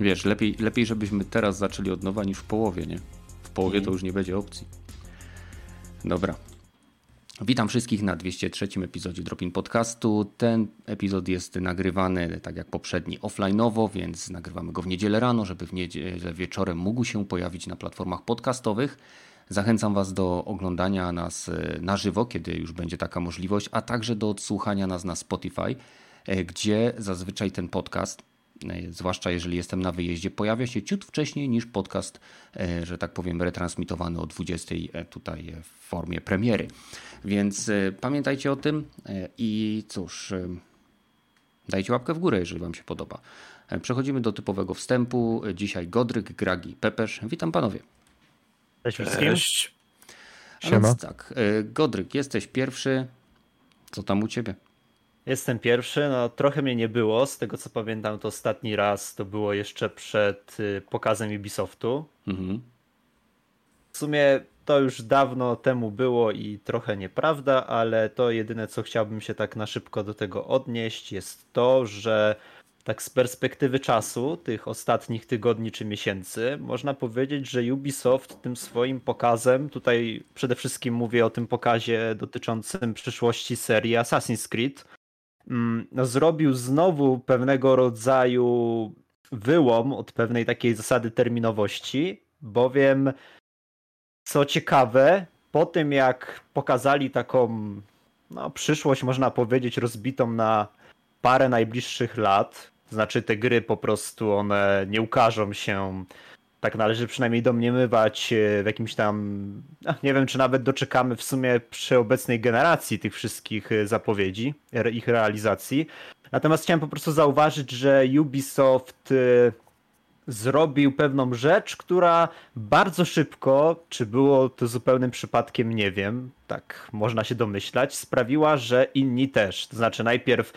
Wiesz, lepiej, lepiej żebyśmy teraz zaczęli od nowa niż w połowie, nie? W połowie to mhm. już nie będzie opcji. Dobra. Witam wszystkich na 203 epizodzie Dropin Podcastu. Ten epizod jest nagrywany, tak jak poprzedni, offline'owo, więc nagrywamy go w niedzielę rano, żeby w niedzielę wieczorem mógł się pojawić na platformach podcastowych. Zachęcam Was do oglądania nas e, na żywo, kiedy już będzie taka możliwość, a także do odsłuchania nas na Spotify, e, gdzie zazwyczaj ten podcast zwłaszcza jeżeli jestem na wyjeździe, pojawia się ciut wcześniej niż podcast, e, że tak powiem, retransmitowany o 20 e, tutaj w formie premiery. Więc pamiętajcie o tym i cóż, dajcie łapkę w górę, jeżeli Wam się podoba. Przechodzimy do typowego wstępu. Dzisiaj Godryk, Gragi, Pepesz. Witam panowie. Cześć wszystkim. Cześć. Siema. Więc tak, Godryk, jesteś pierwszy. Co tam u ciebie? Jestem pierwszy, no trochę mnie nie było, z tego co pamiętam to ostatni raz to było jeszcze przed y, pokazem Ubisoftu. Mhm. W sumie to już dawno temu było i trochę nieprawda, ale to jedyne co chciałbym się tak na szybko do tego odnieść jest to, że tak z perspektywy czasu, tych ostatnich tygodni czy miesięcy, można powiedzieć, że Ubisoft tym swoim pokazem, tutaj przede wszystkim mówię o tym pokazie dotyczącym przyszłości serii Assassin's Creed, zrobił znowu pewnego rodzaju wyłom od pewnej takiej zasady terminowości, bowiem co ciekawe, po tym jak pokazali taką no, przyszłość, można powiedzieć, rozbitą na parę najbliższych lat, znaczy te gry po prostu one nie ukażą się tak należy przynajmniej domniemywać e, w jakimś tam, no, nie wiem czy nawet doczekamy w sumie przy obecnej generacji tych wszystkich e, zapowiedzi, ich realizacji. Natomiast chciałem po prostu zauważyć, że Ubisoft e, zrobił pewną rzecz, która bardzo szybko, czy było to zupełnym przypadkiem, nie wiem, tak można się domyślać, sprawiła, że inni też. To znaczy najpierw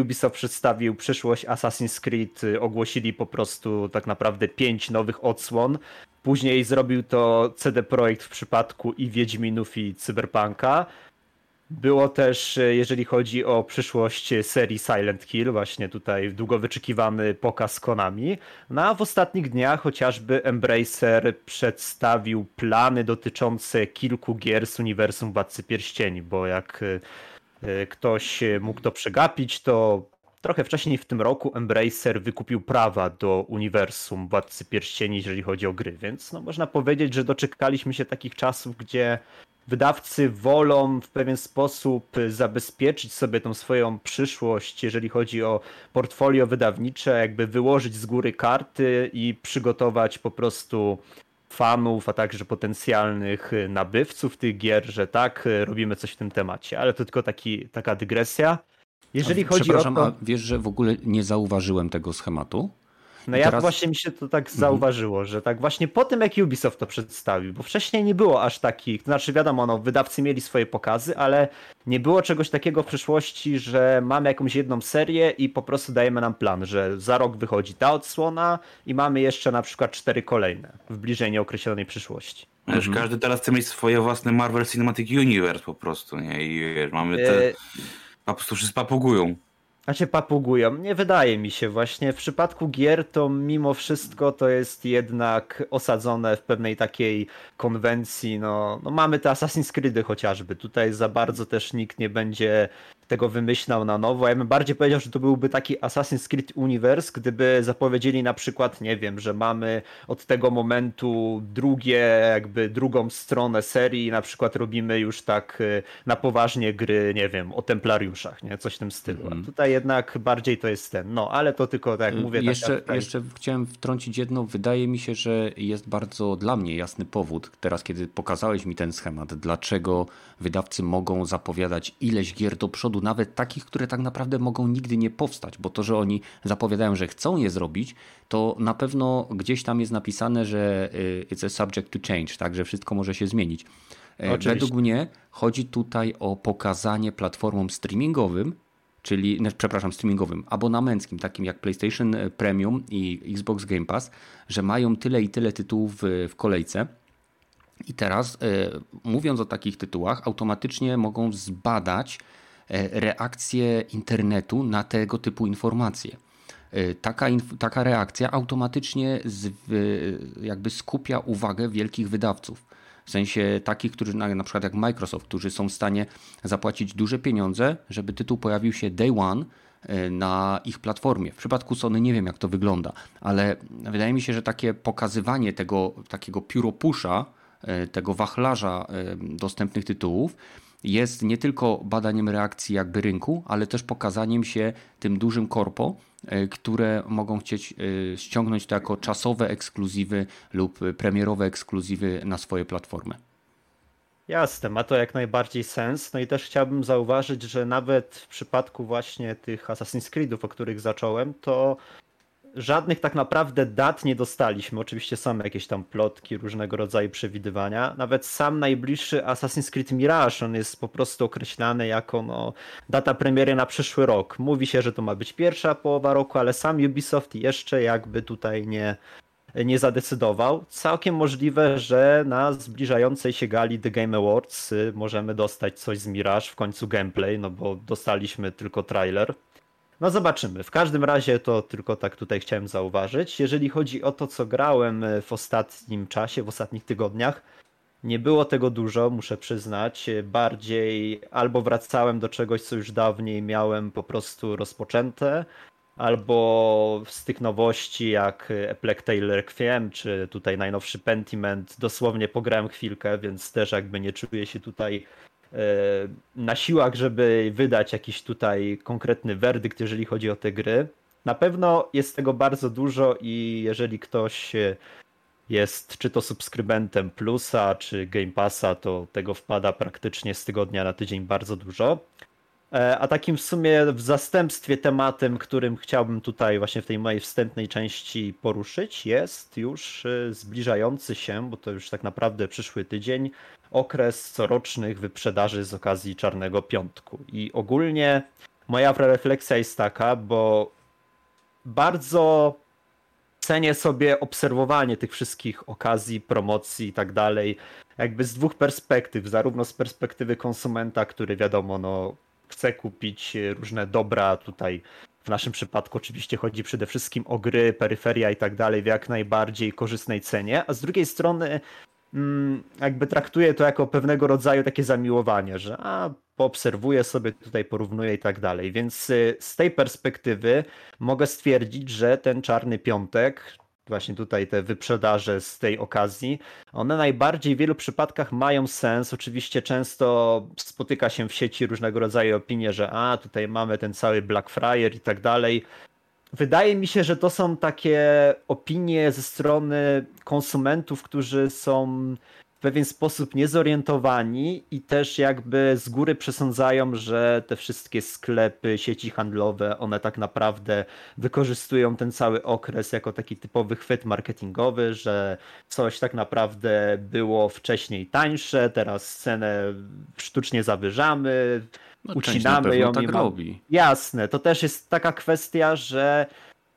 Ubisoft przedstawił przyszłość Assassin's Creed, y, ogłosili po prostu tak naprawdę pięć nowych odsłon. Później zrobił to CD Projekt w przypadku i Wiedźminów i Cyberpunka. Było też, e, jeżeli chodzi o przyszłość serii Silent Hill, właśnie tutaj długo wyczekiwany pokaz Konami. No a w ostatnich dniach chociażby Embracer przedstawił plany dotyczące kilku gier z uniwersum Władcy Pierścieni, bo jak e, E, ktoś mógł to przegapić, to trochę wcześniej w tym roku Embracer wykupił prawa do uniwersum Władcy Pierścieni, jeżeli chodzi o gry, więc no, można powiedzieć, że doczekaliśmy się takich czasów, gdzie wydawcy wolą w pewien sposób zabezpieczyć sobie tą swoją przyszłość, jeżeli chodzi o portfolio wydawnicze, jakby wyłożyć z góry karty i przygotować po prostu fanów, a także potencjalnych y, nabywców tych gier, że tak, y, robimy coś w tym temacie. Ale to tylko taki, taka dygresja. Jeżeli chodzi o to... a wiesz, że w ogóle nie zauważyłem tego schematu? No ja teraz... właśnie mi się to tak mhm. zauważyło, że tak właśnie po tym jak Ubisoft to przedstawił, bo wcześniej nie było aż takich, to znaczy wiadomo, no, wydawcy mieli swoje pokazy, ale nie było czegoś takiego w przyszłości, że mamy jakąś jedną serię i po prostu dajemy nam plan, że za rok wychodzi ta odsłona i mamy jeszcze na przykład cztery kolejne w bliżej nieokreślonej przyszłości. Wiesz, mhm. każdy teraz chce mieć swoje własne Marvel Cinematic Universe po prostu, nie? I wiesz, mamy te... E... Po prostu wszyscy papugują. Się papugują. Nie wydaje mi się właśnie. W przypadku gier to mimo wszystko to jest jednak osadzone w pewnej takiej konwencji. No, no mamy te Assassin's Creedy chociażby. Tutaj za bardzo też nikt nie będzie tego wymyślał na nowo. Ja bym bardziej powiedział, że to byłby taki Assassin's Creed Universe, gdyby zapowiedzieli na przykład, nie wiem, że mamy od tego momentu drugie, jakby drugą stronę serii, na przykład robimy już tak y, na poważnie gry, nie wiem, o templariuszach, nie? Coś w tym stylu. Mm. tutaj jednak bardziej to jest ten, no, ale to tylko tak jak mówię. Jeszcze, taka, jeszcze chciałem wtrącić jedno, wydaje mi się, że jest bardzo dla mnie jasny powód, teraz kiedy pokazałeś mi ten schemat, dlaczego wydawcy mogą zapowiadać ileś gier do przodu, nawet takich, które tak naprawdę mogą nigdy nie powstać, bo to, że oni zapowiadają, że chcą je zrobić, to na pewno gdzieś tam jest napisane, że y, it's a subject to change, tak, że wszystko może się zmienić. E, Oczywiście. Według mnie chodzi tutaj o pokazanie platformom streamingowym, czyli, no, przepraszam, streamingowym, abonamenckim, takim jak PlayStation Premium i Xbox Game Pass, że mają tyle i tyle tytułów w, kolejce. I teraz, y, mówiąc o takich tytułach, automatycznie mogą zbadać E, reakcję internetu na tego typu informacje. taka, taka reakcja automatycznie z, jakby skupia uwagę wielkich wydawców. W sensie takich, którzy na, przykład jak Microsoft, którzy są w stanie zapłacić duże pieniądze, żeby tytuł pojawił się day one e, na ich platformie. W przypadku Sony nie wiem jak to wygląda, ale wydaje mi się, że takie pokazywanie tego takiego pióropusza, e, tego wachlarza e, dostępnych tytułów jest nie tylko badaniem reakcji jakby rynku, ale też pokazaniem się tym dużym korpo, E, które mogą chcieć e, ściągnąć to jako czasowe ekskluzywy lub premierowe ekskluzywy na swoje platformy. Jasne, ma to jak najbardziej sens. No i też chciałbym zauważyć, że nawet w przypadku właśnie tych Assassin's Creedów, o których zacząłem, to żadnych tak naprawdę dat nie dostaliśmy. Oczywiście są jakieś tam plotki, różnego rodzaju przewidywania. Nawet sam najbliższy Assassin's Creed Mirage, on jest po prostu określany jako no, data premiery na przyszły rok. Mówi się, że to ma być pierwsza połowa roku, ale sam Ubisoft jeszcze jakby tutaj nie, nie zadecydował. Całkiem możliwe, że na zbliżającej się gali The Game Awards y, możemy dostać coś z Mirage, w końcu gameplay, no bo dostaliśmy tylko trailer. No zobaczymy. W każdym razie to tylko tak tutaj chciałem zauważyć. Jeżeli chodzi o to, co grałem e, w ostatnim czasie, w ostatnich tygodniach, nie było tego dużo, muszę przyznać. Bardziej albo wracałem do czegoś, co już dawniej miałem po prostu rozpoczęte, albo z tych nowości jak Plague Tale Requiem, czy tutaj najnowszy Pentiment, dosłownie pograłem chwilkę, więc też jakby nie czuję się tutaj E, na siłach, żeby wydać jakiś tutaj konkretny werdykt, jeżeli chodzi o te gry. Na pewno jest tego bardzo dużo i jeżeli ktoś jest czy to subskrybentem Plusa, czy Game Passa, to tego wpada praktycznie z tygodnia na tydzień bardzo dużo. E, a takim w sumie w zastępstwie tematem, którym chciałbym tutaj właśnie w tej mojej wstępnej części poruszyć, jest już e, zbliżający się, bo to już tak naprawdę przyszły tydzień, okres corocznych wyprzedaży z okazji Czarnego Piątku. I ogólnie moja refleksja jest taka, bo bardzo cenię sobie obserwowanie tych wszystkich okazji, promocji i tak dalej, jakby z dwóch perspektyw, zarówno z perspektywy konsumenta, który wiadomo, no chce kupić różne dobra tutaj w naszym przypadku oczywiście chodzi przede wszystkim o gry, peryferia i tak dalej w jak najbardziej korzystnej cenie, a z drugiej strony jakby traktuję to jako pewnego rodzaju takie zamiłowanie, że a poobserwuję sobie, tutaj porównuję i tak dalej. Więc y, z tej perspektywy mogę stwierdzić, że ten czarny piątek, właśnie tutaj te wyprzedaże z tej okazji, one najbardziej w wielu przypadkach mają sens. Oczywiście często spotyka się w sieci różnego rodzaju opinie, że a tutaj mamy ten cały Black Friday i tak dalej. Wydaje mi się, że to są takie opinie ze strony konsumentów, którzy są w pewien sposób niezorientowani i też jakby z góry przesądzają, że te wszystkie sklepy, sieci handlowe, one tak naprawdę wykorzystują ten cały okres jako taki typowy chwyt marketingowy, że coś tak naprawdę było wcześniej tańsze, teraz cenę sztucznie zawyżamy, no, ucinamy ją. Tak robi. Jasne, to też jest taka kwestia, że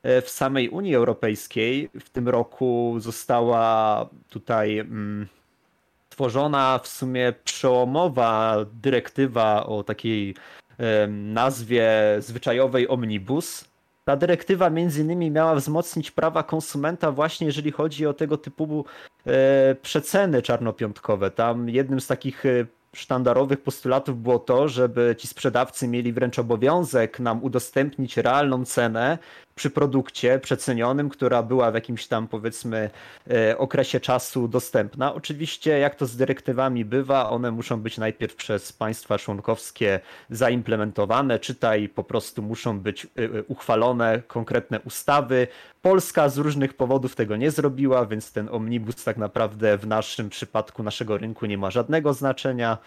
e, w samej Unii Europejskiej w tym roku została tutaj. Mm, stworzona w sumie przełomowa dyrektywa o takiej nazwie zwyczajowej omnibus. Ta dyrektywa między innymi miała wzmocnić prawa konsumenta właśnie jeżeli chodzi o tego typu e, przeceny czarnopiątkowe. Tam jednym z takich e, sztandarowych postulatów było to, żeby ci sprzedawcy mieli wręcz obowiązek nam udostępnić realną cenę przy produkcie przecenionym, która była w jakimś tam powiedzmy e, okresie czasu dostępna. Oczywiście, jak to z dyrektywami bywa, one muszą być najpierw przez państwa członkowskie zaimplementowane, czytaj po prostu muszą być e, e, uchwalone konkretne ustawy. Polska z różnych powodów tego nie zrobiła, więc ten omnibus tak naprawdę w naszym przypadku naszego rynku nie ma żadnego znaczenia.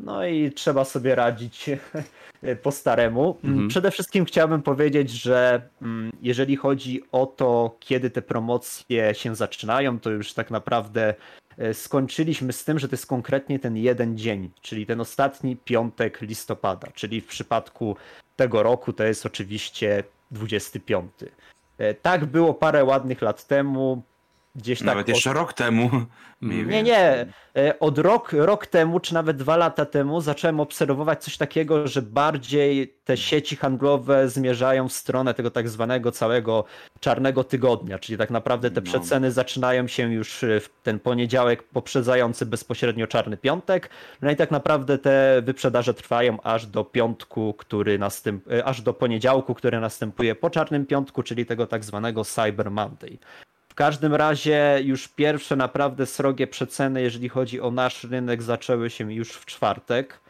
No i trzeba sobie radzić po staremu. Mhm. Przede wszystkim chciałbym powiedzieć, że mm, jeżeli chodzi o to, kiedy te promocje się zaczynają, to już tak naprawdę e, skończyliśmy z tym, że to jest konkretnie ten jeden dzień, czyli ten ostatni piątek listopada, czyli w przypadku tego roku to jest oczywiście 25. E, tak było parę ładnych lat temu. Gdzieś tak. Nawet jeszcze od... rok temu. Nie, nie. E, od rok, rok temu, czy nawet dwa lata temu zacząłem obserwować coś takiego, że bardziej te sieci handlowe zmierzają w stronę tego tak zwanego całego czarnego tygodnia, czyli tak naprawdę te no. przeceny zaczynają się już w ten poniedziałek poprzedzający bezpośrednio czarny piątek, no i tak naprawdę te wyprzedaże trwają aż do piątku, który następ... E, aż do poniedziałku, który następuje po czarnym piątku, czyli tego tak zwanego Cyber Monday. W każdym razie już pierwsze naprawdę srogie przeceny, jeżeli chodzi o nasz rynek, zaczęły się już w czwartek.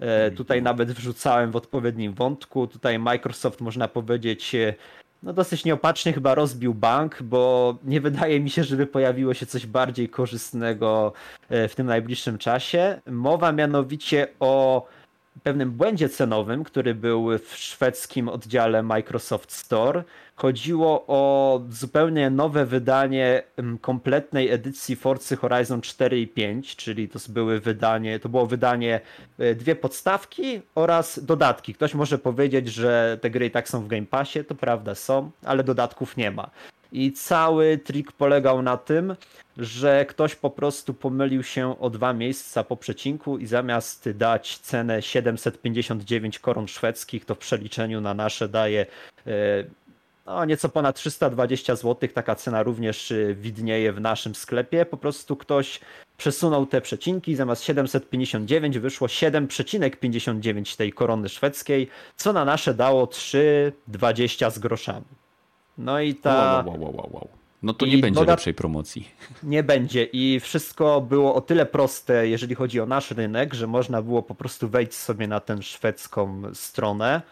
E, mhm. tutaj nawet wrzucałem w odpowiednim wątku. Tutaj Microsoft, można powiedzieć, e, no dosyć nieopatrznie chyba rozbił bank, bo nie wydaje mi się, żeby pojawiło się coś bardziej korzystnego e, w tym najbliższym czasie. Mowa mianowicie o pewnym błędzie cenowym, który był w szwedzkim oddziale Microsoft Store. Chodziło o zupełnie nowe wydanie kompletnej edycji Forcy Horizon 4 i 5, czyli to były wydanie, to było wydanie e, dwie podstawki oraz dodatki. Ktoś może powiedzieć, że te gry i tak są w Game Passie, to prawda są, ale dodatków nie ma. I cały trik polegał na tym, że ktoś po prostu pomylił się o dwa miejsca po przecinku i zamiast dać cenę 759 koron szwedzkich, to w przeliczeniu na nasze daje e, no, nieco ponad 320 zł. Taka cena również e, widnieje w naszym sklepie. Po prostu ktoś przesunął te przecinki, zamiast 759 wyszło 7,59 tej korony szwedzkiej, co na nasze dało 3,20 z groszami. No i ta. Wow, wow, wow, wow. No to nie będzie lepszej promocji. Nie będzie i wszystko było o tyle proste, jeżeli chodzi o nasz rynek, że można było po prostu wejść sobie na tę szwedzką stronę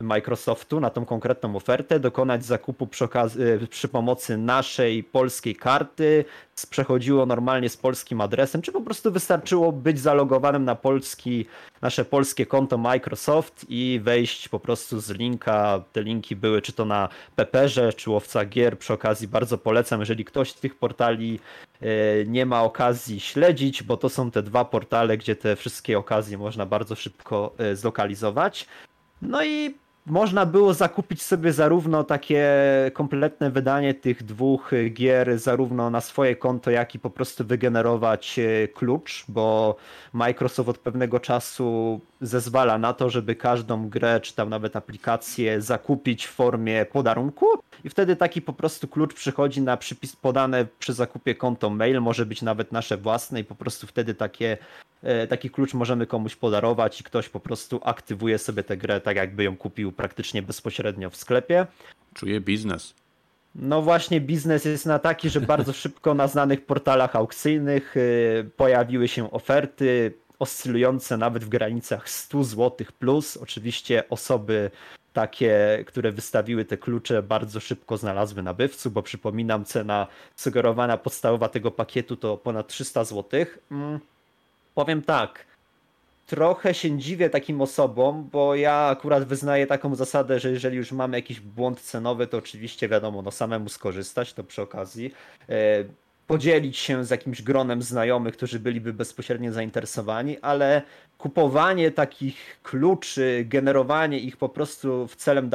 Microsoftu na tą konkretną ofertę, dokonać zakupu przy, y, przy, pomocy naszej polskiej karty, przechodziło normalnie z polskim adresem, czy po prostu wystarczyło być zalogowanym na polski, nasze polskie konto Microsoft i wejść po prostu z linka. Te linki były czy to na Peperze, czy Łowca Gier. Przy okazji bardzo polecam, jeżeli ktoś z tych portali y, nie ma okazji śledzić, bo to są te dwa portale, gdzie te wszystkie okazje można bardzo szybko y, zlokalizować. No i można było zakupić sobie zarówno takie kompletne wydanie tych dwóch gier, zarówno na swoje konto, jak i po prostu wygenerować e, klucz, bo Microsoft od pewnego czasu zezwala na to, żeby każdą grę, czy tam nawet aplikację zakupić w formie podarunku. I wtedy taki po prostu klucz przychodzi na przypis podane przy zakupie konto mail, może być nawet nasze własne i po prostu wtedy takie E, taki klucz możemy komuś podarować i ktoś po prostu aktywuje sobie tę grę tak jakby ją kupił praktycznie bezpośrednio w sklepie. Czuję biznes. No właśnie biznes jest na taki, że bardzo szybko na znanych portalach aukcyjnych e, pojawiły się oferty oscylujące nawet w granicach 100 zł plus. Oczywiście osoby takie, które wystawiły te klucze, bardzo szybko znalazły nabywców, bo przypominam, cena sugerowana podstawowa tego pakietu to ponad 300 zł. Powiem tak. Trochę się dziwię takim osobom, bo ja akurat wyznaję taką zasadę, że jeżeli już mamy jakiś błąd cenowy, to oczywiście wiadomo, no samemu skorzystać, to przy okazji. E, podzielić się z jakimś gronem znajomych, którzy byliby bezpośrednio zainteresowani, ale kupowanie takich kluczy, generowanie ich po prostu w celem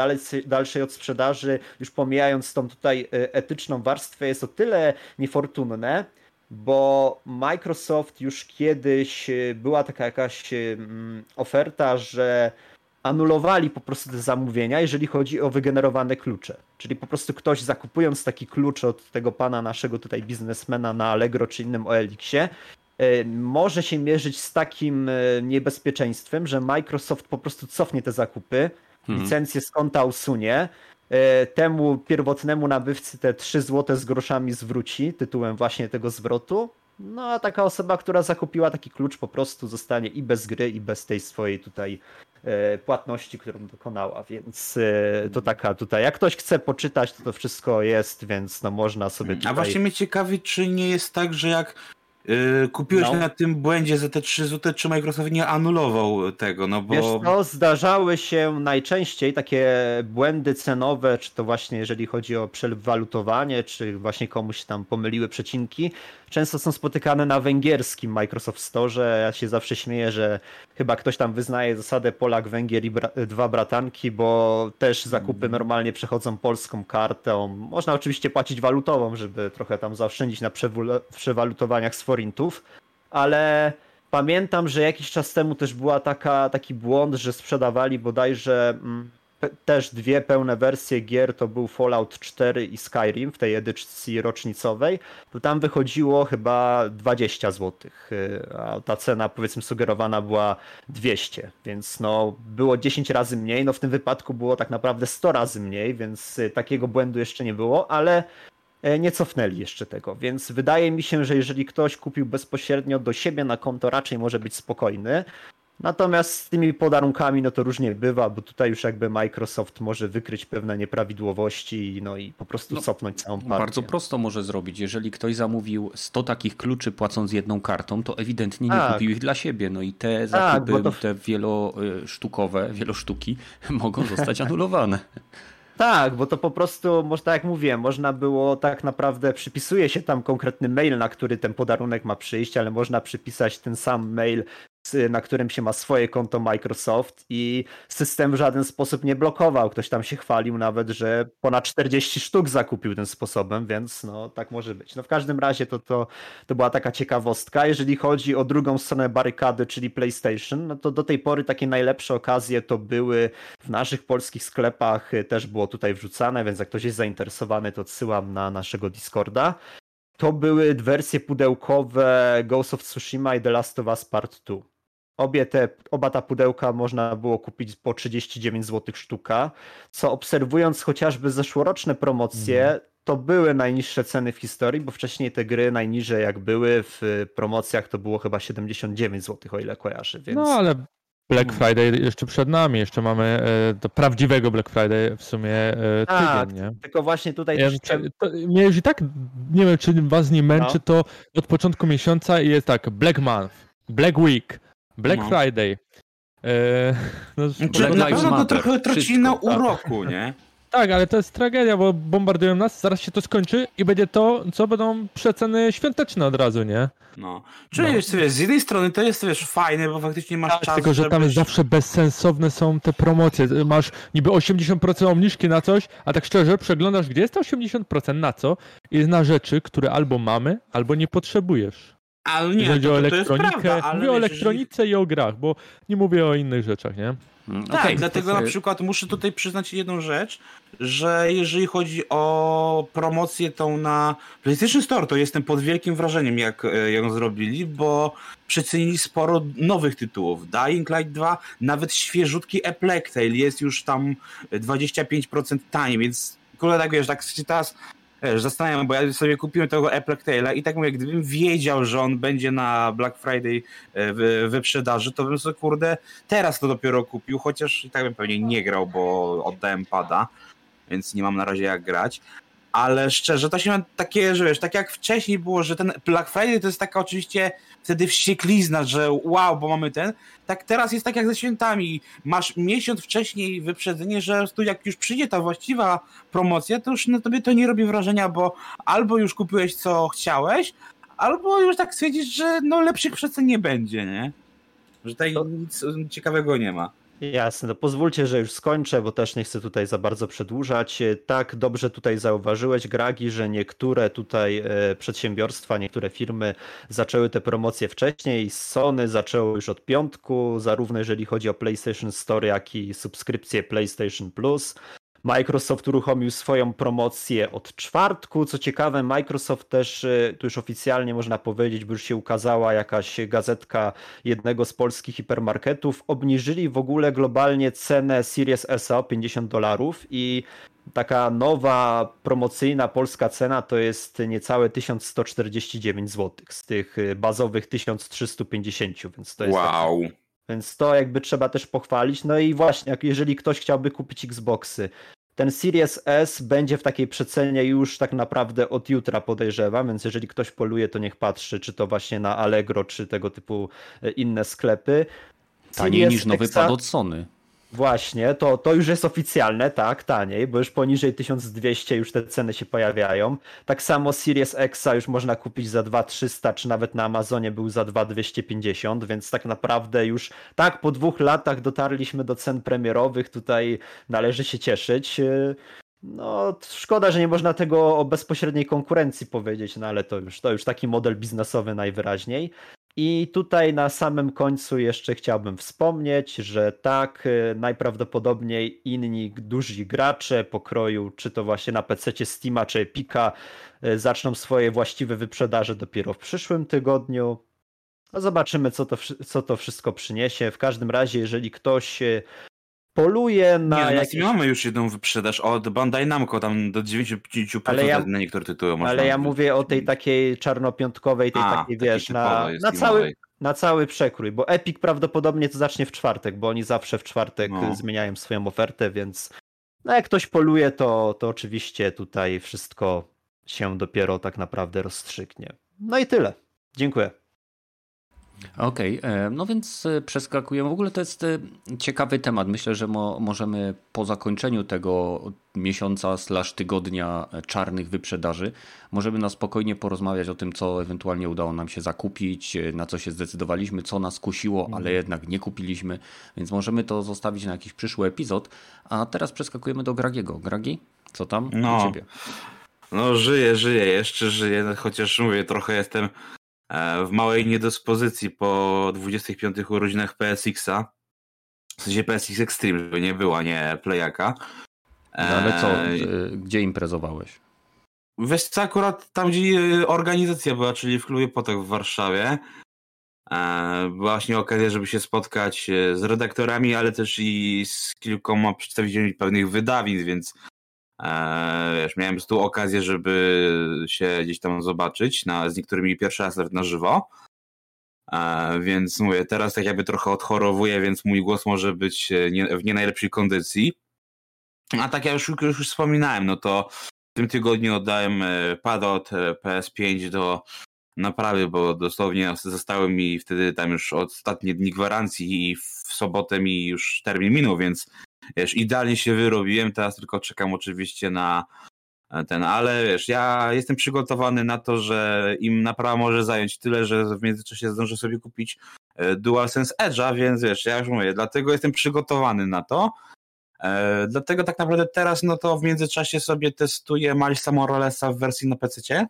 dalszej, odsprzedaży, już pomijając tą tutaj e, etyczną warstwę, jest o tyle niefortunne, bo Microsoft już kiedyś e, była taka jakaś e, mm, oferta, że anulowali po prostu te zamówienia, jeżeli chodzi o wygenerowane klucze. Czyli po prostu ktoś zakupując taki klucz od tego pana naszego tutaj biznesmena na Allegro czy innym OLX-ie, e, może się mierzyć z takim niebezpieczeństwem, że Microsoft po prostu cofnie te zakupy, mhm. licencję z konta usunie, temu pierwotnemu nabywcy te 3 zł z groszami zwróci tytułem właśnie tego zwrotu. No a taka osoba, która zakupiła taki klucz po prostu zostanie i bez gry, i bez tej swojej tutaj e, płatności, którą dokonała, więc e, to taka tutaj, jak ktoś chce poczytać, to to wszystko jest, więc no można sobie tutaj... A właśnie mnie ciekawi, czy nie jest tak, że jak kupiłeś no. na tym błędzie za te 3 zł, czy Microsoft nie anulował tego, no bo... Wiesz no, zdarzały się najczęściej takie błędy cenowe, czy to właśnie jeżeli chodzi o przewalutowanie, czy właśnie komuś tam pomyliły przecinki, często są spotykane na węgierskim Microsoft Store. Ja się zawsze śmieję, że chyba ktoś tam wyznaje zasadę Polak, Węgier i bra dwa bratanki, bo też zakupy mm. normalnie przechodzą polską kartą. Można oczywiście płacić walutową, żeby trochę tam zaoszczędzić na przewalutowaniach z forintów, ale pamiętam, że jakiś czas temu też była taka, taki błąd, że sprzedawali bodajże mm, też dwie pełne wersje gier, to był Fallout 4 i Skyrim w tej edycji rocznicowej, to tam wychodziło chyba 20 zł, y, a ta cena powiedzmy sugerowana była 200, więc no było 10 razy mniej, no w tym wypadku było tak naprawdę 100 razy mniej, więc y, takiego błędu jeszcze nie było, ale nie cofnęli jeszcze tego, więc wydaje mi się, że jeżeli ktoś kupił bezpośrednio do siebie na konto, raczej może być spokojny. Natomiast z tymi podarunkami no to różnie bywa, bo tutaj już jakby Microsoft może wykryć pewne nieprawidłowości no i po prostu no, cofnąć całą partię. Bardzo prosto może zrobić. Jeżeli ktoś zamówił 100 takich kluczy płacąc jedną kartą, to ewidentnie nie tak. kupił ich dla siebie. No i te tak, zakupy, tak, to... te wielosztukowe, wielosztuki mogą zostać anulowane. Tak, bo to po prostu, może tak jak mówiłem, można było tak naprawdę, przypisuje się tam konkretny mail, na który ten podarunek ma przyjść, ale można przypisać ten sam mail na którym się ma swoje konto Microsoft i system w żaden sposób nie blokował. Ktoś tam się chwalił nawet, że ponad 40 sztuk zakupił tym sposobem, więc no tak może być. No w każdym razie to, to, to była taka ciekawostka. Jeżeli chodzi o drugą stronę barykady, czyli PlayStation, no to do tej pory takie najlepsze okazje to były w naszych polskich sklepach, też było tutaj wrzucane, więc jak ktoś jest zainteresowany, to odsyłam na naszego Discorda to były wersje pudełkowe Ghost of Tsushima i The Last of Us Part 2. Obie te, oba ta pudełka można było kupić po 39 zł sztuka, co obserwując chociażby zeszłoroczne promocje, mm. to były najniższe ceny w historii, bo wcześniej te gry najniżej jak były w promocjach to było chyba 79 zł, o ile kojarzę. Więc... No ale Black hmm. Friday jeszcze przed nami, jeszcze mamy e, do prawdziwego Black Friday w sumie e, tak, tydzień, nie? tylko właśnie tutaj... Ja, to, mnie już i tak, nie wiem czy was nie męczy, no. to od początku miesiąca jest tak Black Month, Black Week, Black no. Friday. E, no, Black na pewno to trochę traci na uroku, nie? Tak, ale to jest tragedia, bo bombardują nas, zaraz się to skończy i będzie to, co będą przeceny świąteczne od razu, nie? No. Czyli no. wiesz, z jednej strony to jest wiesz, fajne, bo faktycznie masz tak, czas, Tylko, że tam zawsze bezsensowne są te promocje. Masz niby 80% obniżki na coś, a tak szczerze przeglądasz, gdzie jest to 80% na co i jest na rzeczy, które albo mamy, albo nie potrzebujesz. Ale nie, chodzi to, o elektronikę. To prawda, mówię o elektronice i o grach, bo nie mówię o innych rzeczach, nie? Mm, tak, okay, dlatego na przykład muszę tutaj przyznać jedną rzecz, że jeżeli chodzi o promocję tą na PlayStation Store, to jestem pod wielkim wrażeniem, jak e, ją zrobili, bo przecenili sporo nowych tytułów. Dying Light 2, nawet świeżutki A Plague Tale jest już tam 25% taniej, więc kurde tak wiesz, tak teraz wiesz, zastanawiam, bo ja sobie kupiłem tego Apple Tale'a i tak mówię, gdybym wiedział, że on będzie na Black Friday e, wyprzedaży, to bym sobie, kurde, teraz to dopiero kupił, chociaż i tak bym pewnie nie grał, bo oddałem pada, więc nie mam na razie jak grać. Ale szczerze, to się ma takie, że wiesz, tak jak wcześniej było, że ten Black Friday to jest taka oczywiście wtedy wścieklizna, że wow, bo mamy ten. Tak teraz jest tak jak ze świętami. Masz miesiąc wcześniej wyprzedzenie, że tu jak już przyjdzie ta właściwa promocja, to już na tobie to nie robi wrażenia, bo albo już kupiłeś co chciałeś, albo już tak stwierdzisz, że no lepszych przecen nie będzie, nie? Że tutaj nic ciekawego nie ma. Jasne, to pozwólcie, że już skończę, bo też nie chcę tutaj za bardzo przedłużać. Tak dobrze tutaj zauważyłeś, Gragi, że niektóre tutaj e, przedsiębiorstwa, niektóre firmy zaczęły te promocje wcześniej. Sony zaczęło już od piątku, zarówno jeżeli chodzi o PlayStation Store, jak i subskrypcję PlayStation Plus. Microsoft uruchomił swoją promocję od czwartku. Co ciekawe, Microsoft też, y, tu już oficjalnie można powiedzieć, bo już się ukazała jakaś gazetka jednego z polskich hipermarketów, obniżyli w ogóle globalnie cenę Series S o 50 dolarów i taka nowa promocyjna polska cena to jest niecałe 1149 zł z tych y, bazowych 1350, więc to jest wow. Więc to jakby trzeba też pochwalić. No i właśnie, jak jeżeli ktoś chciałby kupić Xboxy, ten Series S będzie w takiej przecenie już tak naprawdę od jutra podejrzewam, więc jeżeli ktoś poluje, to niech patrzy, czy to właśnie na Allegro, czy tego typu e, inne sklepy. Taniej niż nowy Exa... pad od Sony. Właśnie, to, to już jest oficjalne, tak, taniej, bo już poniżej 1200 już te ceny się pojawiają. Tak samo Series X już można kupić za 2300, czy nawet na Amazonie był za 2250, więc tak naprawdę już tak po dwóch latach dotarliśmy do cen premierowych, tutaj należy się cieszyć. No, szkoda, że nie można tego o bezpośredniej konkurencji powiedzieć, no ale to już, to już taki model biznesowy najwyraźniej. I tutaj na samym końcu jeszcze chciałbym wspomnieć, że tak, y, najprawdopodobniej inni duży gracze pokroju, czy to właśnie na PC Steama, czy Epika, y, zaczną swoje właściwe wyprzedaże dopiero w przyszłym tygodniu. No zobaczymy, co to, co to wszystko przyniesie. W każdym razie, jeżeli ktoś y, poluje na. Nie, no, jakieś... mamy już jedną wyprzedaż od Bandai Namco, tam do 90% ale ja, na niektóre tytuły. Ale ja mówię o tej takiej czarnopiątkowej, tej A, takiej, wiesz, na, na, cały, na cały przekrój, bo Epic prawdopodobnie to zacznie w czwartek, bo oni zawsze w czwartek no. zmieniają swoją ofertę, więc no jak ktoś poluje, to, to oczywiście tutaj wszystko się dopiero tak naprawdę rozstrzygnie. No i tyle. Dziękuję. Okej, okay, e, no więc e, przeskakujemy. W ogóle to jest e, ciekawy temat. Myślę, że mo możemy po zakończeniu tego miesiąca slash tygodnia czarnych wyprzedaży, możemy na spokojnie porozmawiać o tym, co ewentualnie udało nam się zakupić, na co się zdecydowaliśmy, co nas kusiło, ale mhm. jednak nie kupiliśmy, więc możemy to zostawić na jakiś przyszły epizod. A teraz przeskakujemy do Gragiego. Gragi, co tam no. u ciebie? No żyję, żyję, jeszcze żyję, chociaż mówię, trochę jestem w małej niedyspozycji po 25 urodzinach PSX-a. W sensie PSX Extreme, żeby nie była, nie Playaka. No ale co, e, gdzie imprezowałeś? Wiesz co, akurat tam, gdzie organizacja była, czyli w klubie Potok w Warszawie. E, była właśnie okazja, żeby się spotkać z redaktorami, ale też i z kilkoma przedstawicielami pewnych wydawnictw, więc E, wiesz, miałem tu okazję, żeby się gdzieś tam zobaczyć na, z niektórymi pierwszy raz na żywo. E, więc mówię, teraz tak jakby trochę odchorowuję, więc mój głos może być e, nie, w nie najlepszej kondycji. A tak jak już, już, już wspominałem, no to w tym tygodniu oddałem pad od PS5 do naprawy, bo dosłownie zostały mi wtedy tam już ostatnie dni gwarancji i w sobotę mi już termin minął, więc wiesz, idealnie się wyrobiłem, teraz tylko czekam oczywiście na e, ten, ale wiesz, ja jestem przygotowany na to, że im naprawa może zająć tyle, że w międzyczasie zdążę sobie kupić e, DualSense Edge'a, więc wiesz, ja już mówię, dlatego jestem przygotowany na to. E, dlatego tak naprawdę teraz, no to w międzyczasie sobie testuję Milesa Moralesa w wersji na PC,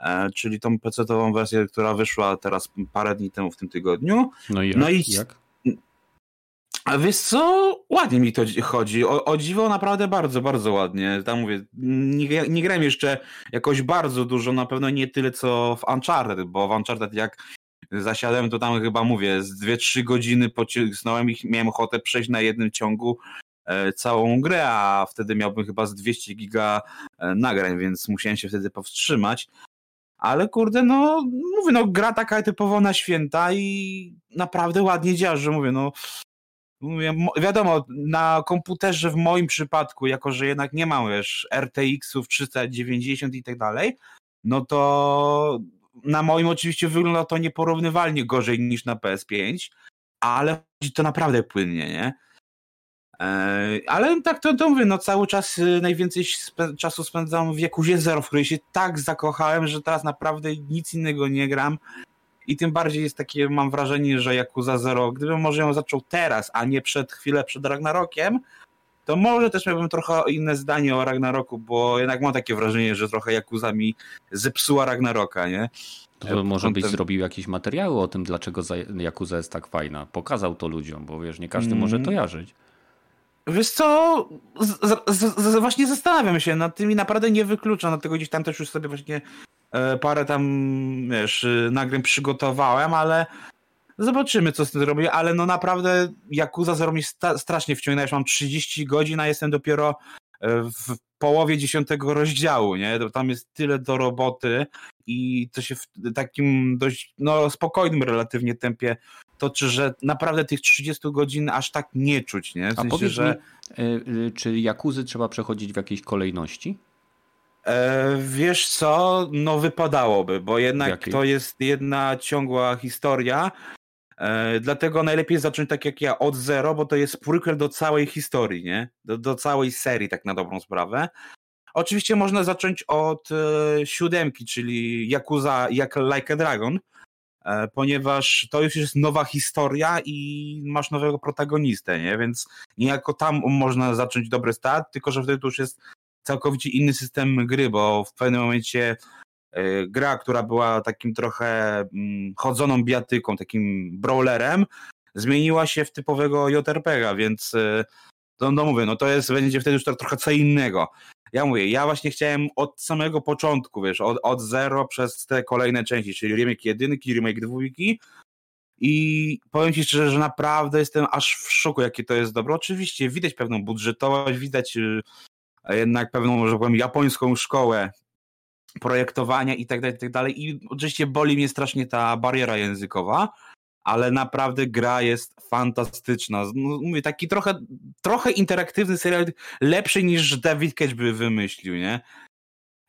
e, czyli tą PC-ową wersję, która wyszła teraz parę dni temu w tym tygodniu. No i, no i jak? A wiesz co, ładnie mi to chodzi. O, o dziwo naprawdę bardzo, bardzo ładnie. Tam mówię, nie, nie grałem jeszcze jakoś bardzo dużo, na pewno nie tyle co w Uncharted, bo w Uncharted jak zasiadłem, to tam chyba mówię, z 2-3 godziny pocisnąłem i miałem ochotę przejść na jednym ciągu e, całą grę, a wtedy miałbym chyba z 200 giga e, nagrań, więc musiałem się wtedy powstrzymać. Ale kurde, no mówię, no gra taka typowo na święta i naprawdę ładnie działa, że mówię, no wiadomo, na komputerze w moim przypadku, jako że jednak nie mam już RTX-ów 390 i tak dalej, no to na moim oczywiście wygląda to nieporównywalnie gorzej niż na PS5, ale chodzi to naprawdę płynnie, nie? E, ale tak to, to mówię, no cały czas y, najwięcej czasu spędzam w Jakuzie Zero, w której się tak zakochałem, że teraz naprawdę nic innego nie gram i tym bardziej jest takie, mam wrażenie, że Yakuza Zero, gdybym może ją zaczął teraz, a nie przed chwilę przed Ragnarokiem, to może też miałbym trochę inne zdanie o Ragnaroku, bo jednak mam takie wrażenie, że trochę Yakuza mi zepsuła Ragnaroka, nie? To może byś zrobił jakieś materiały o tym, dlaczego Yakuza jest tak fajna. Pokazał to ludziom, bo wiesz, nie każdy mm. może to jarzyć. Wiesz co, z, z, z, właśnie zastanawiam się nad tym i naprawdę nie wykluczam, dlatego gdzieś tam też już sobie właśnie parę tam, wiesz, y, nagrań przygotowałem, ale zobaczymy, co z tym zrobię, ale no naprawdę Yakuza Zero mnie strasznie wciągnęła, już mam 30 godzin, a jestem dopiero e, w połowie dziesiątego rozdziału, nie? Tam jest tyle do roboty i to się w takim dość no, spokojnym relatywnie tempie to czy, że naprawdę tych 30 godzin aż tak nie czuć, nie? W sensie, A powiedz że... mi, czy Jakuzy trzeba przechodzić w jakiejś kolejności? E, wiesz co, no wypadałoby, bo jednak to jest jedna ciągła historia, e, dlatego najlepiej zacząć tak jak ja od zero, bo to jest prequel do całej historii, nie? Do, do całej serii tak na dobrą sprawę. Oczywiście można zacząć od e, siódemki, czyli Yakuza jak Like a Dragon, e, ponieważ to już jest nowa historia i masz nowego protagonistę, nie? Więc niejako tam można zacząć dobry start, tylko że wtedy to już jest całkowicie inny system gry, bo w pewnym momencie e, gra, która była takim trochę mm, chodzoną biatyką, takim brawlerem, zmieniła się w typowego JRPG, więc e, no, no mówię, no to jest, będzie wtedy już trochę co innego. Ja mówię, ja właśnie chciałem od samego początku, wiesz, od, od zero przez te kolejne części, czyli remake jedynki, remake dwójki i powiem Ci szczerze, że naprawdę jestem aż w szoku, jakie to jest dobre. Oczywiście widać pewną budżetowość, widać y, jednak pewną, że powiem, japońską szkołę projektowania i tak dalej, i tak dalej. I oczywiście boli mnie strasznie ta bariera językowa, ale naprawdę gra jest fantastyczna. No, mówię, taki trochę, trochę interaktywny serial, lepszy niż David Cage by wymyślił, nie?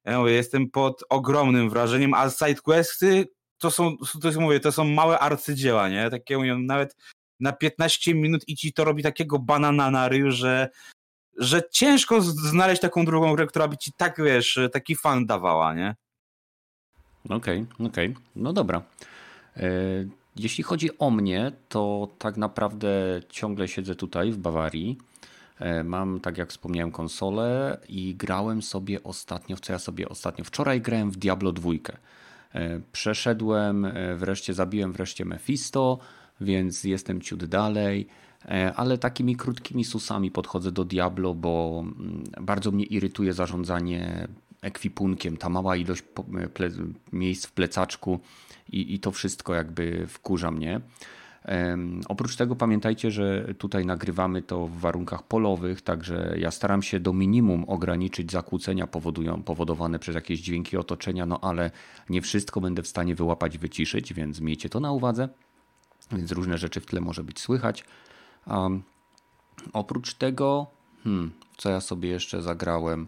Ja mówię, jestem pod ogromnym wrażeniem, a sidequesty to są, to jest, mówię, to są małe arcydzieła, nie? Takie, mówię, nawet na 15 minut i ci to robi takiego banana na ryju, że że ciężko znaleźć taką drugą grę, która by ci tak, wiesz, taki fan dawała, nie? Okej, okay, okej. Okay. No dobra. E, jeśli chodzi o mnie, to tak naprawdę ciągle siedzę tutaj w Bawarii. E, mam, tak jak wspomniałem, konsolę i grałem sobie ostatnio, co ja sobie ostatnio, wczoraj grałem w Diablo 2. E, przeszedłem, wreszcie zabiłem wreszcie Mephisto, więc jestem ciut dalej. E, ale takimi krótkimi susami podchodzę do Diablo, bo mm, bardzo mnie irytuje zarządzanie ekwipunkiem, ta mała ilość miejsc w plecaczku i, i to wszystko jakby wkurza mnie. Oprócz tego pamiętajcie, że tutaj nagrywamy to w warunkach polowych, także ja staram się do minimum ograniczyć zakłócenia powodują, powodowane przez jakieś dźwięki otoczenia, no ale nie wszystko będę w stanie wyłapać, wyciszyć, więc miejcie to na uwadze. Więc różne rzeczy w tle może być słychać. Um, oprócz tego, hmm, co ja sobie jeszcze zagrałem?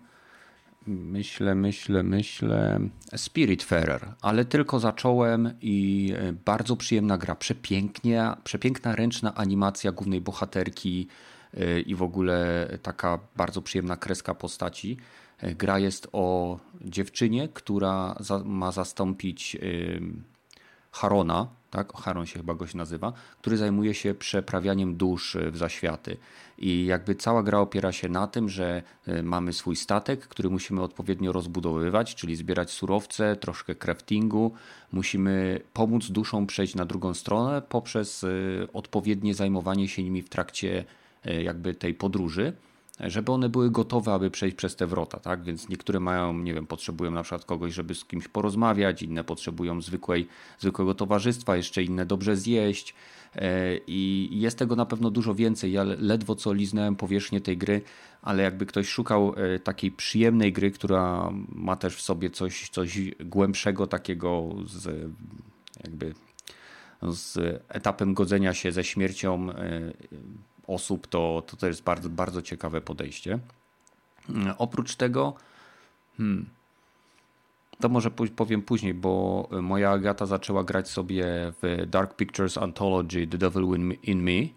Myślę, myślę, myślę. Spiritfarer, ale tylko zacząłem i e, bardzo przyjemna gra. Przepięknie, przepiękna ręczna animacja głównej bohaterki e, i w ogóle taka bardzo przyjemna kreska postaci. E, gra jest o dziewczynie, która ma zastąpić Harona, tak, Haron się chyba goś nazywa, który zajmuje się przeprawianiem dusz w zaświaty. I jakby cała gra opiera się na tym, że e, mamy swój statek, który musimy odpowiednio rozbudowywać, czyli zbierać surowce, troszkę craftingu. Musimy pomóc duszom przejść na drugą stronę poprzez e, odpowiednie zajmowanie się nimi w trakcie e, jakby tej podróży żeby one były gotowe, aby przejść przez te wrota, tak? Więc niektóre mają, nie wiem, potrzebują na przykład kogoś, żeby z kimś porozmawiać, inne potrzebują zwykłej, zwykłego towarzystwa, jeszcze inne dobrze zjeść. E, I jest tego na pewno dużo więcej. Ja ledwo co liznąłem powierzchnię tej gry, ale jakby ktoś szukał e, takiej przyjemnej gry, która ma też w sobie coś, coś głębszego, takiego z jakby z etapem godzenia się ze śmiercią e, osób, to, to, to jest bardzo, bardzo ciekawe podejście. Mm, oprócz tego, hmm, to może powiem później, bo moja Agata zaczęła grać sobie w Dark Pictures Anthology The Devil in Me,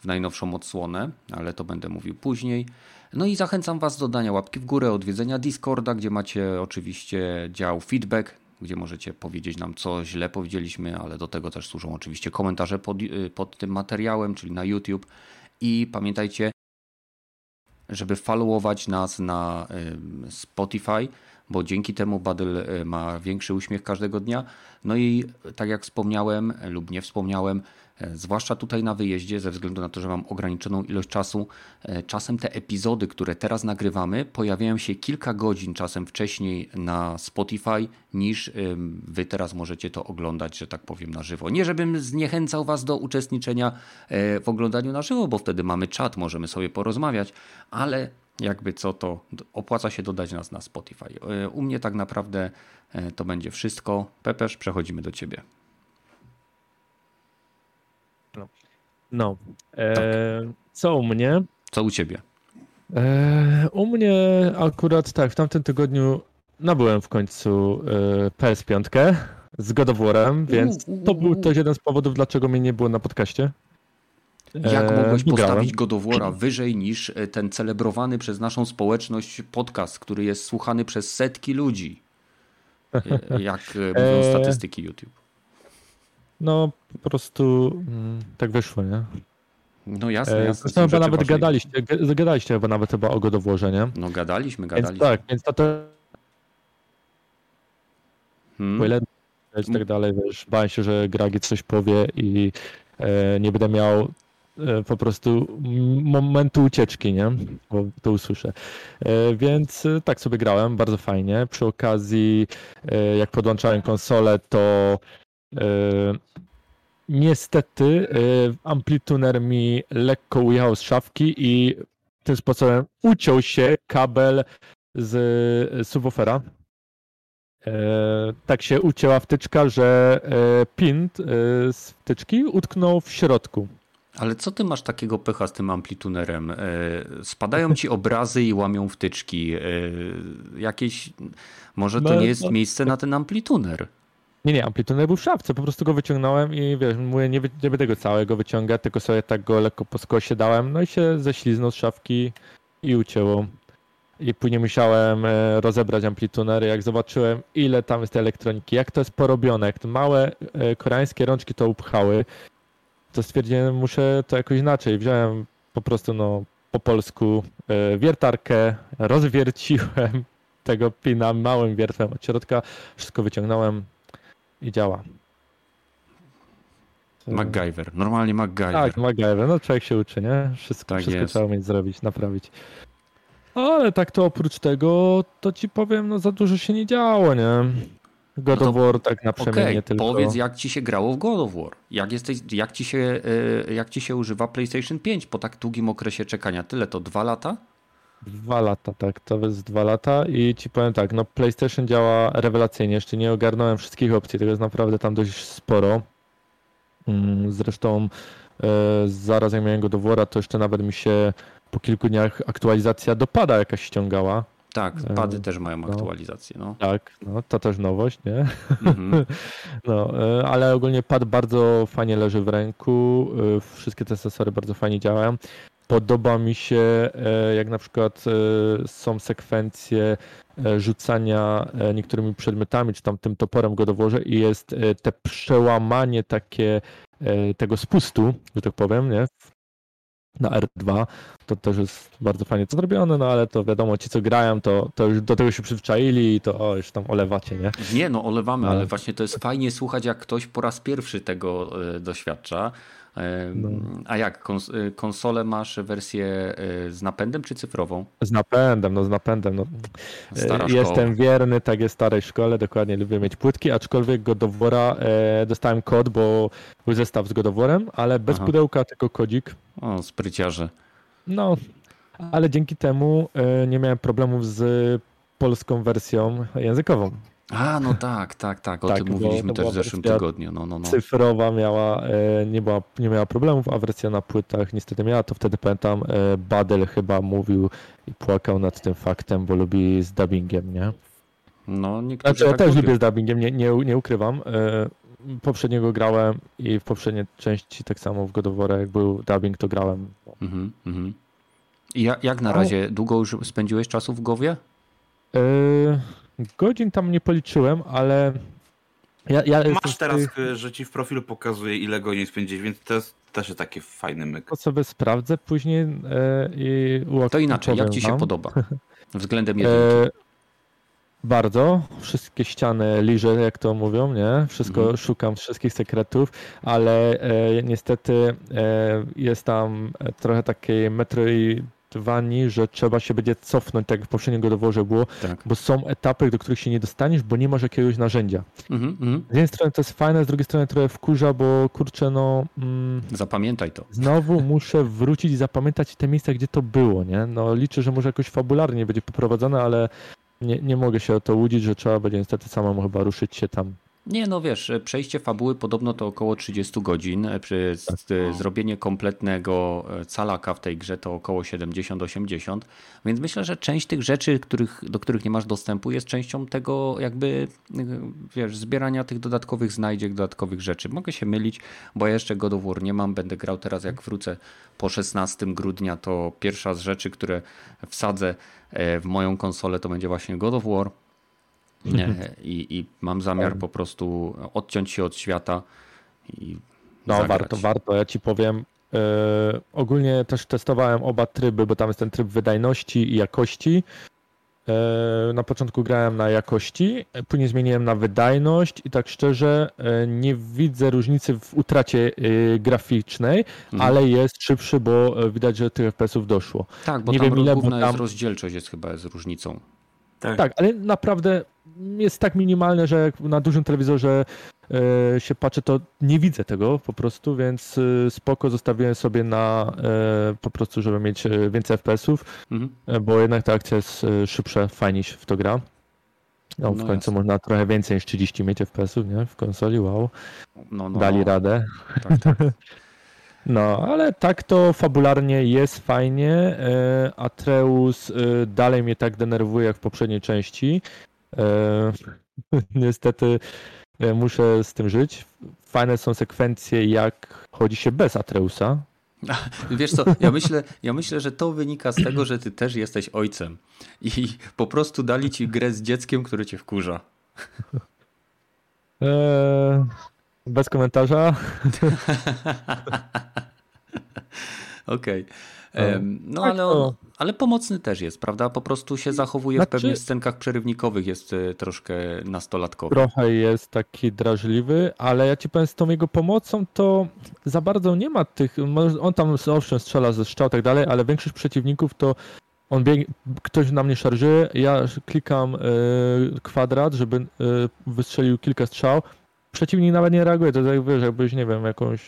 w najnowszą odsłonę, ale to będę mówił później. No i zachęcam Was do dania łapki w górę, odwiedzenia Discorda, gdzie macie oczywiście dział feedback, gdzie możecie powiedzieć nam, co źle powiedzieliśmy, ale do tego też służą oczywiście komentarze pod, y, pod tym materiałem, czyli na YouTube. I pamiętajcie, żeby followować nas na Spotify, bo dzięki temu Badel y, ma większy uśmiech każdego dnia. No i tak jak wspomniałem lub nie wspomniałem, zwłaszcza tutaj na wyjeździe, ze względu na to, że mam ograniczoną ilość czasu. E, czasem te epizody, które teraz nagrywamy, pojawiają się kilka godzin czasem wcześniej na Spotify, niż wy teraz możecie to oglądać, że tak powiem, na żywo. Nie, żebym zniechęcał was do uczestniczenia e, w oglądaniu na żywo, bo wtedy mamy czat, możemy sobie porozmawiać, ale jakby co, to opłaca się dodać nas na Spotify. U mnie tak naprawdę to będzie wszystko. Pepeż, przechodzimy do ciebie. No. E, tak. Co u mnie? Co u ciebie? E, u mnie akurat tak, w tamtym tygodniu nabyłem w końcu e, PS5 z God więc to był też jeden z powodów, dlaczego mnie nie było na podcaście. Jak mogłeś postawić God of War'a wyżej niż ten celebrowany przez naszą społeczność podcast, który jest słuchany przez setki ludzi? Jak mówią statystyki YouTube. No, po prostu mm, tak wyszło, nie? No jasne, e, jasne. Zresztą chyba nawet gadaliście, gadaliście chyba nawet chyba o godowłoże, nie? No gadaliśmy, gadaliśmy. Więc tak, więc to. Hmm. Ile i tak dalej, wiesz, bałem się, że Gragi coś powie i e, nie będę miał e, po prostu momentu ucieczki, nie? Bo to usłyszę. E, więc e, tak sobie grałem, bardzo fajnie. Przy okazji, e, jak podłączałem konsolę, to Niestety y, amplituner mi lekko ujechał z szafki i tym sposobem uciął się kabel z subwoofera. E, tak się ucięła wtyczka, że e, pin e, z wtyczki utknął w środku. Ale co ty masz takiego pecha z tym amplitunerem? Spadają ci obrazy i łamią wtyczki. Jakieś. Może to no, nie jest no. miejsce na ten amplituner. Nie, nie, amplituner był w szafce, po prostu go wyciągnąłem i wiesz, mówię, nie, nie będę go całego wyciągać, tylko sobie tak go lekko po skosie dałem, no i się ześliznął z szafki i ucięło. I później musiałem e, rozebrać amplitunery, jak zobaczyłem ile tam jest tej elektroniki, jak to jest porobione, jak te małe e, koreańskie rączki to upchały, to stwierdziłem, muszę to jakoś inaczej. Wziąłem po prostu no, po polsku e, wiertarkę, rozwierciłem tego pina małym wiertłem od środka, wszystko wyciągnąłem, i działa. MacGyver, normalnie MacGyver. Tak, MacGyver, no człowiek się uczy, nie? Wszystko, tak wszystko trzeba umieć zrobić, naprawić. Ale tak to oprócz tego, to ci powiem, no za dużo się nie działo, nie? God no of War tak na przemianie okay, tylko. Powiedz, jak ci się grało w God of War? Jak, jesteś, jak, ci się, e, jak ci się używa PlayStation 5 po tak długim okresie czekania? Tyle to dwa lata? Dwa lata, tak, to jest dwa lata i ci powiem tak, no PlayStation działa rewelacyjnie, jeszcze nie ogarnąłem wszystkich opcji, tego jest naprawdę tam dość sporo. Mm, zresztą e, zaraz jak miałem go do wora, to jeszcze nawet mi się po kilku dniach aktualizacja dopada jakaś ściągała. Tak, e, pady też mają no, aktualizację. No. Tak, no, to też nowość, nie? Mm-hmm. No, e, ale ogólnie pad bardzo fajnie leży w ręku, wszystkie te sensory bardzo fajnie działają. Podoba mi się, e, jak na przykład e, są sekwencje e, rzucania niektórymi przedmiotami, czy tam tym toporem go dowożę i jest te przełamanie takie tego spustu, że tak powiem, nie? na R2. To też jest bardzo fajnie to zrobione, no ale to wiadomo, ci co grają, to, to już do tego się przyzwyczaili i to o, już tam olewacie, nie? Nie, no olewamy, ale, ale właśnie to jest fajnie słuchać, jak ktoś po raz pierwszy tego doświadcza. No. A jak, y, konsolę masz wersję y, z napędem czy cyfrową? Z napędem, no z napędem. No. Stara Jestem wierny takiej starej szkole, dokładnie lubię mieć płytki, aczkolwiek Godowora e, dostałem kod, bo był zestaw z Godoworem, ale bez Aha. pudełka, tylko kodzik. O, spryciarze. No, ale dzięki temu e, nie miałem problemów z polską wersją językową. A, no tak, tak, tak. O tak, tym mówiliśmy też w zeszłym tygodniu. No, no, no. Cyfrowa miała, e, nie, była, nie miała problemów, a wersja na płytach niestety miała. To wtedy pamiętam, e, Badel chyba mówił i płakał nad tym faktem, bo lubi z dubbingiem, nie? No, niektórzy znaczy, ja tak też lubię z dubbingiem, nie, nie, nie ukrywam. E, poprzedniego grałem i w poprzedniej części tak samo w God of War, jak był dubbing, to grałem. Mhm, mhm. I jak, jak na razie? Długo już spędziłeś czasu w Gowie? Godzin tam nie policzyłem, ale. Ja, ja Masz teraz, tych... że ci w profilu pokazuje, ile godzin spędziłeś, więc to jest też taki fajny myk. To sobie sprawdzę później e, i To inaczej, jak ci się podoba? Względem e, jedynki. E, bardzo. Wszystkie ściany liżę, jak to mówią, nie? Wszystko mhm. szukam wszystkich sekretów, ale e, niestety e, jest tam trochę takiej metro Wani, że trzeba się będzie cofnąć, tak jak w poprzednim doworze było, tak. bo są etapy, do których się nie dostaniesz, bo nie masz jakiegoś narzędzia. Mm -hmm. Z jednej strony to jest fajne, z drugiej strony trochę wkurza, bo kurczę, no... Mm, Zapamiętaj to. Znowu muszę wrócić i zapamiętać te miejsca, gdzie to było, nie? No liczę, że może jakoś fabularnie będzie poprowadzone, ale nie, nie mogę się o to łudzić, że trzeba będzie niestety samemu chyba ruszyć się tam Nie, no wiesz, przejście fabuły podobno to około 30 godzin. Przy tak. zrobienie kompletnego e, calaka w tej grze to około 70-80. Więc myślę, że część tych rzeczy, których, do których nie masz dostępu, jest częścią tego jakby, e, wiesz, zbierania tych dodatkowych znajdziek, dodatkowych rzeczy. Mogę się mylić, bo ja jeszcze God of War nie mam. Będę grał teraz, jak wrócę po 16 grudnia, to pierwsza z rzeczy, które wsadzę e, w moją konsolę, to będzie właśnie God of War. I, I, mam zamiar po prostu odciąć się od świata i. No, zagrać. warto, warto. Ja ci powiem. Yy, ogólnie też testowałem oba tryby, bo tam jest ten tryb wydajności i jakości. Yy, na początku grałem na jakości, później zmieniłem na wydajność i tak szczerze yy, nie widzę różnicy w utracie graficznej, mhm. ale jest szybszy, bo widać, że tych FPS-ów doszło. Tak, bo nie tam wiem ile, bo tam... jest rozdzielczość jest chyba z różnicą. Tak. tak, ale naprawdę jest tak minimalne, że jak na dużym telewizorze e, się patrzę, to nie widzę tego po prostu, więc e, spoko zostawiłem sobie na e, po prostu, żeby mieć więcej FPS-ów, mhm. bo jednak ta akcja jest szybsza, fajniej się w to gra. No, w no końcu można trochę więcej niż 30 mieć FPS-ów, nie? W konsoli, wow. No, no, Dali no. radę. Tak, tak. No, ale tak to fabularnie jest fajnie. Atreus dalej mnie tak denerwuje jak w poprzedniej części. E, niestety e, muszę z tym żyć. Fajne są sekwencje, jak chodzi się bez Atreusa. Wiesz co, ja myślę, ja myślę, że to wynika z tego, że ty też jesteś ojcem i po prostu dali ci grę z dzieckiem, które cię wkurza. Eee, bez komentarza. Okej. Okay. No tak, ale, on, ale pomocny też jest, prawda? Po prostu się zachowuje znaczy, w pewnych scenkach przerywnikowych, jest e, troszkę nastolatkowy. Trochę jest taki drażliwy, ale ja ci powiem, z tą jego pomocą to za bardzo nie ma tych, on tam owszem strzela ze strzał i tak dalej, ale większość przeciwników to on ktoś na mnie szarżuje, ja klikam y, kwadrat, żeby y, wystrzelił kilka strzał, przeciwnik nawet nie reaguje, to jak wiesz, jakbyś, nie wiem, jakąś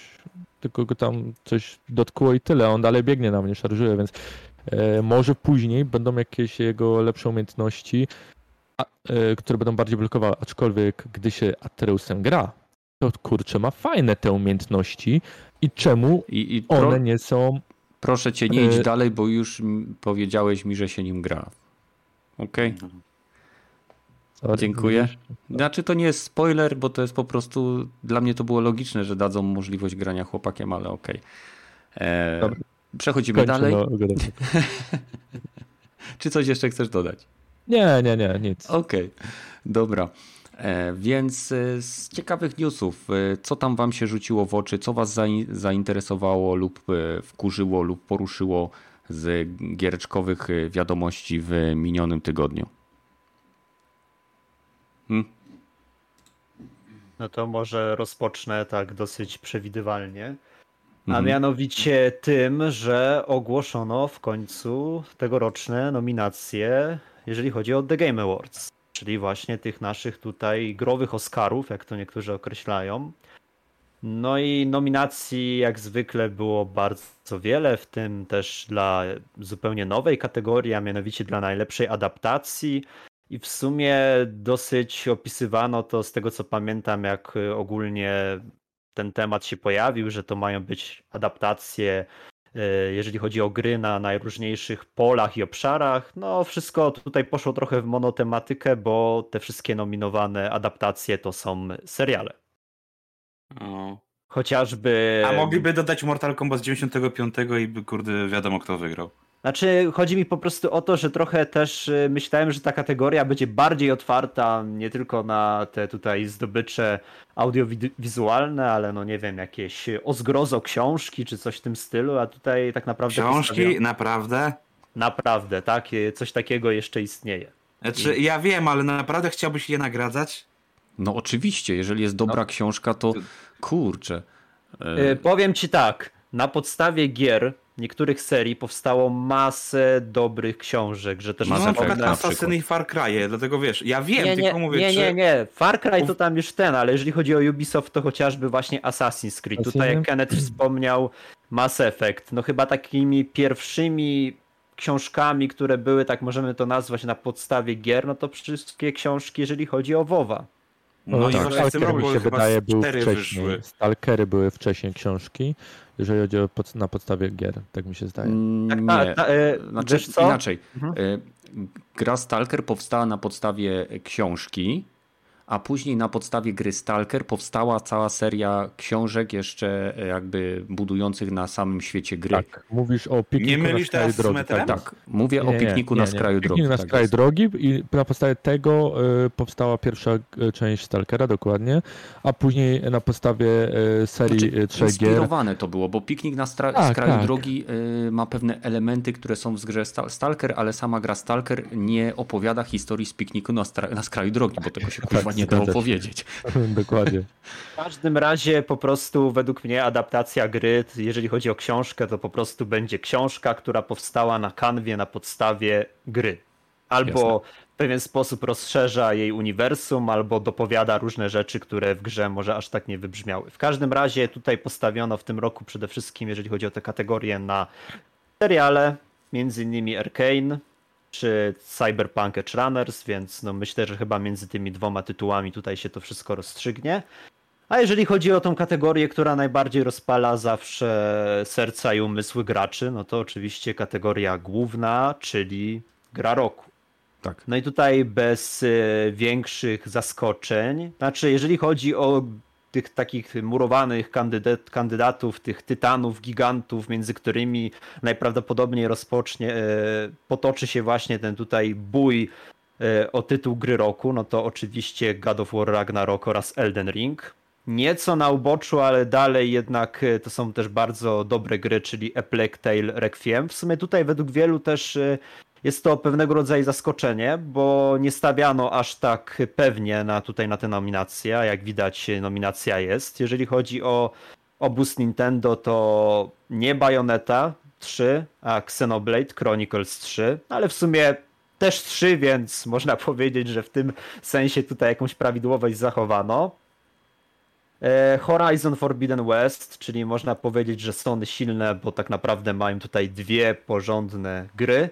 tylko go tam coś dotkło i tyle, on dalej biegnie na mnie, szarżuje, więc e, może później będą jakieś jego lepsze umiejętności, a, e, które będą bardziej blokowały, aczkolwiek gdy się Atreusem gra, to kurczę, ma fajne te umiejętności i czemu I, i one nie są... Proszę cię, nie idź e... dalej, bo już powiedziałeś mi, że się nim gra. Okej? Okay? Dziękuję. Znaczy to nie jest spoiler, bo to jest po prostu dla mnie to było logiczne, że dadzą możliwość grania chłopakiem, ale okej. Okay. E, przechodzimy dalej. Czy coś jeszcze chcesz dodać? Nie, nie, nie, nic. Okej, okay. dobra. E, więc e, z ciekawych newsów, co tam wam się rzuciło w oczy, co was zainteresowało lub wkurzyło lub poruszyło z giereczkowych wiadomości w minionym tygodniu? Hmm? No to może rozpocznę tak dosyć przewidywalnie. A mhm. mianowicie tym, że ogłoszono w końcu tegoroczne nominacje, jeżeli chodzi o The Game Awards, czyli właśnie tych naszych tutaj growych Oscarów, jak to niektórzy określają. No i nominacji jak zwykle było bardzo wiele, w tym też dla zupełnie nowej kategorii, a mianowicie dla najlepszej adaptacji, i w sumie dosyć opisywano to z tego co pamiętam, jak y, ogólnie ten temat się pojawił, że to mają być adaptacje, y, jeżeli chodzi o gry na najróżniejszych polach i obszarach. No, wszystko tutaj poszło trochę w monotematykę, bo te wszystkie nominowane adaptacje to są seriale. O. Chociażby. A mogliby dodać Mortal Kombat z 95 i by kurde wiadomo kto wygrał. Znaczy, chodzi mi po prostu o to, że trochę też y, myślałem, że ta kategoria będzie bardziej otwarta nie tylko na te tutaj zdobycze audiowizualne, ale no nie wiem, jakieś o zgrozo książki czy coś w tym stylu, a tutaj tak naprawdę. Książki? Naprawdę? Naprawdę, tak? Coś takiego jeszcze istnieje. Znaczy, I... ja wiem, ale naprawdę chciałbyś je nagradzać? No oczywiście, jeżeli jest dobra no. książka, to kurczę. Yy, powiem ci tak, na podstawie gier niektórych serii powstało masę dobrych książek, że też... No na przykład. Assassiny i Far Cry, dlatego wiesz, ja wiem, nie, nie, tylko mówię, Nie, nie, nie, Far Cry to tam już ten, ale jeżeli chodzi o Ubisoft, to chociażby właśnie Assassin's Creed. Tutaj jak Kenneth wspomniał, Mass Effect, no chyba takimi pierwszymi książkami, które były, tak możemy to nazwać, na podstawie gier, no to wszystkie książki, jeżeli chodzi o WoWa. No, no i tak. właśnie w tym roku mi się wydaje był wcześniej. Wyszły. Stalkery były wcześniej książki, jeżeli chodzi o pod, na podstawie gier, tak mi się zdaje. Mm, tak, nie, ta, ta, e, znaczy, inaczej. Mhm. E, gra Stalker powstała na podstawie książki, a później na podstawie gry Stalker powstała cała seria książek jeszcze e, jakby budujących na samym świecie gry. Tak, mówisz o pikniku nie na skraju drogi. Tak, tak, mówię nie, o pikniku nie, na skraju drogi. Piknik na tak skraju drogi i na podstawie tego y, powstała pierwsza e, część Stalkera dokładnie, a później na podstawie serii znaczy, trzech gier. Inspirowane to było, bo piknik na tak, skraju tak. drogi ma pewne elementy, które są w grze Stalker, ale sama gra Stalker nie opowiada historii z pikniku na, na skraju drogi, bo tego się kurwa tak, nie dało powiedzieć. Dokładnie. W każdym razie po prostu według mnie adaptacja gry, jeżeli chodzi o książkę, to po prostu będzie książka, która powstała na kanwie na podstawie gry. Albo Jasne. w pewien sposób rozszerza jej uniwersum, albo dopowiada różne rzeczy, które w grze może aż tak nie wybrzmiały. W każdym razie tutaj postawiono w tym roku przede wszystkim, jeżeli chodzi o te kategorie, na seriale, między innymi Arcane, czy Cyberpunk Edge Runners, więc no myślę, że chyba między tymi dwoma tytułami tutaj się to wszystko rozstrzygnie. A jeżeli chodzi o tą kategorię, która najbardziej rozpala zawsze serca i umysły graczy, no to oczywiście kategoria główna, czyli gra roku. Tak. No i tutaj bez y, większych zaskoczeń, znaczy jeżeli chodzi o tych takich murowanych kandydat, kandydatów, tych tytanów, gigantów, między którymi najprawdopodobniej rozpocznie, e, potoczy się właśnie ten tutaj bój e, o tytuł gry roku, no to oczywiście God of War Ragnarok oraz Elden Ring. Nieco na uboczu, ale dalej jednak e, to są też bardzo dobre gry, czyli A Plague Tale Requiem. W sumie tutaj według wielu też jest to pewnego rodzaju zaskoczenie, bo nie stawiano aż tak pewnie na, tutaj na tę nominację, jak widać nominacja jest. Jeżeli chodzi o obóz Nintendo, to nie Bayonetta 3, a Xenoblade Chronicles 3, ale w sumie też 3, więc można powiedzieć, że w tym sensie tutaj jakąś prawidłowość zachowano. E, Horizon Forbidden West, czyli można powiedzieć, że Sony silne, bo tak naprawdę mają tutaj dwie porządne gry.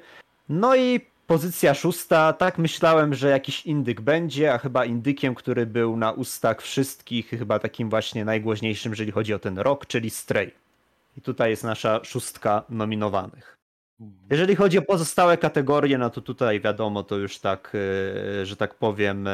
No i pozycja szósta, tak myślałem, że jakiś indyk będzie, a chyba indykiem, który był na ustach wszystkich, chyba takim właśnie najgłośniejszym, jeżeli chodzi o ten rok, czyli Stray. I tutaj jest nasza szóstka nominowanych. Jeżeli chodzi o pozostałe kategorie, no to tutaj wiadomo, to już tak, e, że tak powiem,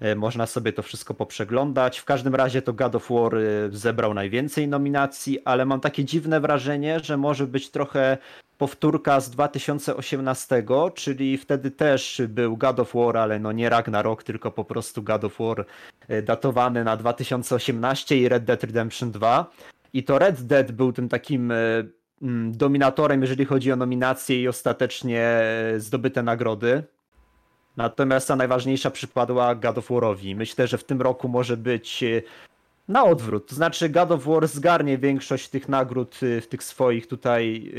e, można sobie to wszystko poprzeglądać. W każdym razie to God of War e, zebrał najwięcej nominacji, ale mam takie dziwne wrażenie, że może być trochę powtórka z 2018, czyli wtedy też był God of War, ale no nie Ragnarok, tylko po prostu God of War datowany na 2018 i Red Dead Redemption 2. I to Red Dead był tym takim Mm, dominatorem, jeżeli chodzi o nominacje i ostatecznie zdobyte nagrody. Natomiast ta najważniejsza przypadła God of Warowi. Myślę, że w tym roku może być e, na odwrót. To znaczy God of War zgarnie większość tych nagród e, w tych swoich tutaj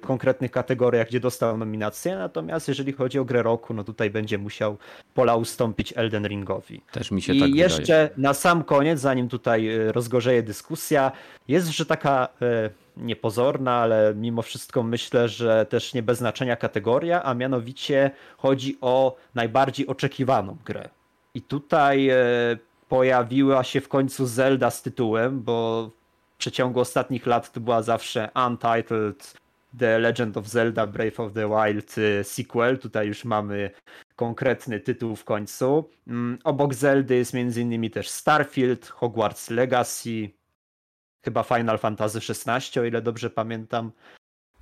konkretnych kategoriach, gdzie dostał nominację. Natomiast jeżeli chodzi o grę roku, no tutaj będzie musiał pola ustąpić Elden Ringowi. Też mi się I tak jeszcze wydaje. na sam koniec, zanim tutaj e, rozgorzeje dyskusja, jest że taka niepozorna, ale mimo wszystko myślę, że też nie bez znaczenia kategoria, a mianowicie chodzi o najbardziej oczekiwaną grę. I tutaj pojawiła się w końcu Zelda z tytułem, bo w przeciągu ostatnich lat to była zawsze Untitled The Legend of Zelda Breath of the Wild e, sequel. Tutaj już mamy konkretny tytuł w końcu. Mm, obok Zeldy jest m.in. też Starfield, Hogwarts Legacy, chyba Final Fantasy XVI, o ile dobrze pamiętam.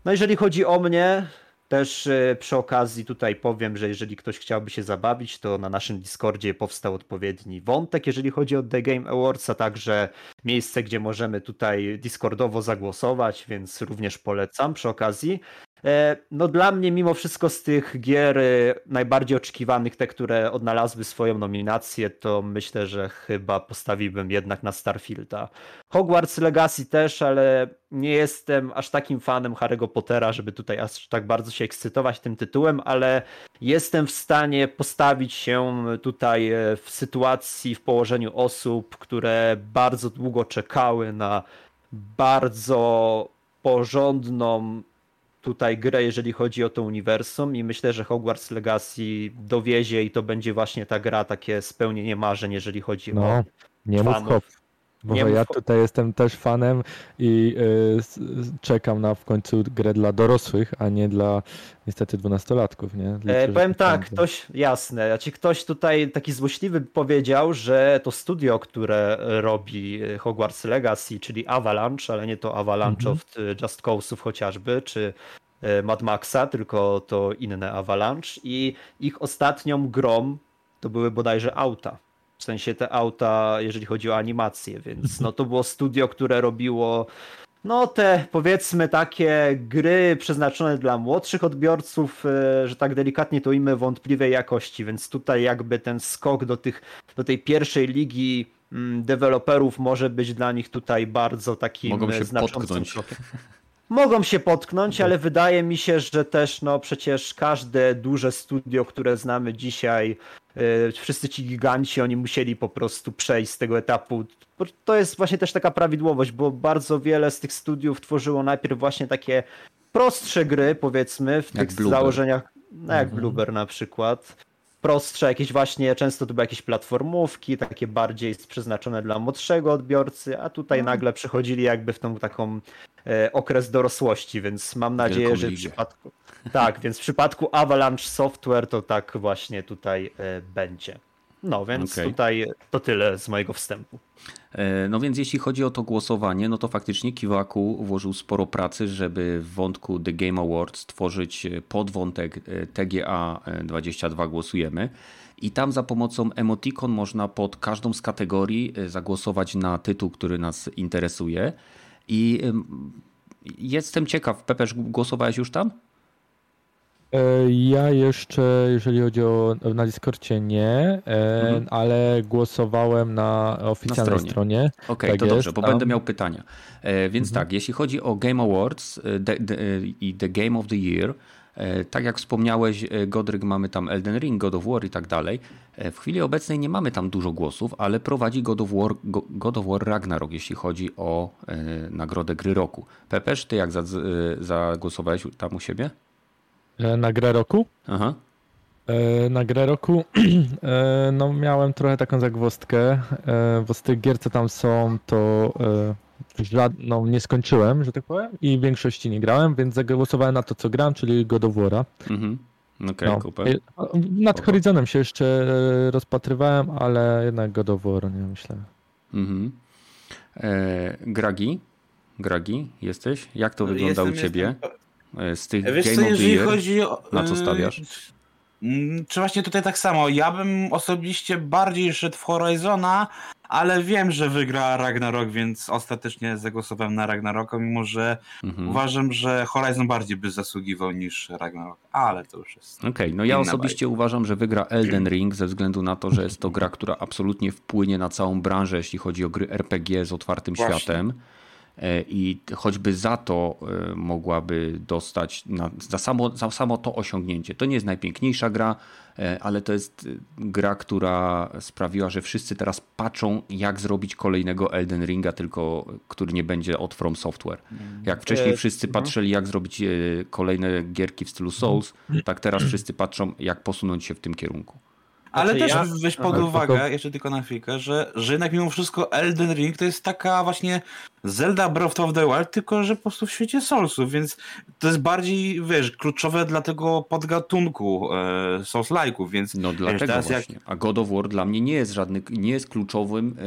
No jeżeli chodzi o mnie, też e, przy okazji tutaj powiem, że jeżeli ktoś chciałby się zabawić, to na naszym Discordzie powstał odpowiedni wątek, jeżeli chodzi o The Game Awards, a także miejsce, gdzie możemy tutaj Discordowo zagłosować, więc również polecam przy okazji. E, no dla mnie mimo wszystko z tych gier e, najbardziej oczekiwanych, te, które odnalazły swoją nominację, to myślę, że chyba postawiłbym jednak na Starfielda. Hogwarts Legacy też, ale nie jestem aż takim fanem Harry'ego Pottera, żeby tutaj aż tak bardzo się ekscytować tym tytułem, ale jestem w stanie postawić się tutaj e, w sytuacji, w położeniu osób, które bardzo długo czekały na bardzo porządną tutaj grę, jeżeli chodzi o to uniwersum i myślę, że Hogwarts Legacy dowiezie i to będzie właśnie ta gra, takie spełnienie marzeń, jeżeli chodzi no, o nie fanów. Bo nie ja tutaj jestem też fanem i y, czekam na w końcu grę dla dorosłych, a nie dla niestety dwunastolatków, nie? E, powiem tak, ktoś, jasne, znaczy ktoś tutaj taki złośliwy powiedział, że to studio, które robi Hogwarts Legacy, czyli Avalanche, ale nie to Avalanche -hmm. of Just Cause'ów chociażby, czy e, Mad Maxa, tylko to inne Avalanche i ich ostatnią grą to były bodajże auta. W sensie te auta, jeżeli chodzi o animację, więc no to było studio, które robiło no te powiedzmy takie gry przeznaczone dla młodszych odbiorców, e, że tak delikatnie to imię wątpliwej jakości, więc tutaj jakby ten skok do, tych, do tej pierwszej ligi mm, deweloperów może być dla nich tutaj bardzo takim Mogą się potknąć. Krokiem. Mogą się potknąć, ale wydaje mi się, że też no przecież każde duże studio, które znamy dzisiaj, wszyscy ci giganci, oni musieli po prostu przejść z tego etapu. To jest właśnie też taka prawidłowość, bo bardzo wiele z tych studiów tworzyło najpierw właśnie takie prostsze gry, powiedzmy, w jak tych założeniach, no jak mhm. Blueber na przykład prostsze, jakieś właśnie, często to były jakieś platformówki, takie bardziej przeznaczone dla młodszego odbiorcy, a tutaj no. nagle przechodzili jakby w tą taką e, okres dorosłości, więc mam nadzieję, Wielką że w przypadku tak, więc w przypadku Avalanche Software to tak właśnie tutaj e, będzie. No więc okay. tutaj to tyle z mojego wstępu. E, no więc jeśli chodzi o to głosowanie, no to faktycznie Kiwaku włożył sporo pracy, żeby w wątku The Game Awards stworzyć podwątek TGA 22 głosujemy. I tam za pomocą emoticon można pod każdą z kategorii e, zagłosować na tytuł, który nas interesuje. I jestem ciekaw, Pepeż, głosowałeś już tam? E, ja jeszcze, jeżeli chodzi o na Discordzie nie, e, mhm. ale głosowałem na oficjalnej na stronie. stronie. Okej, okay, tak to jest, dobrze, bo tam... będę miał pytania. E, więc mhm. tak, jeśli chodzi o Game Awards the, the, i The Game of the Year, tak jak wspomniałeś, Godryk, mamy tam Elden Ring, God of War i tak dalej. W chwili obecnej nie mamy tam dużo głosów, ale prowadzi God of War, God of War Ragnarok, jeśli chodzi o nagrodę gry roku. Pepesz, ty jak zagłosowałeś tam u siebie? E, na grę roku. Aha. E, na grę roku e, no miałem trochę taką zagwostkę, bo z tych gier, co tam są, to no, nie skończyłem, że tak powiem, i w większości nie grałem, więc zagłosowałem na to, co gram, czyli God of War'a. Mhm. Okej, okay, no. Nad Horizonem się jeszcze rozpatrywałem, ale jednak God of War, nie myślę. Mhm. E, Gragi? Gragi, jesteś? Jak to wygląda jestem, u ciebie? Jestem, z tych Wiesz Game co, jeżeli chodzi o... Na co stawiasz? Mm, czy właśnie tutaj tak samo. Ja bym osobiście bardziej szedł w Horizona, ale wiem, że wygra Ragnarok, więc ostatecznie zagłosowałem na Ragnaroka, mimo że mhm. uważam, że Horizon bardziej by zasługiwał niż Ragnarok, ale to już jest. Okej, okay, no ja osobiście bajka. uważam, że wygra Elden Ring ze względu na to, że jest to gra, która absolutnie wpłynie na całą branżę, jeśli chodzi o gry RPG z otwartym Właśnie. światem. E, i choćby za to e, mogłaby dostać, na, za, samo, za samo to osiągnięcie. To nie jest najpiękniejsza gra, e, ale to jest gra, która sprawiła, że wszyscy teraz patrzą, jak zrobić kolejnego Elden Ringa, tylko który nie będzie od From Software. Mm. Jak wcześniej wszyscy mhm. patrzyli, jak zrobić kolejne gierki w stylu Souls, mhm. tak teraz wszyscy patrzą, jak posunąć się w tym kierunku. Ale znaczy, też ja... weź pod uwagę, tylko... jeszcze tylko na chwilkę, że, że jednak mimo wszystko Elden Ring to jest taka właśnie Zelda Breath of the Wild, tylko że po prostu w świecie Soulsów, więc to jest bardziej, wiesz, kluczowe dla tego podgatunku e, Souls-like'ów, więc... No dlatego wiesz, właśnie. Jak... A God of War dla mnie nie jest żadny, nie jest kluczowym e,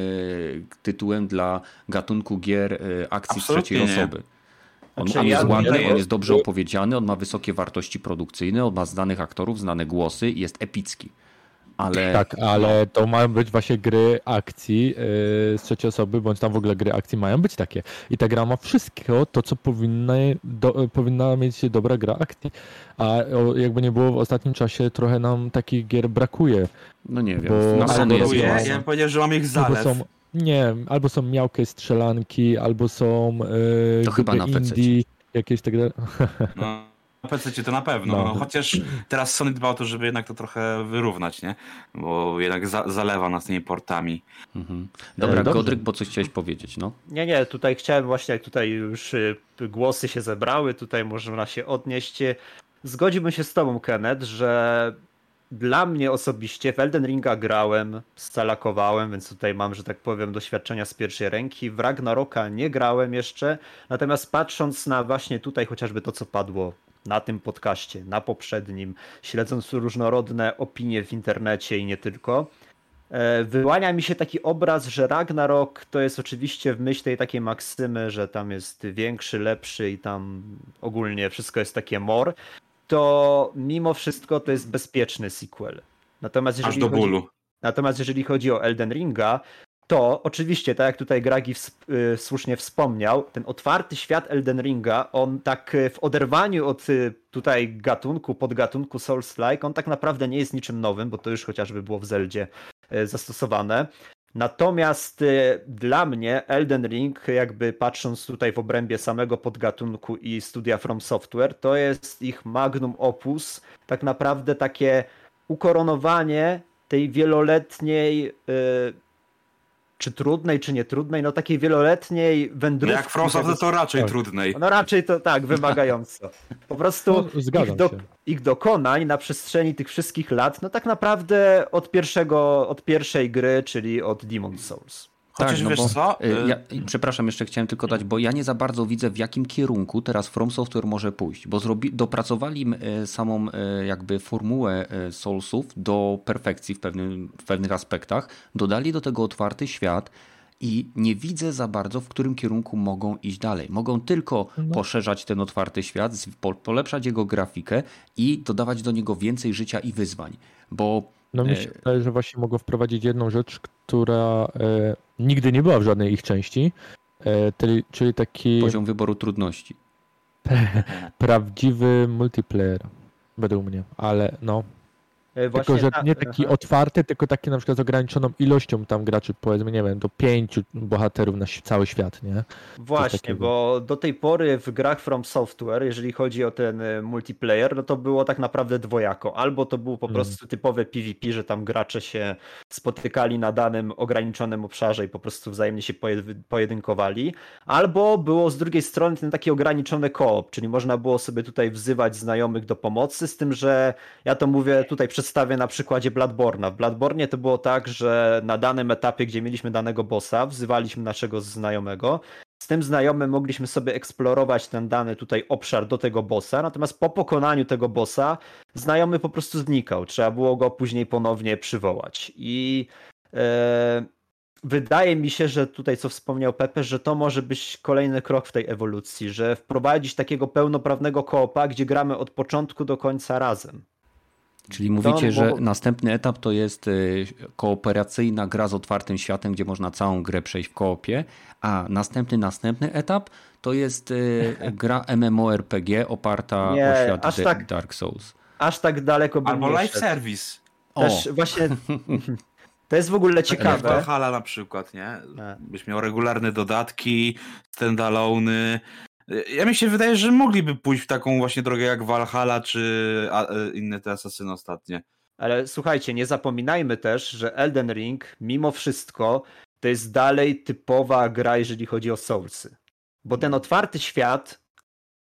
tytułem dla gatunku gier e, akcji Absolutnie trzeciej nie. osoby. On, znaczy, on jest ja ładny, on jest dobrze opowiedziany, on ma wysokie wartości produkcyjne, on ma znanych aktorów, znane głosy i jest epicki. Ale... Tak, ale to mają być właśnie gry akcji yy, z trzeciej osoby, bądź tam w ogóle gry akcji mają być takie. I ta gra ma wszystko to, co powinna, do, powinna mieć dobra gra akcji. A o, jakby nie było w ostatnim czasie, trochę nam takich gier brakuje. No nie wiem, bo na Sony jest Ja bym powiedział, że mam ich zalew. Są, nie, albo są miałkie strzelanki, albo są yy, to chyba na indie, jakieś tak dalej. No. PC to na pewno, no. no. chociaż teraz Sony dba o to, żeby jednak to trochę wyrównać, nie? Bo jednak za, zalewa nas tymi portami. Mhm. Dobra, e, Godryk, bo coś chciałeś powiedzieć, no? Nie, nie, tutaj chciałem właśnie, jak tutaj już y, głosy się zebrały, tutaj można się odnieść. Zgodziłbym się z tobą, Kenneth, że dla mnie osobiście w Elden Ringa grałem, scalakowałem, więc tutaj mam, że tak powiem, doświadczenia z pierwszej ręki. W Ragnaroka nie grałem jeszcze, natomiast patrząc na właśnie tutaj chociażby to, co padło na tym podcaście, na poprzednim, śledząc różnorodne opinie w internecie i nie tylko, e, wyłania mi się taki obraz, że Ragnarok to jest oczywiście w myśl tej takiej maksymy, że tam jest większy, lepszy i tam ogólnie wszystko jest takie mor to mimo wszystko to jest bezpieczny sequel. Natomiast jeżeli, Aż do bólu. Chodzi, natomiast jeżeli chodzi o Elden Ringa, to oczywiście, tak jak tutaj Gragi y, słusznie wspomniał, ten otwarty świat Elden Ringa, on tak y, w oderwaniu od y, tutaj gatunku, podgatunku Souls-like, on tak naprawdę nie jest niczym nowym, bo to już chociażby było w Zeldzie zastosowane. Natomiast dla mnie Elden Ring, jakby patrząc tutaj w obrębie samego podgatunku i studia From Software, to jest ich magnum opus, tak naprawdę takie ukoronowanie tej wieloletniej czy trudnej, czy nietrudnej, no takiej wieloletniej wędrówki. Jak From Software to raczej tak. trudnej. No raczej to tak, wymagająco. Po prostu no, ich, do, ich, dokonań na przestrzeni tych wszystkich lat, no tak naprawdę od pierwszego, od pierwszej gry, czyli od Demon Souls. Chociaż tak, no wiesz bo, co? Y, y, ja, przepraszam, jeszcze chciałem tylko dać, bo ja nie za bardzo widzę w jakim kierunku teraz From Software może pójść, bo zrobi, dopracowali y, samą jakby formułę Soulsów do perfekcji w, pewnym, w pewnych aspektach, dodali do tego otwarty świat i nie widzę za bardzo, w którym kierunku mogą iść dalej. Mogą tylko no. poszerzać ten otwarty świat, polepszać jego grafikę i dodawać do niego więcej życia i wyzwań, bo no mi się wydaje, że właśnie mogą wprowadzić jedną rzecz, która e, nigdy nie była w żadnej ich części, e, czyli, czyli taki... Poziom wyboru trudności. prawdziwy multiplayer, według mnie, ale no, E, właśnie tylko, że nie taki Aha. otwarty, tylko taki na przykład z ograniczoną ilością tam graczy, powiedzmy, nie wiem, do pięciu bohaterów na cały świat, nie? Właśnie, bo do tej pory w grach From Software, jeżeli chodzi o ten e, multiplayer, no to było tak naprawdę dwojako. Albo to był po hmm. prostu typowe PvP, że tam gracze się spotykali na danym ograniczonym obszarze i po prostu wzajemnie się pojedynkowali, albo było z drugiej strony ten taki ograniczony koop, czyli można było sobie tutaj wzywać znajomych do pomocy, z tym, że ja to mówię tutaj przez przedstawię na przykładzie Bladborna. W Bladbornie to było tak, że na danym etapie, gdzie mieliśmy danego bossa, wzywaliśmy naszego znajomego. Z tym znajomym mogliśmy sobie eksplorować ten dany tutaj obszar do tego bossa, natomiast po pokonaniu tego bossa znajomy po prostu znikał. Trzeba było go później ponownie przywołać. I e, wydaje mi się, że tutaj co wspomniał Pepe, że to może być kolejny krok w tej ewolucji, że wprowadzić takiego pełnoprawnego koopa, gdzie gramy od początku do końca razem. Czyli mówicie, że następny etap to jest y, kooperacyjna gra z otwartym światem, gdzie można całą grę przejść w koopie, a następny, następny etap to jest y, gra MMORPG oparta nie, o świat aż tak, Dark Souls. Aż tak daleko bym Albo live service. Też o. właśnie to jest w ogóle ciekawe. Valhalla na przykład, nie? Byś miał regularne dodatki, standalone, ja mi się wydaje, że mogliby pójść w taką właśnie drogę jak Valhalla czy e, inne te asasyny ostatnie. Ale słuchajcie, nie zapominajmy też, że Elden Ring mimo wszystko to jest dalej typowa gra, jeżeli chodzi o Soulsy. Bo ten otwarty świat,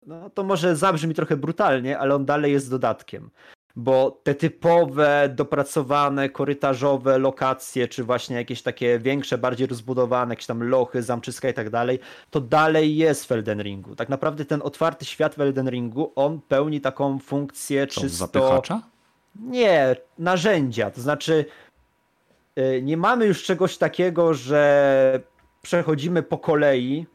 no to może zabrzmi trochę brutalnie, ale on dalej jest dodatkiem bo te typowe, dopracowane, korytarzowe lokacje, czy właśnie jakieś takie większe, bardziej rozbudowane, jakieś tam lochy, zamczyska i tak dalej, to dalej jest w Elden Ringu. Tak naprawdę ten otwarty świat w Elden Ringu, on pełni taką funkcję Co, czysto... Zapychacza? Nie, narzędzia, to znaczy y, nie mamy już czegoś takiego, że przechodzimy po kolei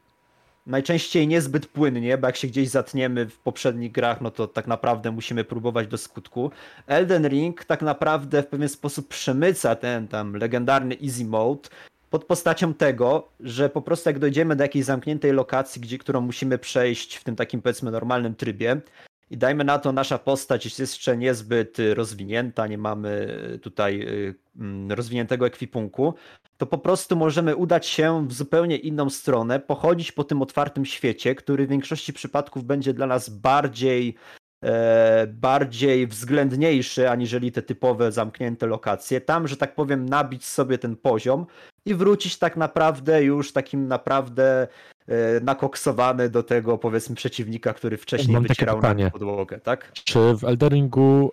najczęściej niezbyt płynnie, bo jak się gdzieś zatniemy w poprzednich grach, no to tak naprawdę musimy próbować do skutku. Elden Ring tak naprawdę w pewien sposób przemyca ten tam legendarny easy mode pod postacią tego, że po prostu jak dojdziemy do jakiejś zamkniętej lokacji, gdzie, którą musimy przejść w tym takim powiedzmy normalnym trybie, i dajmy na to, nasza postać jest jeszcze niezbyt rozwinięta, nie mamy tutaj y, mm, rozwiniętego ekwipunku, to po prostu możemy udać się w zupełnie inną stronę, pochodzić po tym otwartym świecie, który w większości przypadków będzie dla nas bardziej e, bardziej względniejszy aniżeli te typowe zamknięte lokacje. Tam, że tak powiem, nabić sobie ten poziom i wrócić tak naprawdę już takim naprawdę nakoksowany do tego powiedzmy przeciwnika, który wcześniej Mam wycierał na podłogę, tak? Czy w Elderingu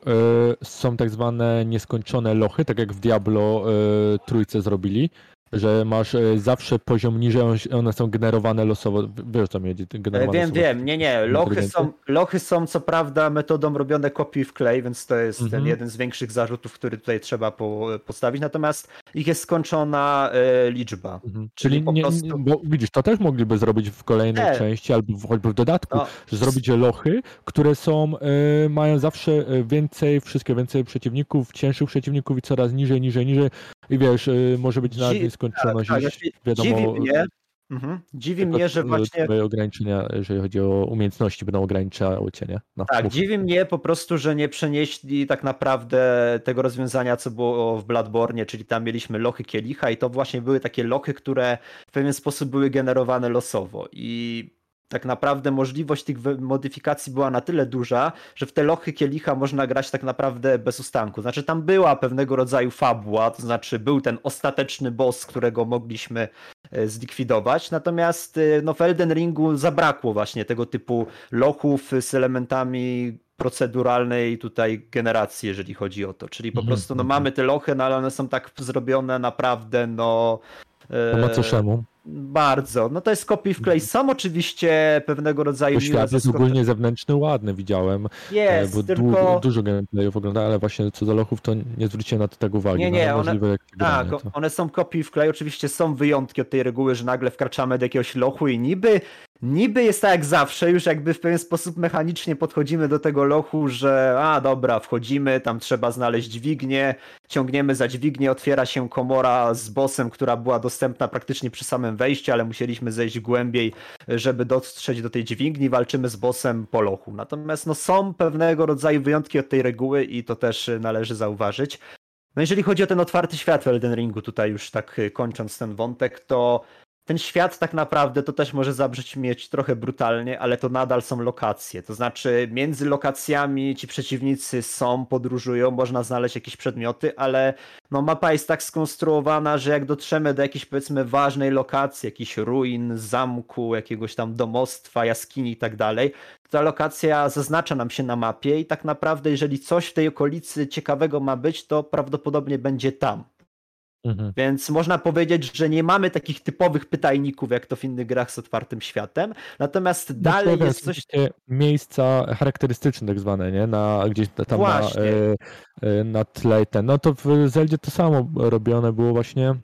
y, są tak zwane nieskończone lochy, tak jak w Diablo y, trójce zrobili? Że masz e, zawsze poziom niżej, one są generowane losowo. Wiesz, co mi chodzi? Generowane wiem, losowo. wiem. Nie, nie. Lochy są, lochy są co prawda metodą robione kopiuj w klej, więc to jest mhm. ten jeden z większych zarzutów, który tutaj trzeba po, postawić. Natomiast ich jest skończona e, liczba. Mhm. Czyli, Czyli nie, prostu... bo widzisz, to też mogliby zrobić w kolejnej części albo w, choćby w dodatku, no. że zrobić lochy, które są, e, mają zawsze e, więcej, wszystkie więcej przeciwników, cięższych przeciwników i coraz niżej, niżej, niżej. I wiesz, e, może być nawet nieskończoność, tak, tak, wiadomo... Dziwi mnie, mhm. dziwi mnie że właśnie... Twoje ograniczenia, jeżeli chodzi o umiejętności, będą ograniczały cię, nie? No, tak, mów. dziwi mnie po prostu, że nie przenieśli tak naprawdę tego rozwiązania, co było w Bloodborne, czyli tam mieliśmy lochy kielicha i to właśnie były takie lochy, które w pewien sposób były generowane losowo i tak naprawdę możliwość tych modyfikacji była na tyle duża, że w te lochy kielicha można grać tak naprawdę bez ustanku. Znaczy tam była pewnego rodzaju fabuła, to znaczy był ten ostateczny boss, którego mogliśmy e, zlikwidować, natomiast e, no, w Elden Ringu zabrakło właśnie tego typu lochów z elementami proceduralnej tutaj generacji, jeżeli chodzi o to. Czyli po mm -hmm. prostu no, mamy te lochy, no, ale one są tak zrobione naprawdę no... Po macoszemu. Bardzo. No to jest kopiuj wklej. Są oczywiście pewnego rodzaju... Świat jest ogólnie zewnętrzny, ładny, widziałem. Jest, bo tylko... Du dużo gameplayów oglądałem, ale właśnie co do lochów to nie zwróciłem na to tak uwagi. Nie, nie, no, one... tak, to... one są kopiuj wklej. Oczywiście są wyjątki od tej reguły, że nagle wkraczamy do jakiegoś lochu i niby niby jest tak jak zawsze, już jakby w pewien sposób mechanicznie podchodzimy do tego lochu, że a dobra, wchodzimy, tam trzeba znaleźć dźwignię, ciągniemy za dźwignię, otwiera się komora z bossem, która była dostępna praktycznie przy samym wejściu, ale musieliśmy zejść głębiej, żeby dotrzeć do tej dźwigni, walczymy z bossem po lochu. Natomiast no, są pewnego rodzaju wyjątki od tej reguły i to też należy zauważyć. No jeżeli chodzi o ten otwarty świat w Elden Ringu, tutaj już tak kończąc ten wątek, to ten świat tak naprawdę to też może zabrzmieć trochę brutalnie, ale to nadal są lokacje. To znaczy, między lokacjami ci przeciwnicy są, podróżują, można znaleźć jakieś przedmioty, ale no, mapa jest tak skonstruowana, że jak dotrzemy do jakiejś powiedzmy ważnej lokacji, jakichś ruin, zamku, jakiegoś tam domostwa, jaskini i tak dalej, ta lokacja zaznacza nam się na mapie i tak naprawdę, jeżeli coś w tej okolicy ciekawego ma być, to prawdopodobnie będzie tam. Mhm. Więc można powiedzieć, że nie mamy takich typowych pytajników, jak to w innych grach z otwartym światem. Natomiast no dalej jest coś. Miejsca charakterystyczne, tak zwane, nie? Na, gdzieś tam na, e, e, na tle ten. No to w Zeldzie to samo robione było właśnie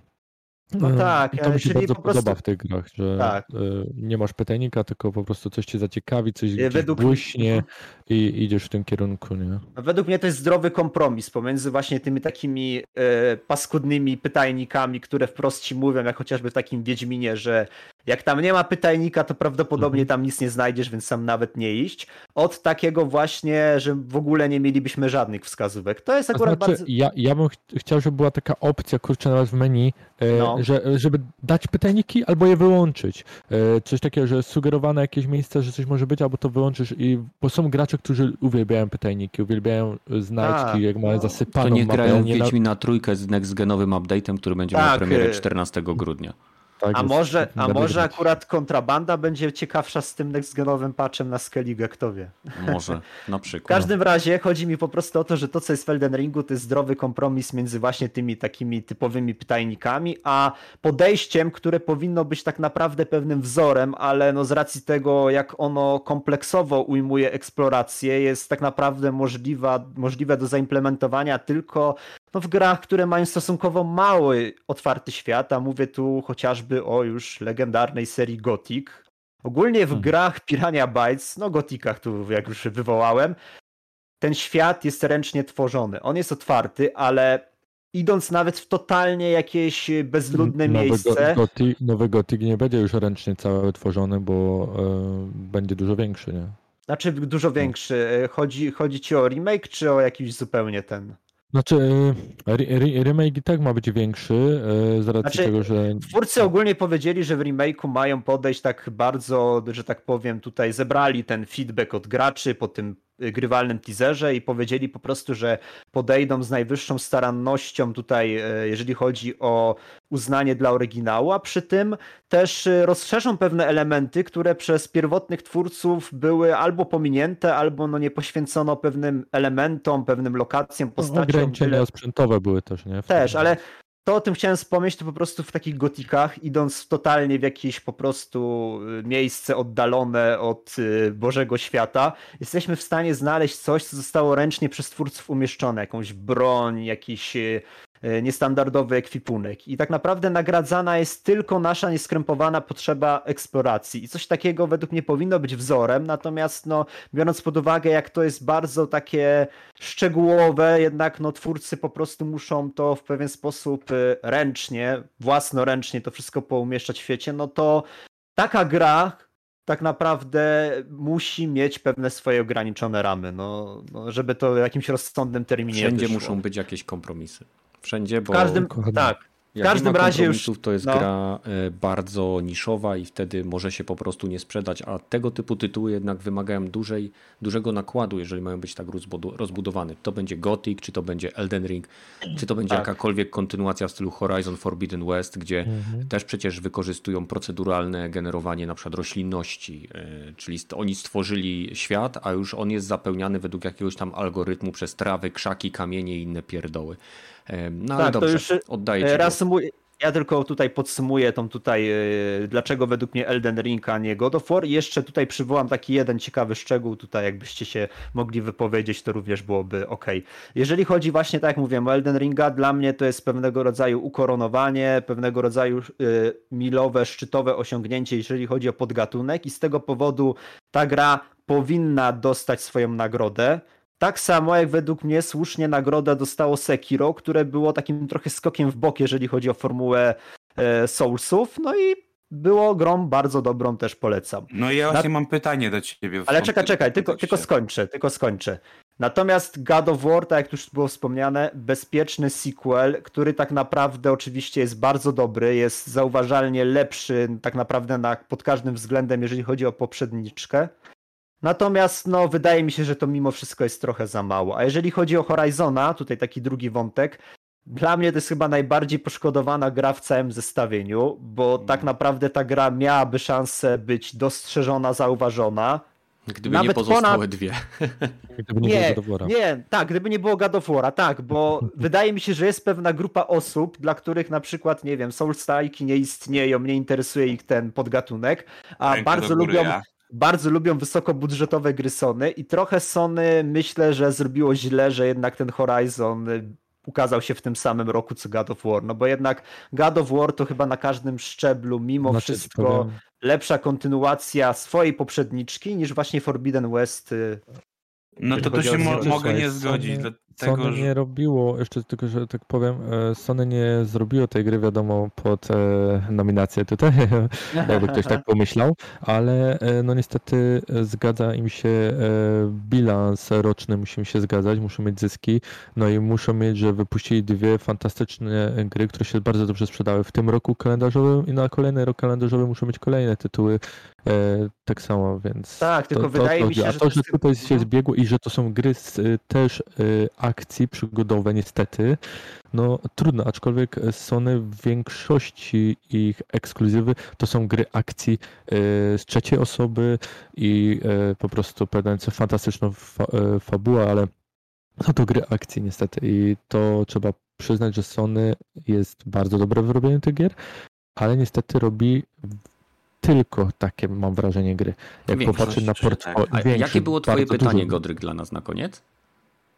no tak, to mi się bardzo po prostu... podoba w tych grach, że tak. E, nie masz pytajnika, tylko po prostu coś cię zaciekawi, coś Według... błyśnie i idziesz w tym kierunku, nie? Według mnie to jest zdrowy kompromis pomiędzy właśnie tymi takimi e, paskudnymi pytajnikami, które wprost ci mówią, jak chociażby w takim Wiedźminie, że jak tam nie ma pytajnika, to prawdopodobnie mhm. tam nic nie znajdziesz, więc sam nawet nie iść. Od takiego właśnie, że w ogóle nie mielibyśmy żadnych wskazówek. To jest akurat znaczy, bardzo... Ja, ja bym ch chciał, żeby była taka opcja, kurczę, nawet w menu, e, no. że, żeby dać pytajniki albo je wyłączyć. E, coś takiego, że sugerowane jakieś miejsce, że coś może być, albo to wyłączysz. I, bo są gracze, którzy uwielbiają pytajniki, uwielbiają znajdźki, A, jak mają no. zasypaną To nie grają w na trójkę z next genowym update'em, który będzie tak, miał premierę 14 grudnia. Tak a może, a może akurat kontrabanda będzie ciekawsza z tym nextgenowym patchem na Skellige, kto wie. Może, na przykład. W każdym razie chodzi mi po prostu o to, że to, co jest w Elden Ringu, to jest zdrowy kompromis między właśnie tymi takimi typowymi pytajnikami, a podejściem, które powinno być tak naprawdę pewnym wzorem, ale no z racji tego, jak ono kompleksowo ujmuje eksplorację, jest tak naprawdę możliwa, możliwe do zaimplementowania tylko no, w grach, które mają stosunkowo mały otwarty świat, a mówię tu chociażby o już legendarnej serii Gothic. Ogólnie w hmm. grach Pirania Bytes, no Gotikach tu jak już wywołałem, ten świat jest ręcznie tworzony. On jest otwarty, ale idąc nawet w totalnie jakieś bezludne nowy miejsce. Go, nowy Gothic nie będzie już ręcznie cały tworzony, bo y, będzie dużo większy, nie? Znaczy dużo większy. Chodzi, chodzi ci o remake, czy o jakiś zupełnie ten? Znaczy, e, remake i tak ma być większy e, z racji znaczy, tego, że... Twórcy ogólnie powiedzieli, że w remake'u mają podejść tak bardzo, że tak powiem, tutaj zebrali ten feedback od graczy po tym grywalnym teaserze i powiedzieli po prostu, że podejdą z najwyższą starannością tutaj, e, jeżeli chodzi o uznanie dla oryginału, a przy tym też e, rozszerzą pewne elementy, które przez pierwotnych twórców były albo pominięte, albo no nie poświęcono pewnym elementom, pewnym lokacjom, postaciom. Ograniczenia sprzętowe były też, nie? Też, ale to o tym chciałem wspomnieć, to po prostu w takich gotikach, idąc totalnie w jakieś po prostu y, miejsce oddalone od y, Bożego Świata, jesteśmy w stanie znaleźć coś, co zostało ręcznie przez twórców umieszczone, jakąś broń, jakiś y, niestandardowy ekwipunek. I tak naprawdę nagradzana jest tylko nasza nieskrępowana potrzeba eksploracji. I coś takiego według mnie powinno być wzorem, natomiast no, biorąc pod uwagę, jak to jest bardzo takie szczegółowe, jednak no, twórcy po prostu muszą to w pewien sposób e, ręcznie, własnoręcznie to wszystko poumieszczać w świecie, no to taka gra, tak naprawdę musi mieć pewne swoje ograniczone ramy, no, no żeby to w jakimś rozsądnym terminie Wszędzie wyszło. muszą być jakieś kompromisy. Wszędzie, bo... W każdym, tak. W każdym razie już. To jest no. gra e, bardzo niszowa i wtedy może się po prostu nie sprzedać, a tego typu tytuły jednak wymagają dużej, dużego nakładu, jeżeli mają być tak rozbudowane. To będzie Gothic, czy to będzie Elden Ring, czy to będzie tak. jakakolwiek kontynuacja w stylu Horizon Forbidden West, gdzie mhm. też przecież wykorzystują proceduralne generowanie na przykład roślinności, e, czyli oni stworzyli świat, a już on jest zapełniany według jakiegoś tam algorytmu przez trawy, krzaki, kamienie i inne pierdoły. No ale tak, dobrze, to już oddaję ci reasumuję, ja tylko tutaj podsumuję tą tutaj, yy, dlaczego według mnie Elden Ring, a nie God of War. I jeszcze tutaj przywołam taki jeden ciekawy szczegół, tutaj jakbyście się mogli wypowiedzieć, to również byłoby ok. Jeżeli chodzi właśnie, tak jak mówiłem, o Elden Ringa, dla mnie to jest pewnego rodzaju ukoronowanie, pewnego rodzaju yy, milowe, szczytowe osiągnięcie, jeżeli chodzi o podgatunek i z tego powodu ta gra powinna dostać swoją nagrodę. Tak samo jak według mnie słusznie nagrodę dostało Sekiro, które było takim trochę skokiem w bok, jeżeli chodzi o formułę e, Soulsów. No i było grą bardzo dobrą, też polecam. No i ja właśnie Na... mam pytanie do ciebie. Ale czekaj, czekaj, tylko, tylko skończę, tylko skończę. Natomiast God of War, tak jak już było wspomniane, bezpieczny sequel, który tak naprawdę oczywiście jest bardzo dobry, jest zauważalnie lepszy tak naprawdę na, pod każdym względem, jeżeli chodzi o poprzedniczkę. Natomiast no, wydaje mi się, że to mimo wszystko jest trochę za mało. A jeżeli chodzi o Horizona, tutaj taki drugi wątek, dla mnie to jest chyba najbardziej poszkodowana gra w całym zestawieniu, bo mm. tak naprawdę ta gra miałaby szansę być dostrzeżona, zauważona. Gdyby Nawet nie pozostałe ponad... dwie. Gdyby nie, nie, było nie, tak, gdyby nie było God of War'a, tak, bo wydaje mi się, że jest pewna grupa osób, dla których na przykład, nie wiem, Soul nie istnieją, nie interesuje ich ten podgatunek, a Rękę bardzo lubią, ja bardzo lubią wysokobudżetowe gry Sony i trochę Sony myślę, że zrobiło źle, że jednak ten Horizon y, ukazał się w tym samym roku co God of War, no bo jednak God of War to chyba na każdym szczeblu mimo znaczy, wszystko powiem... lepsza kontynuacja swojej poprzedniczki niż właśnie Forbidden West y, no to tu się mo mogę nie zgodzić. Sony, dlatego, Sony że... nie robiło, jeszcze tylko, że tak powiem, e, Sony nie zrobiło tej gry, wiadomo, pod e, nominację tutaj, jakby ktoś tak pomyślał, ale e, no niestety zgadza im się e, bilans roczny, musimy się zgadzać, muszą mieć zyski, no i muszą mieć, że wypuścili dwie fantastyczne gry, które się bardzo dobrze sprzedały w tym roku kalendarzowym i na kolejny rok kalendarzowy muszą mieć kolejne tytuły E, tak samo, więc. Tak, tylko to, wydaje to, mi się, A że. to, że tutaj się mhm. zbiegło i że to są gry z, też akcji przygodowe, niestety, no trudno, aczkolwiek Sony w większości ich ekskluzywy to są gry akcji y, z trzeciej osoby i po prostu posiadające fantastyczną fa fabułę, ale no to gry akcji niestety i to trzeba przyznać, że Sony jest bardzo dobre w robieniu tych gier, ale niestety robi tylko takie, mam wrażenie, gry. Jak popatrzę na portfolio. Tak. Jakie było twoje pytanie, dużo... Godryk, dla nas na koniec?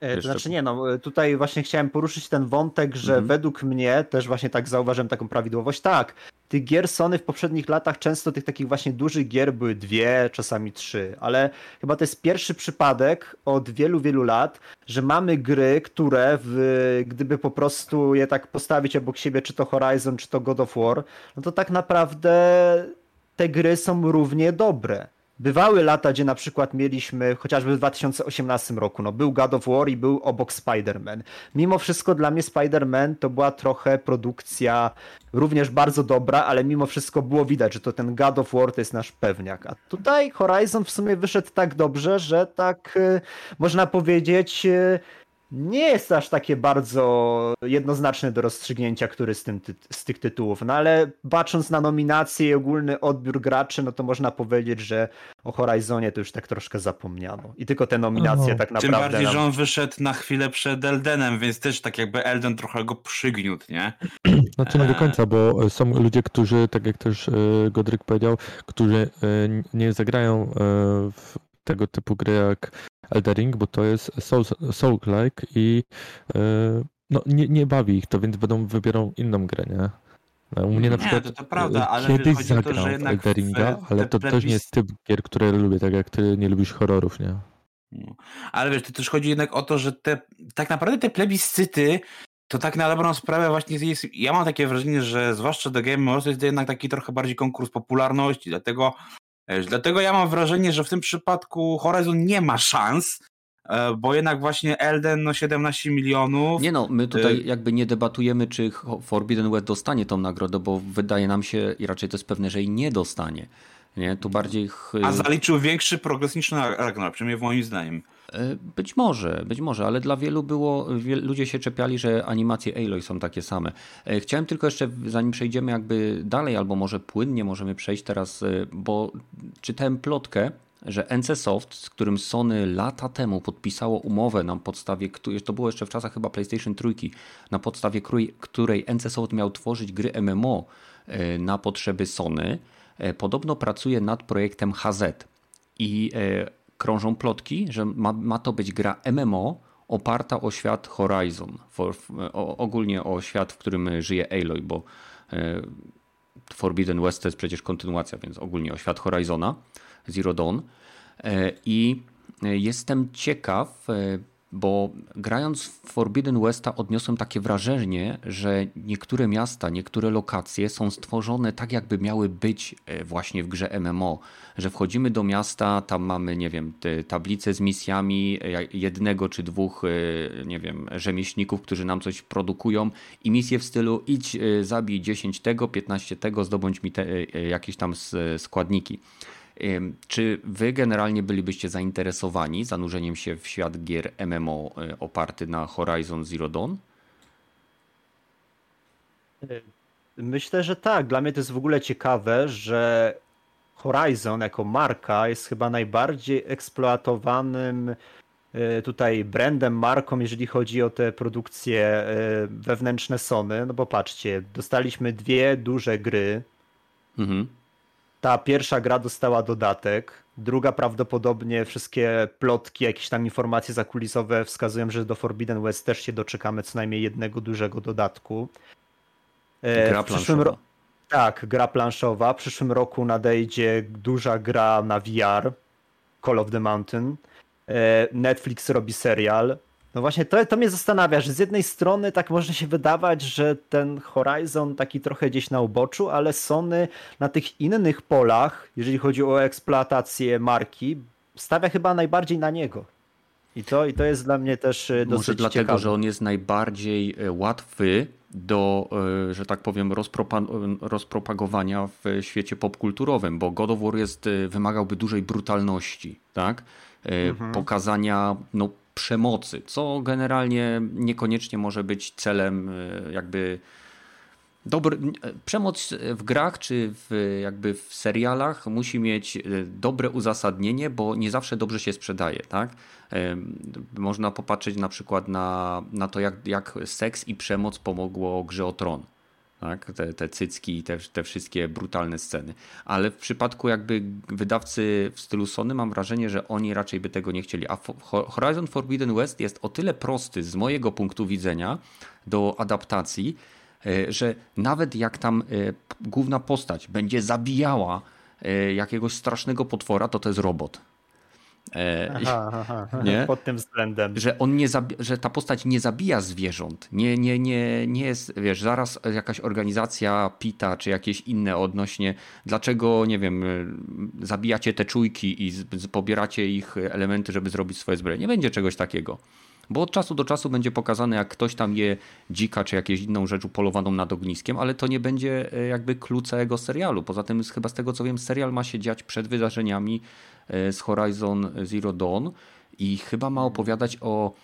E, to znaczy nie, no tutaj właśnie chciałem poruszyć ten wątek, że mhm. według mnie, też właśnie tak zauważyłem taką prawidłowość, tak, tych gier Sony w poprzednich latach często tych takich właśnie dużych gier były dwie, czasami trzy, ale chyba to jest pierwszy przypadek od wielu, wielu lat, że mamy gry, które w, gdyby po prostu je tak postawić obok siebie, czy to Horizon, czy to God of War, no to tak naprawdę te gry są równie dobre. Bywały lata, gdzie na przykład mieliśmy, chociażby w 2018 roku, no był God of War i był obok Spider-Man. Mimo wszystko dla mnie Spider-Man to była trochę produkcja również bardzo dobra, ale mimo wszystko było widać, że to ten God of War to jest nasz pewniak. A tutaj Horizon w sumie wyszedł tak dobrze, że tak y, można powiedzieć y, nie jest aż takie bardzo jednoznaczne do rozstrzygnięcia, który z, tym, z tych tytułów. No ale patrząc na nominacje i ogólny odbiór graczy, no to można powiedzieć, że o Horizonie to już tak troszkę zapomniano. I tylko te nominacje tak naprawdę. Tym bardziej, nam... że on wyszedł na chwilę przed Eldenem, więc też tak jakby Elden trochę go przygniótł, nie? Znaczy nie do końca, bo są ludzie, którzy, tak jak też e, Godryk powiedział, którzy e, nie zagrają e, w tego typu gry jak Eldering, bo to jest soul-like i yy, no, nie, nie bawi ich to, więc będą wybierą inną grę, nie? U mnie na przykład to, to prawda, ale kiedyś zagrał to, Elderinga, ale to też nie jest typ gier, które lubię, tak jak ty nie lubisz horrorów, nie? No. Ale wiesz, to też chodzi jednak o to, że te, tak naprawdę te plebiscyty to tak na dobrą sprawę właśnie jest, ja mam takie wrażenie, że zwłaszcza do Game Awards jest to jednak taki trochę bardziej konkurs popularności, dlatego Dlatego ja mam wrażenie, że w tym przypadku Horizon nie ma szans, e, bo jednak właśnie Elden no 17 milionów. Nie no, my tutaj jakby nie debatujemy, czy Forbidden West dostanie tą nagrodę, bo wydaje nam się i raczej to jest pewne, że jej nie dostanie. Nie, tu bardziej. A zaliczył większy progres niż Ragnarok, przynajmniej moim zdaniem. E, być może, być może, ale dla wielu było, ludzie się czepiali, że animacje Aloy są takie same. E, chciałem tylko jeszcze, zanim przejdziemy jakby dalej, albo może płynnie możemy przejść teraz, e, bo czytałem plotkę, że NCSoft, z którym Sony lata temu podpisało umowę na podstawie, to było jeszcze w czasach chyba PlayStation 3, na podstawie której NCSoft miał tworzyć gry MMO na potrzeby Sony, podobno pracuje nad projektem HZ. I krążą plotki, że ma, ma to być gra MMO oparta o świat Horizon, for, o, ogólnie o świat, w którym żyje Aloy, bo e, Forbidden West to jest przecież kontynuacja, więc ogólnie o świat Horizona, Zero Dawn. E, I jestem ciekaw, e, bo grając w Forbidden Westa odniosłem takie wrażenie, że niektóre miasta, niektóre lokacje są stworzone tak, jakby miały być e, właśnie w grze MMO. Że wchodzimy do miasta, tam mamy, nie wiem, tablice z misjami e, jednego czy dwóch, e, nie wiem, rzemieślników, którzy nam coś produkują i misje w stylu idź, zabij 10 tego, 15 tego, zdobądź mi te, jakieś tam składniki. Czy wy generalnie bylibyście zainteresowani zanurzeniem się w świat gier MMO e, oparty na Horizon Zero Dawn? E, myślę, że tak. Dla mnie to jest w ogóle ciekawe, że Horizon jako marka jest chyba najbardziej eksploatowanym e, tutaj brandem, marką, jeżeli chodzi o te produkcje wewnętrzne Sony. No bo patrzcie, dostaliśmy dwie duże gry. Mhm ta pierwsza gra dostała dodatek, druga prawdopodobnie wszystkie plotki, jakieś tam informacje zakulisowe wskazują, że do Forbidden West też się doczekamy co najmniej jednego dużego dodatku. E, gra planszowa. Ro... Tak, gra planszowa. W przyszłym roku nadejdzie duża gra na VR, Call of the Mountain. E, Netflix robi serial. No właśnie, to, to mnie zastanawia, że z jednej strony tak może się wydawać, że ten Horizon taki trochę gdzieś na uboczu, ale Sony na tych innych polach, jeżeli chodzi o eksploatację marki, stawia chyba najbardziej na niego. I to, i to jest dla mnie też e, dosyć Może dlatego, ciekawe. że on jest najbardziej e, łatwy do, e, że tak powiem, rozpropagowania w świecie popkulturowym, bo God of War jest, wymagałby dużej brutalności, tak? Mhm. Pokazania no, przemocy, co generalnie niekoniecznie może być celem e, jakby dobry, e, przemoc w grach czy w, jakby w serialach musi mieć e, dobre uzasadnienie, bo nie zawsze dobrze się sprzedaje, tak? Można popatrzeć na przykład na, na to, jak, jak seks i przemoc pomogło grze o tron tak? te, te cycki te, te wszystkie brutalne sceny. Ale w przypadku jakby wydawcy w stylu Sony mam wrażenie, że oni raczej by tego nie chcieli. A Horizon Forbidden West jest o tyle prosty z mojego punktu widzenia do adaptacji, e, że nawet jak tam e, główna postać będzie zabijała e, jakiegoś strasznego potwora, to to jest robot. E, aha, aha, nie? Pod tym względem. Że, on nie że ta postać nie zabija zwierząt. Nie, nie, nie, nie jest, wiesz, zaraz jakaś organizacja PITA czy jakieś inne odnośnie, dlaczego, nie wiem, zabijacie te czujki i pobieracie ich elementy, żeby zrobić swoje zbroje. Nie będzie czegoś takiego. Bo od czasu do czasu będzie pokazane, jak ktoś tam je dzika czy jakąś inną rzecz upolowaną nad ogniskiem, ale to nie będzie e, jakby klucz całego serialu. Poza tym, chyba z tego co wiem, serial ma się dziać przed wydarzeniami e, z Horizon Zero Dawn i chyba ma opowiadać o,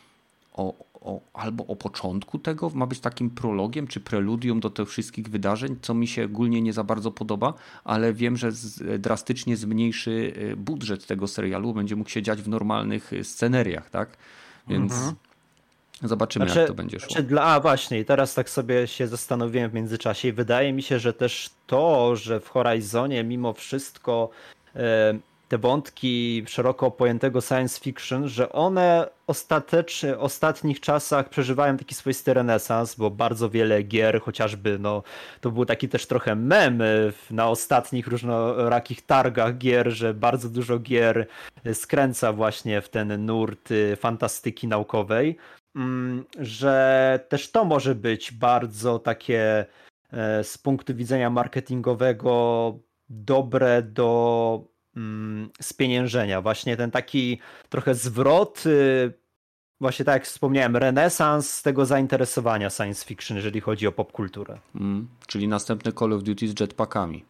o, o, albo o początku tego, ma być takim prologiem czy preludium do tych wszystkich wydarzeń, co mi się ogólnie nie za bardzo podoba, ale wiem, że z, drastycznie zmniejszy e, budżet tego serialu, będzie mógł się dziać w normalnych sceneriach, tak? Więc mhm. zobaczymy, znaczy, jak to będzie szło. Znaczy dla, a właśnie, teraz tak sobie się zastanowiłem w międzyczasie i wydaje mi się, że też to, że w Horizonie mimo wszystko te wątki szeroko pojętego science fiction, że one ostatecznie, w ostatnich czasach przeżywają taki swoisty renesans, bo bardzo wiele gier, chociażby no, to był taki też trochę mem na ostatnich różnorakich targach gier, że bardzo dużo gier skręca właśnie w ten nurt y, fantastyki naukowej, mm, że też to może być bardzo takie e, z punktu widzenia marketingowego dobre do spieniężenia. Właśnie ten taki trochę zwrot, y, właśnie tak jak wspomniałem, renesans tego zainteresowania science fiction, jeżeli chodzi o popkulturę. Mm, czyli następny Call of Duty z jetpackami.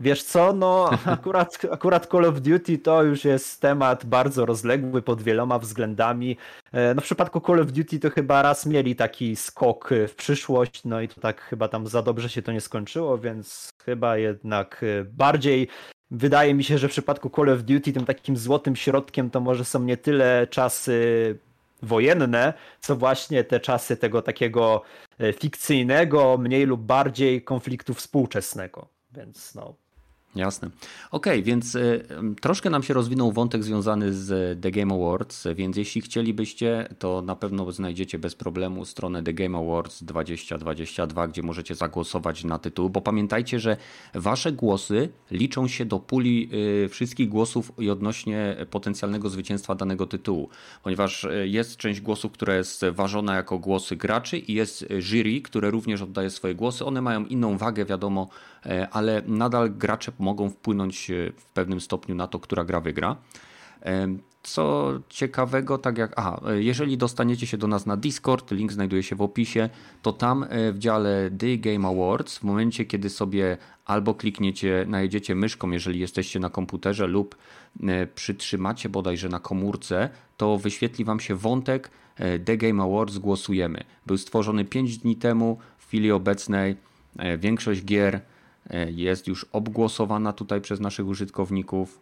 Wiesz co, no akurat, akurat Call of Duty to już jest temat bardzo rozległy pod wieloma względami. E, no w przypadku Call of Duty to chyba raz mieli taki skok w przyszłość, no i to tak chyba tam za dobrze się to nie skończyło, więc chyba jednak e, bardziej wydaje mi się, że w przypadku Call of Duty tym takim złotym środkiem to może są nie tyle czasy wojenne, co właśnie te czasy tego takiego e, fikcyjnego, mniej lub bardziej konfliktu współczesnego. Więc no, Jasne. Okay, więc y, troszkę nam się rozwinął wątek związany z The Game Awards, więc jeśli chcielibyście, to na pewno znajdziecie bez problemu stronę The Game Awards 2022, gdzie możecie zagłosować na tytuł, bo pamiętajcie, że wasze głosy liczą się do puli y, wszystkich głosów i odnośnie potencjalnego zwycięstwa danego tytułu, ponieważ y, jest część głosów, która jest ważona jako głosy graczy i jest jury, które również oddaje swoje głosy. One mają inną wagę, wiadomo, ale nadal gracze mogą wpłynąć e, w pewnym stopniu na to, która gra wygra. E, co ciekawego, tak jak, aha, e, jeżeli dostaniecie się do nas na Discord, link znajduje się w opisie, to tam w dziale The Game Awards, w momencie kiedy sobie albo klikniecie, najedziecie myszką, jeżeli jesteście na komputerze, lub przytrzymacie bodajże na komórce, to wyświetli Wam się wątek The Game Awards głosujemy. Był stworzony 5 dni temu, w chwili obecnej większość gier E, jest już obgłosowana tutaj przez naszych użytkowników.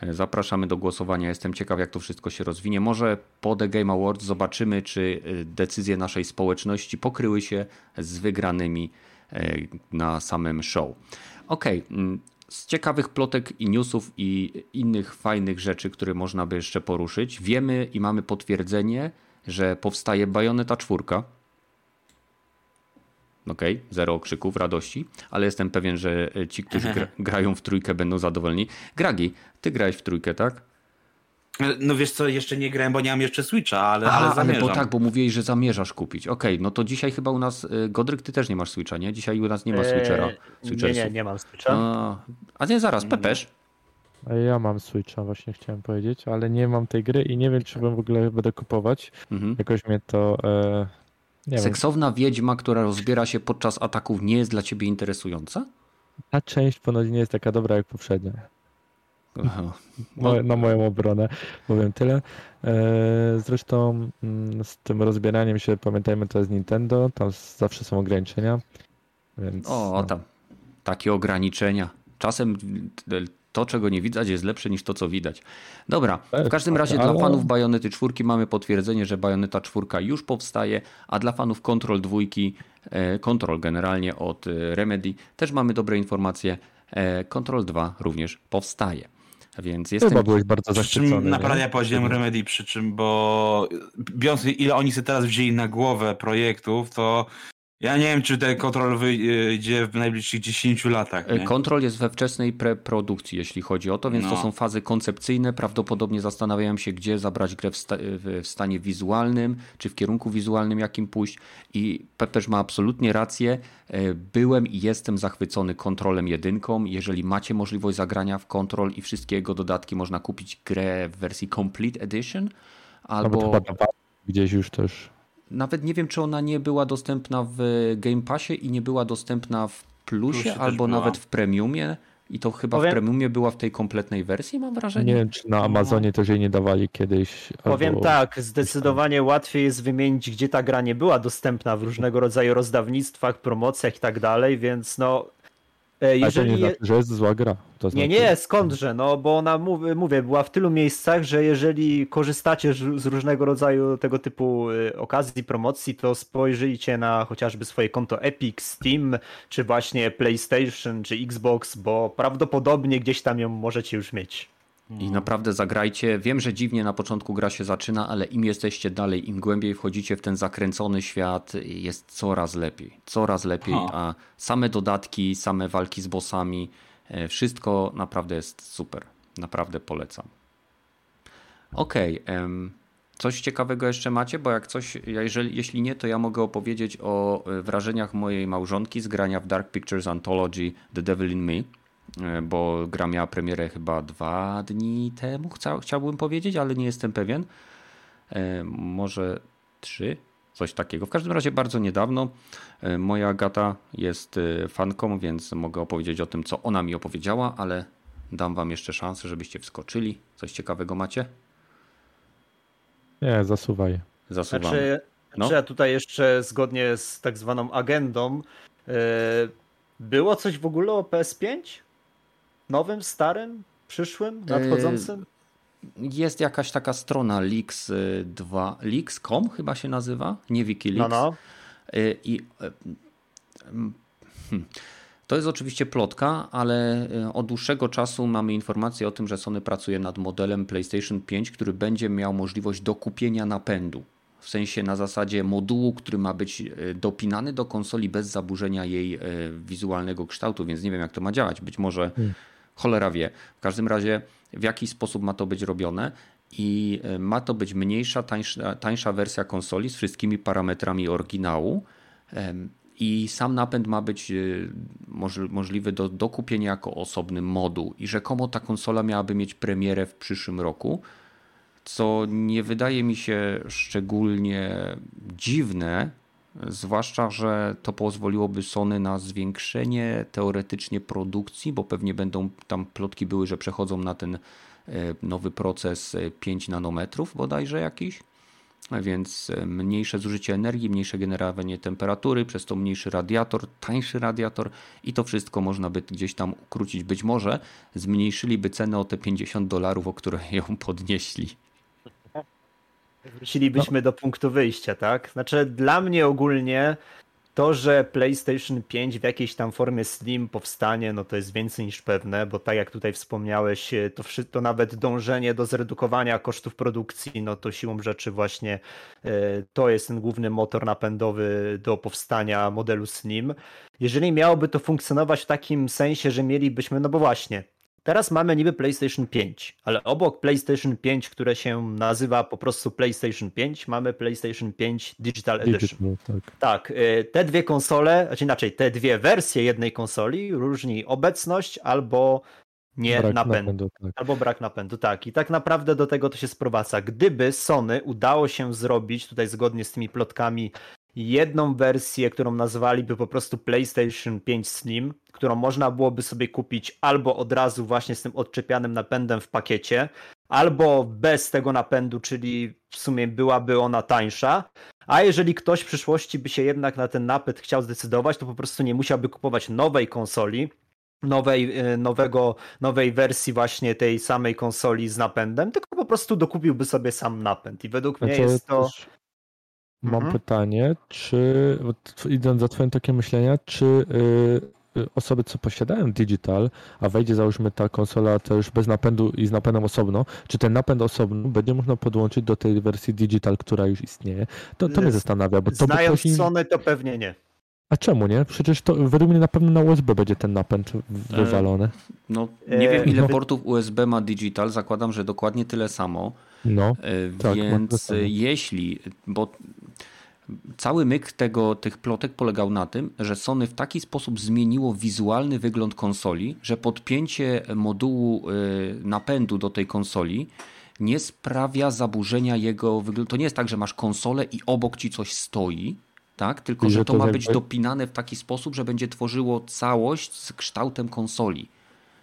E, zapraszamy do głosowania. Jestem ciekaw, jak to wszystko się rozwinie. Może po The Game Awards zobaczymy, czy e, decyzje naszej społeczności pokryły się z wygranymi na samym show. Ok, mm, z ciekawych plotek i newsów i innych fajnych rzeczy, które można by jeszcze poruszyć, wiemy i mamy potwierdzenie, że powstaje Bayonetta 4 Okej, okay, zero okrzyków, radości, ale jestem pewien, że ci, którzy gra, grają w trójkę będą zadowoleni. Gragi, ty grałeś w trójkę, tak? No wiesz co, jeszcze nie grałem, bo nie mam jeszcze Switcha, ale, A, ale zamierzam. Ale bo tak, bo mówiłeś, że zamierzasz kupić. Okej, okay, no to dzisiaj chyba u nas, e, Godryk, ty też nie masz Switcha, nie? Dzisiaj u nas nie ma eee, Switchera. Nie, nie, nie mam Switcha. A, a nie, zaraz, Pepesz. Ja mam Switcha, właśnie chciałem powiedzieć, ale nie mam tej gry i nie wiem, czy w ogóle będę kupować. Mhm. Jakoś mnie to e, nie Seksowna wiem. wiedźma, która rozbiera się podczas ataków, nie jest dla ciebie interesująca? Ta część ponoć nie jest taka dobra jak poprzednia. No. Na moją obronę powiem tyle. E, zresztą mm, z tym rozbieraniem się, pamiętajmy, to jest Nintendo, tam zawsze są ograniczenia. Więc, o, no. tam. Takie ograniczenia. Czasem to, czego nie widać, jest lepsze niż to, co widać. Dobra, w każdym razie ale... dla fanów Bajonety 4 mamy potwierdzenie, że Bajoneta 4 już powstaje, a dla fanów Control 2, e, Control generalnie od e, Remedy też mamy dobre informacje. E, Control 2 również powstaje. Więc jestem... Chyba byłeś bardzo zachwycony. Naprawdę ja powiedziałem Remedy, przy czym, bo biorąc ile oni sobie teraz wzięli na głowę projektów, to Ja nie wiem, czy ten kontrol wyjdzie w najbliższych 10 latach. Nie? Kontrol jest we wczesnej preprodukcji, jeśli chodzi o to, więc no. to są fazy koncepcyjne. Prawdopodobnie zastanawiałem się, gdzie zabrać grę w, sta w, stanie wizualnym, czy w kierunku wizualnym jakim pójść. I Pepeż ma absolutnie rację. E, byłem i jestem zachwycony kontrolem jedynką. Jeżeli macie możliwość zagrania w kontrol i wszystkie jego dodatki, można kupić grę w wersji Complete Edition. Albo... No, gdzieś już też nawet nie wiem, czy ona nie była dostępna w Game Passie i nie była dostępna w Plusie, Plusie albo nawet w Premiumie. I to chyba Powiem... w Premiumie była w tej kompletnej wersji, mam wrażenie. Nie wiem, czy na Amazonie też jej nie dawali kiedyś. Powiem albo... tak, zdecydowanie łatwiej jest wymienić, gdzie ta gra nie była dostępna w różnego rodzaju rozdawnictwach, promocjach i tak dalej, więc no jeżeli... Ale to nie znaczy, że jest zła gra. To znaczy... Nie, nie, skądże, no bo ona, mówię, była w tylu miejscach, że jeżeli korzystacie z różnego rodzaju tego typu y, okazji, promocji, to spojrzyjcie na chociażby swoje konto Epic, Steam, czy właśnie PlayStation, czy Xbox, bo prawdopodobnie gdzieś tam ją możecie już mieć. I naprawdę zagrajcie. Wiem, że dziwnie na początku gra się zaczyna, ale im jesteście dalej, im głębiej wchodzicie w ten zakręcony świat, jest coraz lepiej. Coraz lepiej, a same dodatki, same walki z bossami, e, wszystko naprawdę jest super. Naprawdę polecam. Okej. Okay, coś ciekawego jeszcze macie? Bo jak coś, jeżeli, jeśli nie, to ja mogę opowiedzieć o e, wrażeniach mojej małżonki z grania w Dark Pictures Anthology The Devil in Me. E, bo gra miała premierę chyba dwa dni temu, chciałbym powiedzieć, ale nie jestem pewien. E, może trzy, coś takiego. W każdym razie bardzo niedawno. E, moja gata jest fanką, więc mogę opowiedzieć o tym, co ona mi opowiedziała, ale dam wam jeszcze szansę, żebyście wskoczyli. Coś ciekawego macie? Nie, zasuwaj. Zasuwam. Znaczy, no? znaczy ja tutaj jeszcze zgodnie z tak zwaną agendą yy, było coś w ogóle o PS5? Nowym, starym, przyszłym, nadchodzącym? Jest jakaś taka strona Leaks2, Leaks.com chyba się nazywa, nie Wikileaks. No, no. I hmm, to jest oczywiście plotka, ale od dłuższego czasu mamy informację o tym, że Sony pracuje nad modelem PlayStation 5, który będzie miał możliwość dokupienia napędu. W sensie na zasadzie modułu, który ma być dopinany do konsoli bez zaburzenia jej wizualnego kształtu, więc nie wiem jak to ma działać. Być może hmm Cholera wie. W każdym razie w jaki sposób ma to być robione i e, ma to być mniejsza, tańsza, tańsza wersja konsoli z wszystkimi parametrami oryginału. I sam napęd ma być e, możliwy do dokupienia jako osobny moduł. I rzekomo ta konsola miałaby mieć premierę w przyszłym roku, co nie wydaje mi się szczególnie dziwne, Zwłaszcza, że to pozwoliłoby Sony na zwiększenie teoretycznie produkcji, bo pewnie będą tam plotki były, że przechodzą na ten e, nowy proces 5 e, nanometrów bodajże jakiś. Więc e, mniejsze zużycie energii, mniejsze generowanie temperatury, przez to mniejszy radiator, tańszy radiator i to wszystko można by gdzieś tam ukrócić. Być może zmniejszyliby cenę o te 50 dolarów, o które ją podnieśli. Wrócilibyśmy no. do punktu wyjścia, tak? Znaczy, dla mnie ogólnie to, że PlayStation 5 w jakiejś tam formie Slim powstanie, no to jest więcej niż pewne, bo tak jak tutaj wspomniałeś, to, to nawet dążenie do zredukowania kosztów produkcji, no to siłą rzeczy właśnie e, to jest ten główny motor napędowy do powstania modelu Slim. Jeżeli miałoby to funkcjonować w takim sensie, że mielibyśmy, no bo właśnie, Teraz mamy niby PlayStation 5, ale obok PlayStation 5, które się nazywa po prostu PlayStation 5, mamy PlayStation 5 Digital Edition. Digital, tak. tak, y, te dwie konsole, znaczy inaczej, te dwie wersje jednej konsoli różni obecność albo nie brak napędu, napędu tak. albo brak napędu, tak. I tak naprawdę do tego to się sprowadza. Gdyby Sony udało się zrobić, tutaj zgodnie z tymi plotkami, jedną wersję, którą nazwaliby po prostu PlayStation 5 Slim, którą można byłoby sobie kupić albo od razu właśnie z tym odczepianym napędem w pakiecie, albo bez tego napędu, czyli w sumie byłaby ona tańsza. A jeżeli ktoś w przyszłości by się jednak na ten napęd chciał zdecydować, to po prostu nie musiałby kupować nowej konsoli, nowej, e, nowego, nowej wersji właśnie tej samej konsoli z napędem, tylko po prostu dokupiłby sobie sam napęd. I według mnie jest to. Mam mhm. pytanie, czy idąc za twoim tokiem myślenia, czy y, osoby, co posiadają digital, a wejdzie załóżmy ta konsola to już bez napędu i z napędem osobno, czy ten napęd osobno będzie można podłączyć do tej wersji digital, która już istnieje? To, to mnie zastanawia. Bo to Znając by Sony, to pewnie nie. A czemu nie? Przecież to według mnie na pewno na USB będzie ten napęd wywalony. E, no, nie wiem ile no. portów USB ma Digital, zakładam, że dokładnie tyle samo. No, e, tak, więc jeśli, bo cały myk tego, tych plotek polegał na tym, że Sony w taki sposób zmieniło wizualny wygląd konsoli, że podpięcie modułu e, napędu do tej konsoli nie sprawia zaburzenia jego wyglądu. To nie jest tak, że masz konsolę i obok ci coś stoi, tak? Tylko, że to ma być dopinane w taki sposób, że będzie tworzyło całość z kształtem konsoli.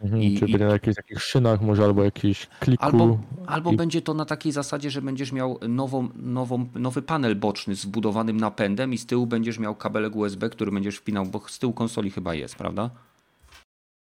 Mhm, I, czyli i... na jakichś takich szynach może albo jakiś kliku. Albo, albo i... będzie to na takiej zasadzie, że będziesz miał nową, nową, nowy panel boczny z wbudowanym napędem i z tyłu będziesz miał kabelek USB, który będziesz wpinał, bo z tyłu konsoli chyba jest, prawda?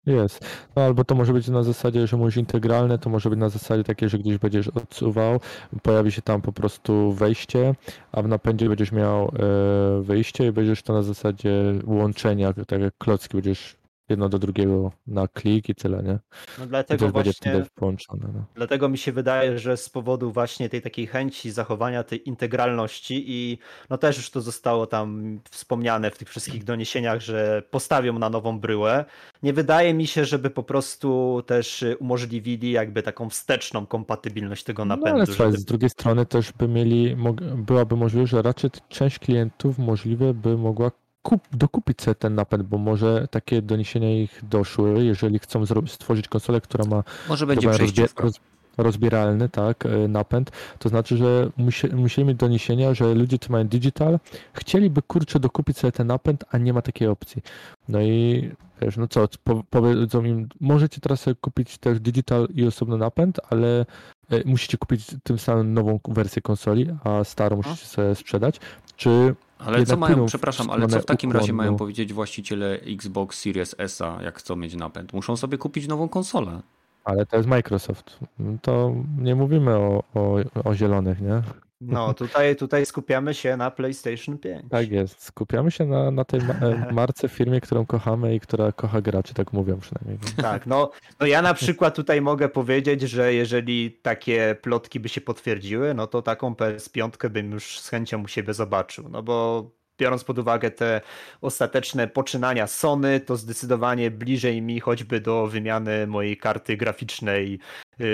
Jest. No albo to może być na zasadzie, że mówisz integralne, to może być na zasadzie takiej, że gdzieś będziesz odsuwał, pojawi się tam po prostu wejście, a w napędzie będziesz miał e, wyjście i będziesz to na zasadzie łączenia, tak jak klocki będziesz jedno do drugiego na klik i tyle, nie? No dlatego właśnie, połączone. No. Dlatego mi się wydaje, że z powodu właśnie tej takiej chęci zachowania tej integralności i no też już to zostało tam wspomniane w tych wszystkich doniesieniach, że postawią na nową bryłę. Nie wydaje mi się, żeby po prostu też umożliwili jakby taką wsteczną kompatybilność tego napędu. No ale słuchaj, żeby... z drugiej strony też by mieli, byłaby możliwość, że raczej część klientów możliwe by mogła kup, dokupić sobie ten napęd, bo może takie doniesienia ich doszły, jeżeli chcą stworzyć konsolę, która ma może będzie rozbier roz, rozbieralny tak, e, napęd, to znaczy, że musie, musieli mieć doniesienia, że ludzie, którzy mają digital, chcieliby kurczę dokupić sobie ten napęd, a nie ma takiej opcji. No i wiesz, no co, po, powiedzą im, możecie teraz sobie kupić też digital i osobny napęd, ale e, musicie kupić tym samym nową wersję konsoli, a starą musicie sobie sprzedać, czy ale co mają, przepraszam, ale co w takim razie mają powiedzieć właściciele Xbox Series S, jak chcą mieć napęd? Muszą sobie kupić nową konsolę. Ale to jest Microsoft. To nie mówimy o, o, o zielonych, nie? No, tutaj, tutaj skupiamy się na PlayStation 5. Tak jest. Skupiamy się na, na tej e, marce, firmie, którą kochamy i która kocha graczy, tak mówią przynajmniej. Tak, no, no ja na przykład tutaj mogę powiedzieć, że jeżeli takie plotki by się potwierdziły, no to taką PS5 bym już z chęcią u siebie zobaczył, no bo biorąc pod uwagę te ostateczne poczynania Sony, to zdecydowanie bliżej mi choćby do wymiany mojej karty graficznej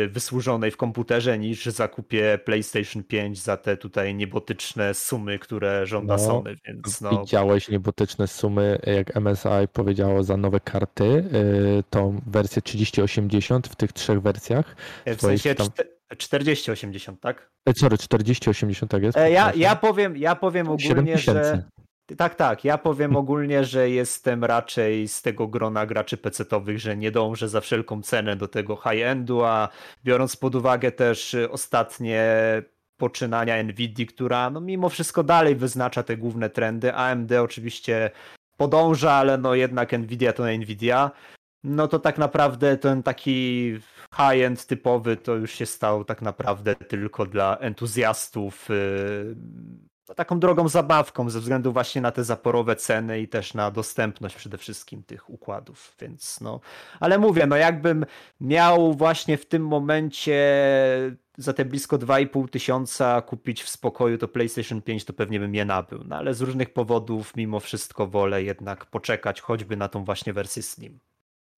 wysłużonej w komputerze niż zakupie PlayStation 5 za te tutaj niebotyczne sumy, które żąda no, Sony, więc no... Widziałeś niebotyczne sumy, jak MSI powiedziało za nowe karty, y, tą wersję 3080 w tych trzech wersjach. W sensie tam... 4080, tak? E, sorry, 4080 tak jest? E, ja, ja, powiem, ja powiem ogólnie, że. Tak, tak. Ja powiem ogólnie, że jestem raczej z tego grona graczy PC-owych, że nie dążę za wszelką cenę do tego high-endu, a biorąc pod uwagę też ostatnie poczynania Nvidia, która no mimo wszystko dalej wyznacza te główne trendy. AMD oczywiście podąża, ale no jednak Nvidia to Nvidia. No to tak naprawdę ten taki high-end typowy to już się stał tak naprawdę tylko dla entuzjastów y, taką drogą zabawką ze względu właśnie na te zaporowe ceny i też na dostępność przede wszystkim tych układów, więc no, ale mówię, no jakbym miał właśnie w tym momencie za te blisko 2,5 tysiąca kupić w spokoju to PlayStation 5, to pewnie bym je nabył, no ale z różnych powodów mimo wszystko wolę jednak poczekać choćby na tą właśnie wersję Slim.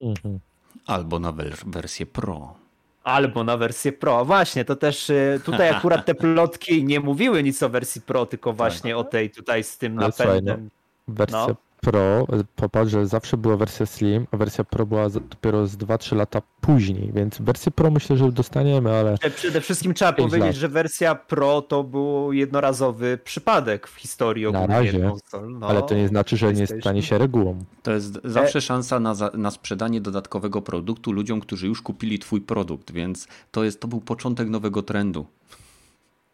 Mhm. Albo na wersję Pro. Albo na wersję Pro. Właśnie, to też y, tutaj akurat te plotki nie mówiły nic o wersji Pro, tylko właśnie tak. o tej tutaj z tym napędem. no, wersja no. Pro, popatrz, że zawsze była wersja Slim, a wersja Pro była dopiero z 2-3 lata później, więc wersję Pro myślę, że dostaniemy, ale... Przede wszystkim trzeba powiedzieć, lat. że wersja Pro to był jednorazowy przypadek w historii ogólnie Na razie, konsol. No, ale to nie znaczy, że nie stanie się regułą. To jest zawsze szansa na, na sprzedanie dodatkowego produktu ludziom, którzy już kupili twój produkt, więc to, jest, to był początek nowego trendu.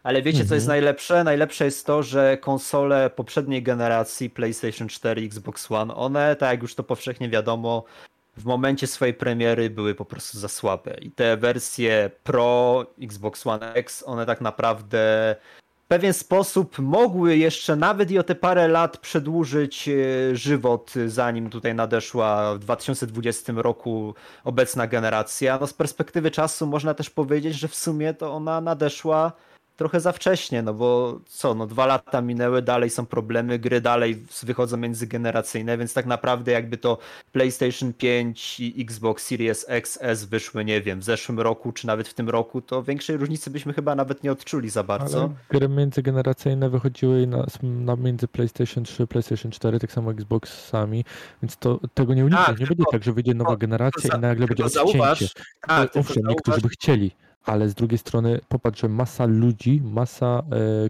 Ale wiecie, co jest mhm. najlepsze? Najlepsze jest to, że konsole poprzedniej generacji PlayStation 4 Xbox One, one, tak jak już to powszechnie wiadomo, w momencie swojej premiery były po prostu za słabe. I te wersje Pro, Xbox One X, one tak naprawdę w pewien sposób mogły jeszcze nawet i o te parę lat przedłużyć e, żywot, zanim tutaj nadeszła w 2020 roku obecna generacja. No z perspektywy czasu można też powiedzieć, że w sumie to ona nadeszła trochę za wcześnie, no bo co, no dwa lata minęły, dalej są problemy, gry dalej wychodzą międzygeneracyjne, więc tak naprawdę jakby to PlayStation 5 i Xbox Series XS wyszły, nie wiem, w zeszłym roku, czy nawet w tym roku, to większej różnicy byśmy chyba nawet nie odczuli za bardzo. Ale gry międzygeneracyjne wychodziły na, na między PlayStation 3, PlayStation 4, tak samo Xboxami, więc to tego nie unikniesz. Tak, nie będzie tak, że wyjdzie nowa generacja i nagle będzie odcięcie. Tak, Owszem, niektórzy by chcieli, ale z drugiej strony popatrz, że masa ludzi, masa e,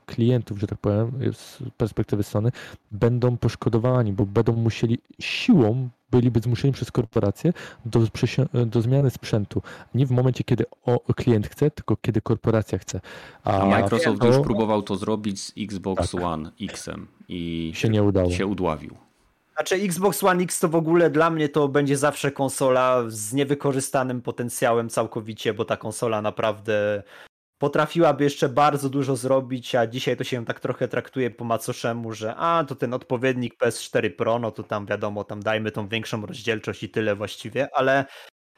klientów, że tak powiem, z perspektywy Sony, będą poszkodowani, bo będą musieli siłą, byliby zmuszeni przez korporacje do, do zmiany sprzętu. Nie w momencie, kiedy o, klient chce, tylko kiedy korporacja chce. A, A Microsoft to... już próbował to zrobić z Xbox tak. One X-em i się nie udało. Się udławił. Znaczy Xbox One X to w ogóle dla mnie to będzie zawsze konsola z niewykorzystanym potencjałem całkowicie, bo ta konsola naprawdę potrafiłaby jeszcze bardzo dużo zrobić, a dzisiaj to się tak trochę traktuje po macoszemu, że a, to ten odpowiednik PS4 Pro, no to tam wiadomo, tam dajmy tą większą rozdzielczość i tyle właściwie, ale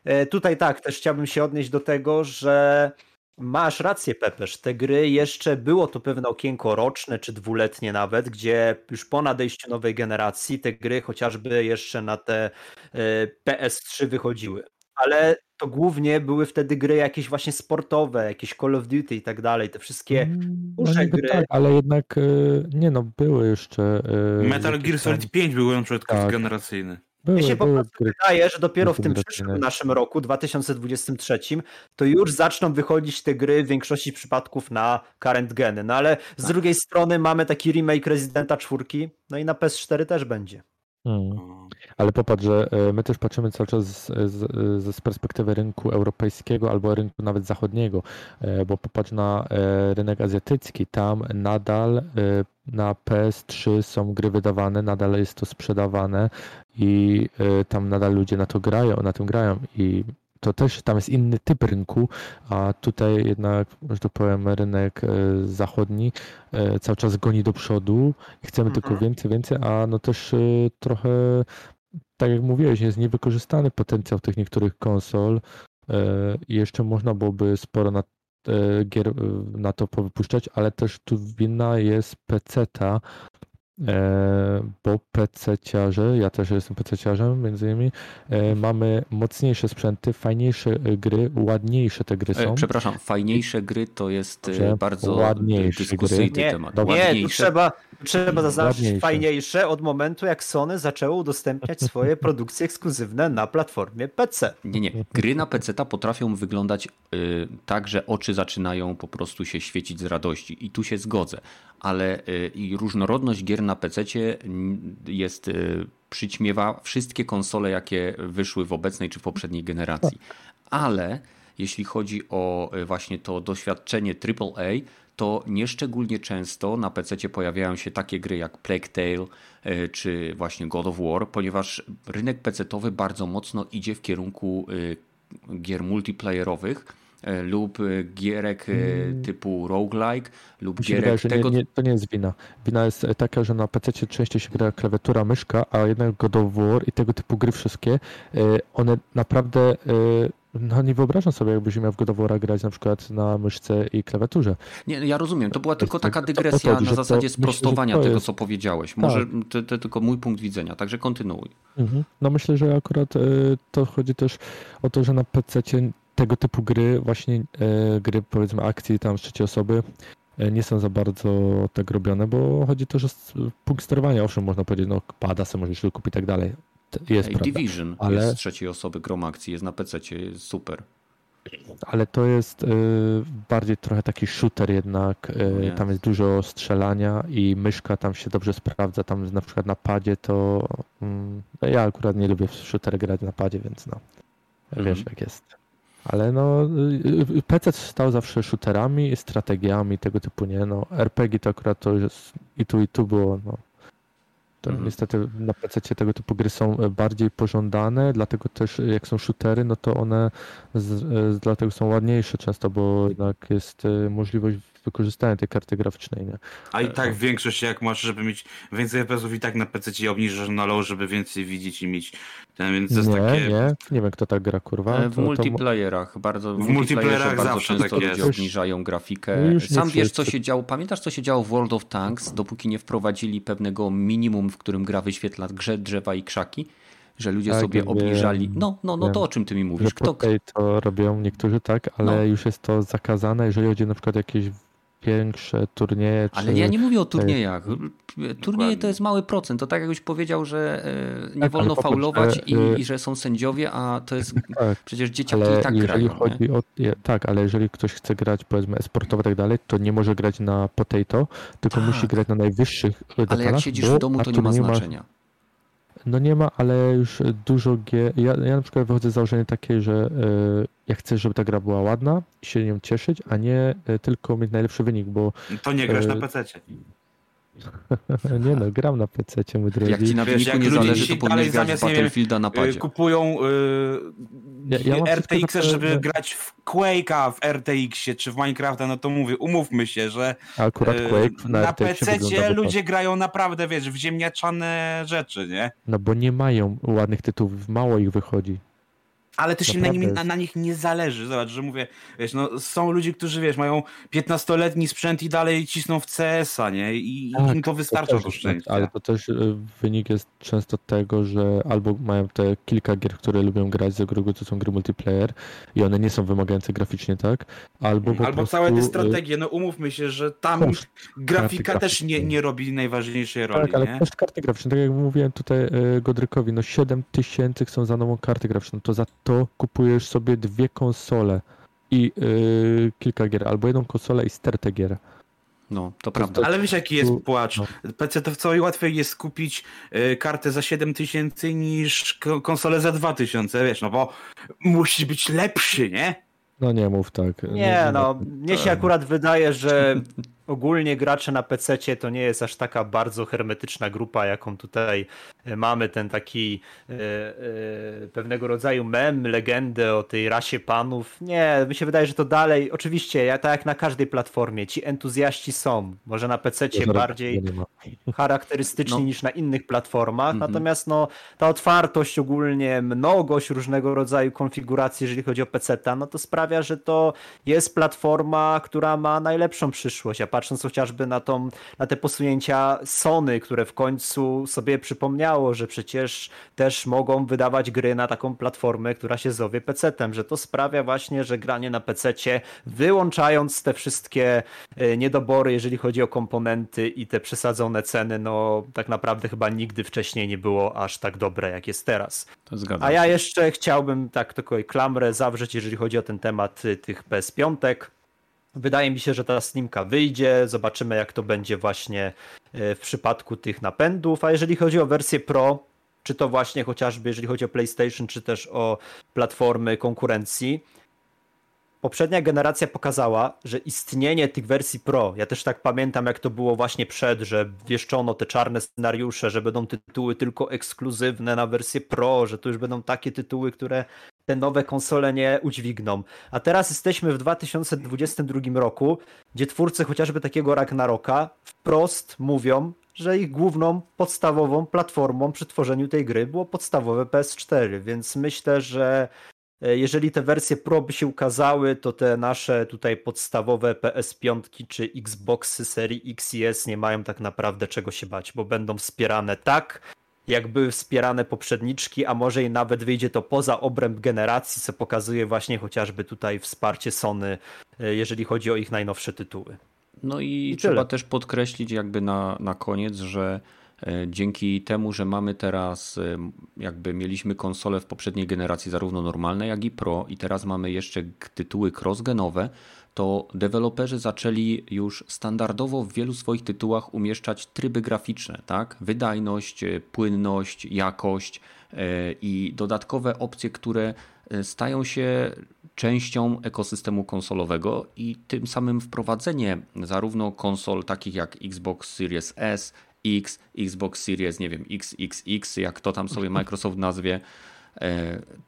e, tutaj tak, też chciałbym się odnieść do tego, że Masz rację, Pepesz. Te gry jeszcze było to pewne okienko roczne czy dwuletnie nawet, gdzie już po nadejściu nowej generacji te gry chociażby jeszcze na te e, PS3 wychodziły. Ale to głównie były wtedy gry jakieś właśnie sportowe, jakieś Call of Duty i tak dalej. Te wszystkie mm, duże no gry. Tak, ale jednak e, nie no, były jeszcze. E, Metal Gear Solid 5 był na przykład tak. generacyjny. Były, Mnie się po prostu wydaje, że dopiero w tym przyszłym naszym roku, 2023, to już zaczną wychodzić te gry w większości przypadków na current geny. No ale z tak. drugiej strony mamy taki remake Residenta 4, no i na PS4 też będzie. Hmm. Ale popatrz, że e, my też patrzymy cały czas z, z, z, perspektywy rynku europejskiego albo rynku nawet zachodniego, e, bo popatrz na e, rynek azjatycki, tam nadal na PS3 są gry wydawane, nadal jest to sprzedawane i tam nadal ludzie na to grają, na tym grają i to też tam jest inny typ rynku, a tutaj jednak, że tak powiem, rynek e, zachodni e, cały czas goni do przodu i chcemy mhm. tylko więcej, więcej, a no też e, trochę, tak jak mówiłeś, jest niewykorzystany potencjał tych niektórych konsol i jeszcze można byłoby sporo na gier na to powypuszczać, ale też tu winna jest PC-ta, E, bo PC-ciarze, ja też jestem PC-ciarzem między innymi, e, mamy mocniejsze sprzęty, fajniejsze gry, ładniejsze te gry e, są. Przepraszam, fajniejsze gry to jest Dobrze, bardzo dyskusyjny gry. temat. Nie, nie trzeba, trzeba zaznaczyć ładniejsze. fajniejsze od momentu, jak Sony zaczęło udostępniać swoje produkcje ekskluzywne na platformie PC. Nie, nie. Gry na PC potrafią wyglądać y, tak, że oczy zaczynają po prostu się świecić z radości i tu się zgodzę ale y, i różnorodność gier na PC jest y, przyćmiewa wszystkie konsole, jakie wyszły w obecnej czy w poprzedniej generacji. Ale jeśli chodzi o y, właśnie to doświadczenie AAA, to nieszczególnie często na PC pojawiają się takie gry jak Plague Tale czy właśnie God of War, ponieważ rynek PC-owy bardzo mocno idzie w kierunku gier multiplayerowych lub e, gierek e, hmm. typu roguelike lub gierek wydaje, tego... Nie, nie, to nie jest wina. Wina jest taka, że na PC częściej się gra klawiatura, myszka, a jednak God of War i tego typu gry wszystkie, one naprawdę no nie wyobrażam sobie, jakbyś miał w God of War grać na przykład na myszce i klawiaturze. Nie, ja rozumiem. To była tylko taka dygresja na zasadzie sprostowania myślę, tego, co powiedziałeś. Może tak. to, to, tylko mój punkt widzenia, także kontynuuj. Mhm. No myślę, że akurat to chodzi też o to, że na PC tego typu gry, właśnie e, gry powiedzmy akcji tam z trzeciej osoby, e, nie są za bardzo tak robione, bo chodzi też o punkt sterowania, owszem, można powiedzieć, no pada sobie możesz kupić i tak dalej. Jest Hey, Division ale... jest z trzeciej osoby grom akcji, jest na PC, jest super. Ale to jest y, bardziej trochę taki shooter jednak, y, tam jest dużo strzelania i myszka tam się dobrze sprawdza, tam na przykład na padzie to y, ja akurat nie lubię w shooter grać na padzie, więc no wiesz mm. jak jest. Ale no, y, y, PC stał zawsze shooterami, strategiami, tego typu, nie? No, RPG to akurat to jest i tu, i tu było, no. To mhm. Niestety na PC tego typu gry są e, bardziej pożądane, dlatego też jak są shootery, no to one z, z, dlatego są ładniejsze często, bo jednak jest możliwość wykorzystania tej karty graficznej, nie? A i tak większość jak masz, żeby mieć więcej FPS-ów i tak na PC obniżasz na low, żeby więcej widzieć i mieć ten, więc to jest nie, takie... nie, nie wiem kto tak gra, kurwa. E, w to, multiplayerach bardzo, w multiplayerach bardzo zawsze często tak ludzie jest. obniżają grafikę. No już Sam wiesz co się działo, pamiętasz co się działo w World of Tanks, dopóki nie wprowadzili pewnego minimum, w którym gra wyświetla grze, drzewa i krzaki? Że ludzie Tak, sobie wiem, obniżali. No, no, no wiem. to o czym ty mi mówisz? Kto, tutaj to robią niektórzy tak, ale No. już jest to zakazane, jeżeli chodzi na przykład o jakieś większe turnieje. Ale czy... ja nie mówię o turniejach. Turnieje to Dokładnie. jest mały procent. To tak jakbyś powiedział, że e, nie Tak, wolno ale popatrz, faulować że, i, y- i że są sędziowie, a to jest Tak, przecież dzieciaki ale i tak jeżeli grają. nie? chodzi o. Tak, ale jeżeli ktoś chce grać powiedzmy sportowo i tak dalej, to nie może grać na potato, tylko Tak. musi grać na najwyższych Ale jak detalach, siedzisz bo w domu, to nie ma znaczenia. No nie ma, ale już dużo gier. Ja, ja na przykład wychodzę z założenia takie, że e, ja chcę, żeby ta gra była ładna, się nią cieszyć, a nie e, tylko mieć najlepszy wynik, bo To nie grasz na E, PC. Nie no, gram na PC, mój drogi. Jak ci na Wiesz, wyniku jak nie ludzie zależy, to powinieneś grać w Battlefielda na Y, padzie. Kupują Ja- ja y, wszystko RTX, żeby że- grać w Quake'a w RTX-ie czy w Minecrafta, no to mówię, umówmy się, że akurat y, Quake na, na PC ludzie grają naprawdę, wiesz, w ziemniaczane rzeczy, nie? No bo nie mają ładnych tytułów, mało ich wychodzi. Ale też im na, nim, Naprawdę. na, na nich nie zależy. Zobacz, że mówię, wiesz, no są ludzie, którzy, wiesz, mają 15-letni sprzęt i dalej cisną w CS-a, nie? I Tak, im to wystarcza też jest szczęścia. tak, Ale to też y, wynik jest często tego, że albo mają te kilka gier, które lubią grać, z reguły to są gry multiplayer i one nie są wymagające graficznie, tak? Albo Albo prostu, całe te y, strategie, no umówmy się, że tam koszt grafika karty też nie, nie robi najważniejszej roli, Tak, ale nie? koszt karty graficznej, tak jak mówiłem tutaj y, Godrykowi, no 7 tysięcy chcą za nową kartę graficzną, to za to kupujesz sobie dwie konsole i y, kilka gier, albo jedną konsolę i stertę gier. No, to prawda. Ale wiesz jaki jest płacz? no. PC to wcale łatwiej jest kupić y, kartę za 7 tysięcy niż ko- konsolę za 2 tysiące, wiesz, no bo musi być lepszy, nie? No nie mów tak. Nie, no, mnie się akurat wydaje, że ogólnie gracze na PC to nie jest aż taka bardzo hermetyczna grupa, jaką tutaj e, mamy, ten taki e, e, pewnego rodzaju mem, legendę o tej rasie panów. Nie, mi się wydaje, że to dalej, oczywiście, ja, tak jak na każdej platformie, ci entuzjaści są, może na PC bardziej charakterystyczni No. niż na innych platformach, Mhm. natomiast no, ta otwartość ogólnie, mnogość różnego rodzaju konfiguracji, jeżeli chodzi o PC, no to sprawia, że to jest platforma, która ma najlepszą przyszłość, a patrząc chociażby na, tą, na te posunięcia Sony, które w końcu sobie przypomniało, że przecież też mogą wydawać gry na taką platformę, która się zowie PC-tem, że to sprawia właśnie, że granie na PC-cie, wyłączając te wszystkie e, niedobory, jeżeli chodzi o komponenty i te przesadzone ceny, no tak naprawdę chyba nigdy wcześniej nie było aż tak dobre, jak jest teraz. A ja jeszcze chciałbym tak tylko klamrę zawrzeć, jeżeli chodzi o ten temat y, tych PS5. Wydaje mi się, że ta Slimka wyjdzie, zobaczymy jak to będzie właśnie y, w przypadku tych napędów, a jeżeli chodzi o wersję Pro, czy to właśnie chociażby jeżeli chodzi o PlayStation, czy też o platformy konkurencji, poprzednia generacja pokazała, że istnienie tych wersji Pro, ja też tak pamiętam jak to było właśnie przed, że wieszczono te czarne scenariusze, że będą tytuły tylko ekskluzywne na wersję Pro, że to już będą takie tytuły, które te nowe konsole nie udźwigną. A teraz jesteśmy w 2022 roku, gdzie twórcy chociażby takiego Ragnaroka wprost mówią, że ich główną, podstawową platformą przy tworzeniu tej gry było podstawowe PS4, więc myślę, że e, jeżeli te wersje Pro by się ukazały, to te nasze tutaj podstawowe PS5 czy Xboxy serii X i S nie mają tak naprawdę czego się bać, bo będą wspierane tak, jak były wspierane poprzedniczki, a może i nawet wyjdzie to poza obręb generacji, co pokazuje właśnie chociażby tutaj wsparcie Sony, e, jeżeli chodzi o ich najnowsze tytuły. No i, I trzeba tyle. też podkreślić jakby na, na koniec, że e, dzięki temu, że mamy teraz, e, jakby mieliśmy konsole w poprzedniej generacji zarówno normalne, jak i Pro i teraz mamy jeszcze tytuły crossgenowe, to deweloperzy zaczęli już standardowo w wielu swoich tytułach umieszczać tryby graficzne, tak? Wydajność, e, płynność, jakość e, i dodatkowe opcje, które e, stają się częścią ekosystemu konsolowego i tym samym wprowadzenie zarówno konsol takich jak Xbox Series S, X, Xbox Series, nie wiem, XXX, jak to tam sobie Microsoft nazwie,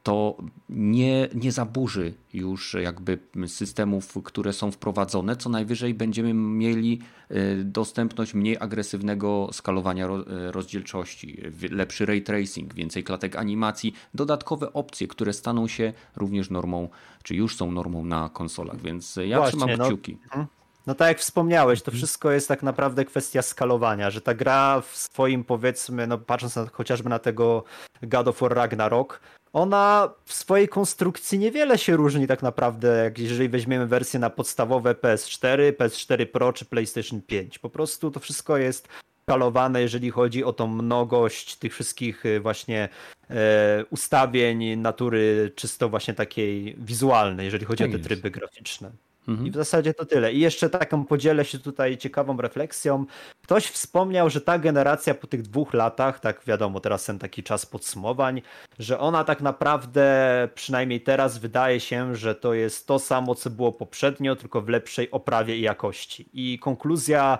to nie, nie zaburzy już jakby systemów, które są wprowadzone. Co najwyżej będziemy mieli e, dostępność mniej agresywnego skalowania e, rozdzielczości, lepszy ray tracing, więcej klatek animacji, dodatkowe opcje, które staną się również normą, czy już są normą na konsolach, więc ja Właśnie, trzymam no, kciuki. No. No tak jak wspomniałeś, to mhm. wszystko jest tak naprawdę kwestia skalowania, że ta gra w swoim powiedzmy, no patrząc na, chociażby na tego God of War Ragnarok, ona w swojej konstrukcji niewiele się różni tak naprawdę, jak jeżeli weźmiemy wersję na podstawowe PS4, PS4 Pro czy PlayStation 5. Po prostu to wszystko jest skalowane, jeżeli chodzi o tą mnogość tych wszystkich y, właśnie e, ustawień natury czysto właśnie takiej wizualnej, jeżeli chodzi tak o te jest. tryby graficzne. Mhm. I w zasadzie to tyle. I jeszcze taką podzielę się tutaj ciekawą refleksją. Ktoś wspomniał, że ta generacja po tych dwóch latach, tak wiadomo, teraz ten taki czas podsumowań, że ona tak naprawdę, przynajmniej teraz, wydaje się, że to jest to samo, co było poprzednio, tylko w lepszej oprawie i jakości. I konkluzja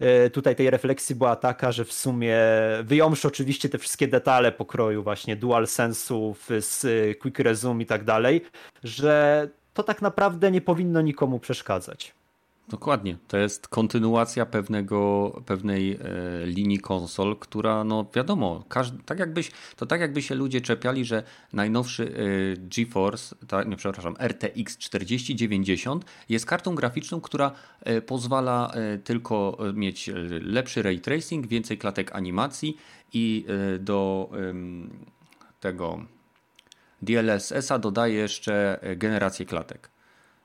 e, tutaj tej refleksji była taka, że w sumie wyjąwszy oczywiście te wszystkie detale pokroju właśnie dual sensów z quick resume i tak dalej, że to tak naprawdę nie powinno nikomu przeszkadzać. Dokładnie. To jest kontynuacja pewnego, pewnej e, linii konsol, która, no wiadomo, każdy, tak jakbyś, to tak jakby się ludzie czepiali, że najnowszy e, GeForce, ta, nie przepraszam, RTX 4090 jest kartą graficzną, która e, pozwala e, tylko mieć e, lepszy ray tracing, więcej klatek animacji i e, do tego DLSS-a dodaje jeszcze generację klatek.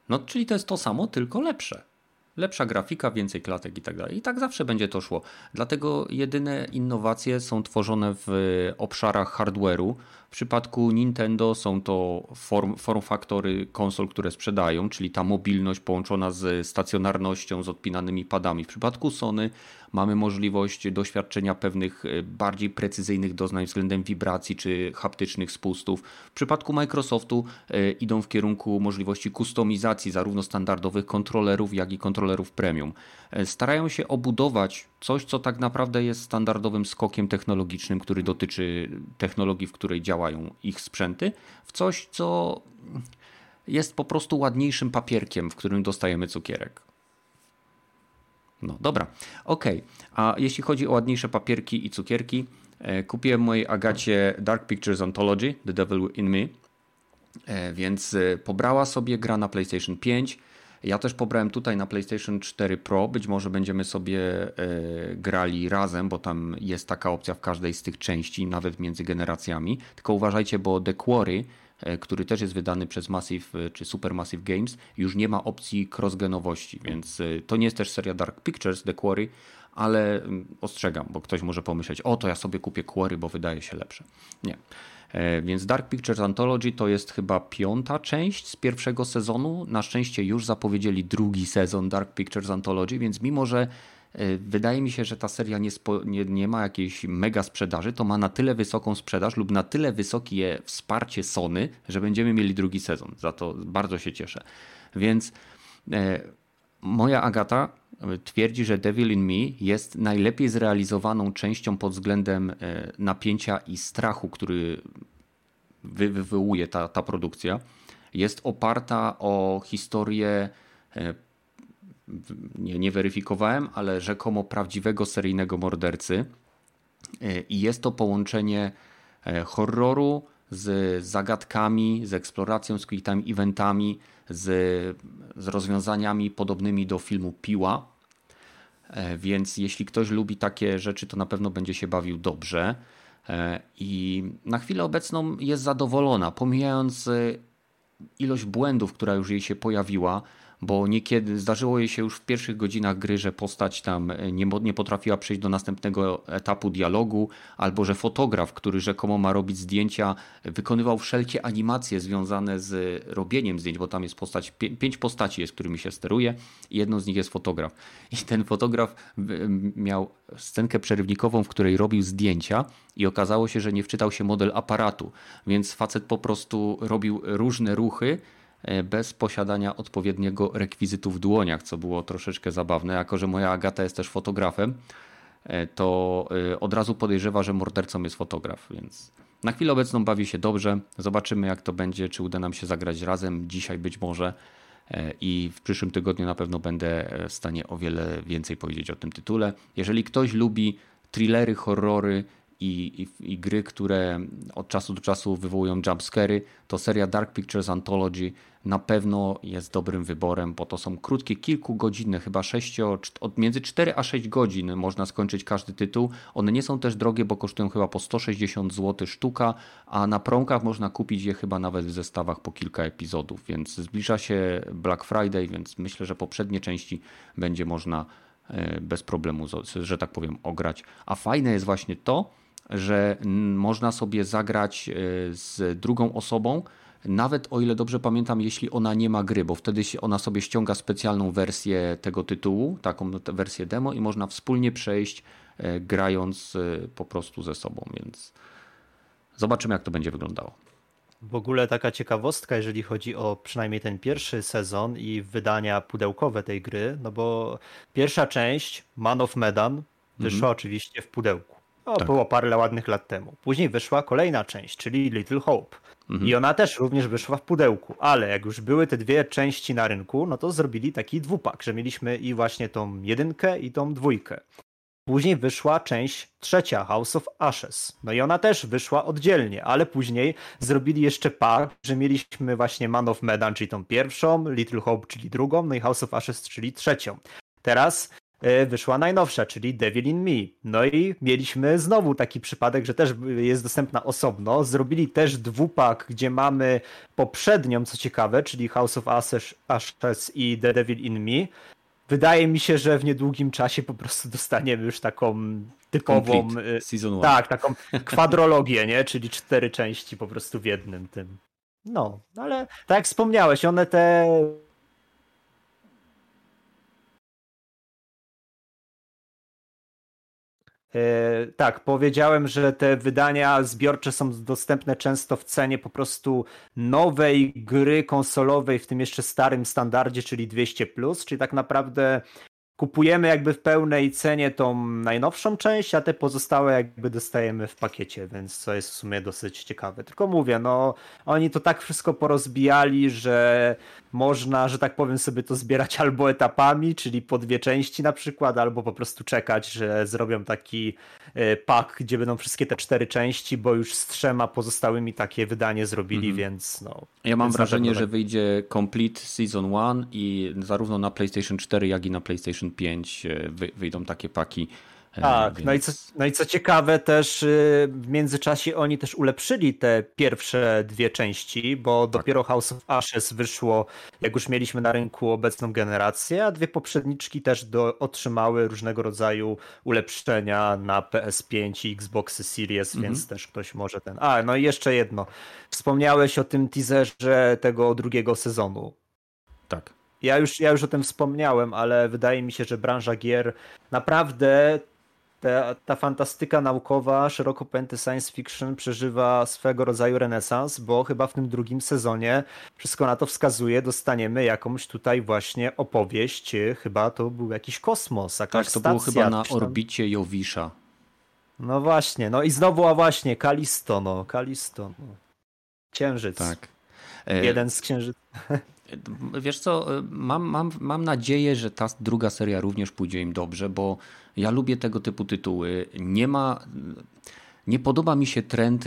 No, czyli to jest to samo, tylko lepsze. Lepsza grafika, więcej klatek i tak dalej. I tak zawsze będzie to szło. Dlatego jedyne innowacje są tworzone w obszarach hardware'u. W przypadku Nintendo są to form, form faktory konsol, które sprzedają, czyli ta mobilność połączona z stacjonarnością, z odpinanymi padami. W przypadku Sony mamy możliwość doświadczenia pewnych e, bardziej precyzyjnych doznań względem wibracji czy haptycznych spustów. W przypadku Microsoftu e, idą w kierunku możliwości kustomizacji zarówno standardowych kontrolerów, jak i kontrolerów premium. E, starają się obudować coś, co tak naprawdę jest standardowym skokiem technologicznym, który dotyczy technologii, w której działają ich sprzęty, w coś, co jest po prostu ładniejszym papierkiem, w którym dostajemy cukierek. No dobra, ok. A jeśli chodzi o ładniejsze papierki i cukierki, e, kupiłem mojej Agacie Dark Pictures Anthology, The Devil in Me, e, więc pobrała sobie gra na PlayStation 5. Ja też pobrałem tutaj na PlayStation 4 Pro. Być może będziemy sobie grali razem, bo tam jest taka opcja w każdej z tych części, nawet między generacjami. Tylko uważajcie, bo The Quarry E, który też jest wydany przez Massive e, czy Supermassive Games, już nie ma opcji crossgenowości, więc e, to nie jest też seria Dark Pictures The Quarry, ale mm, ostrzegam, bo ktoś może pomyśleć, o to ja sobie kupię Quarry, bo wydaje się lepsze. Nie. Więc Dark Pictures Anthology to jest chyba piąta część z pierwszego sezonu. Na szczęście już zapowiedzieli drugi sezon Dark Pictures Anthology, więc mimo, że E, wydaje mi się, że ta seria nie, spo, nie, nie, ma jakiejś mega sprzedaży, to ma na tyle wysoką sprzedaż lub na tyle wysokie wsparcie Sony, że będziemy mieli drugi sezon. Za to bardzo się cieszę. Więc e, moja Agata e, twierdzi, że Devil in Me jest najlepiej zrealizowaną częścią pod względem e, napięcia i strachu, który wy, wywołuje ta, ta produkcja. Jest oparta o historię e, nie, nie weryfikowałem, ale rzekomo prawdziwego seryjnego mordercy. E, I jest to połączenie horroru z zagadkami, z eksploracją, z time eventami, z, z rozwiązaniami podobnymi do filmu Piła. E, więc jeśli ktoś lubi takie rzeczy, to na pewno będzie się bawił dobrze. I na chwilę obecną jest zadowolona, pomijając ilość błędów, która już jej się pojawiła bo niekiedy zdarzyło jej się już w pierwszych godzinach gry, że postać tam nie, nie potrafiła przejść do następnego etapu dialogu, albo że fotograf, który rzekomo ma robić zdjęcia, wykonywał wszelkie animacje związane z robieniem zdjęć, bo tam jest postać, pięć postaci jest, którymi się steruje i jedną z nich jest fotograf. I ten fotograf miał scenkę przerywnikową, w której robił zdjęcia i okazało się, że nie wczytał się model aparatu, więc facet po prostu robił różne ruchy, E, bez posiadania odpowiedniego rekwizytu w dłoniach, co było troszeczkę zabawne. Jako, że moja Agata jest też fotografem, e, to e, od razu podejrzewa, że mordercą jest fotograf, więc Na chwilę obecną bawię się dobrze. Zobaczymy, jak to będzie, czy uda nam się zagrać razem. Dzisiaj być może. E, I w przyszłym tygodniu na pewno będę w stanie o wiele więcej powiedzieć o tym tytule. Jeżeli ktoś lubi thrillery, horrory i, i, i, gry, które od czasu do czasu wywołują jumpscary, to seria Dark Pictures Anthology na pewno jest dobrym wyborem, bo to są krótkie, kilkugodzinne, chyba 6, od między 4 a 6 godzin można skończyć każdy tytuł. One nie są też drogie, bo kosztują chyba po 160 zł sztuka, a na promkach można kupić je chyba nawet w zestawach po kilka epizodów, więc zbliża się Black Friday, więc myślę, że poprzednie części będzie można e, bez problemu, że tak powiem, ograć. A fajne jest właśnie to, że można sobie zagrać e, z drugą osobą, nawet o ile dobrze pamiętam, jeśli ona nie ma gry, bo wtedy ona sobie ściąga specjalną wersję tego tytułu, taką wersję demo i można wspólnie przejść e, grając e, po prostu ze sobą, więc zobaczymy jak to będzie wyglądało. W ogóle taka ciekawostka, jeżeli chodzi o przynajmniej ten pierwszy sezon i wydania pudełkowe tej gry, no bo pierwsza część, Man of Medan, wyszła mhm. oczywiście w pudełku. No, tak. było parę ładnych lat temu. Później wyszła kolejna część, czyli Little Hope. Mhm. I ona też również wyszła w pudełku, ale jak już były te dwie części na rynku, no to zrobili taki dwupak, że mieliśmy i właśnie tą jedynkę i tą dwójkę. Później wyszła część trzecia, House of Ashes. No i ona też wyszła oddzielnie, ale później zrobili jeszcze par, że mieliśmy właśnie Man of Medan, czyli tą pierwszą, Little Hope, czyli drugą, no i House of Ashes, czyli trzecią. Teraz wyszła najnowsza, czyli Devil in Me. No i mieliśmy znowu taki przypadek, że też jest dostępna osobno. Zrobili też dwupak, gdzie mamy poprzednią, co ciekawe, czyli House of Ashes, i The Devil in Me. Wydaje mi się, że w niedługim czasie po prostu dostaniemy już taką typową. Complete. Season one. Tak, taką kwadrologię, nie? Czyli cztery części po prostu w jednym tym. No, ale tak jak wspomniałeś, one te tak, powiedziałem, że te wydania zbiorcze są dostępne często w cenie po prostu nowej gry konsolowej w tym jeszcze starym standardzie, czyli 200, czyli tak naprawdę kupujemy jakby w pełnej cenie tą najnowszą część, a te pozostałe jakby dostajemy w pakiecie, więc co jest w sumie dosyć ciekawe. Tylko mówię, no oni to tak wszystko porozbijali, że można, że tak powiem, sobie to zbierać albo etapami, czyli po dwie części na przykład, albo po prostu czekać, że zrobią taki e, pak, gdzie będą wszystkie te cztery części, bo już z trzema pozostałymi takie wydanie zrobili, mhm. więc no. Ja mam wrażenie, że wyjdzie Complete Season 1 i zarówno na PlayStation 4, jak i na PlayStation 5 e, wyjdą takie paki tak, Więc... no, i co, no i co ciekawe też y, w międzyczasie oni też ulepszyli te pierwsze dwie części, bo tak. dopiero House of Ashes wyszło, jak już mieliśmy na rynku obecną generację, a dwie poprzedniczki też do, otrzymały różnego rodzaju ulepszenia na PS5 i Xboxy Series, mhm. więc też ktoś może ten... A, no i jeszcze jedno. Wspomniałeś o tym teaserze tego drugiego sezonu. Tak. Ja już, ja już o tym wspomniałem, ale wydaje mi się, że branża gier naprawdę ta, ta fantastyka naukowa, szeroko pojęty science fiction przeżywa swego rodzaju renesans, bo chyba w tym drugim sezonie wszystko na to wskazuje, dostaniemy jakąś tutaj właśnie opowieść, chyba to był jakiś kosmos, jakaś Tak, to stacja, było chyba na orbicie Jowisza. No właśnie, no i znowu, a właśnie, Kalisto, no, Kalisto, no. Księżyc. Tak. Jeden z księżyc. Wiesz co, mam, mam, mam nadzieję, że ta druga seria również pójdzie im dobrze, bo ja lubię tego typu tytuły. Nie ma. Nie podoba mi się trend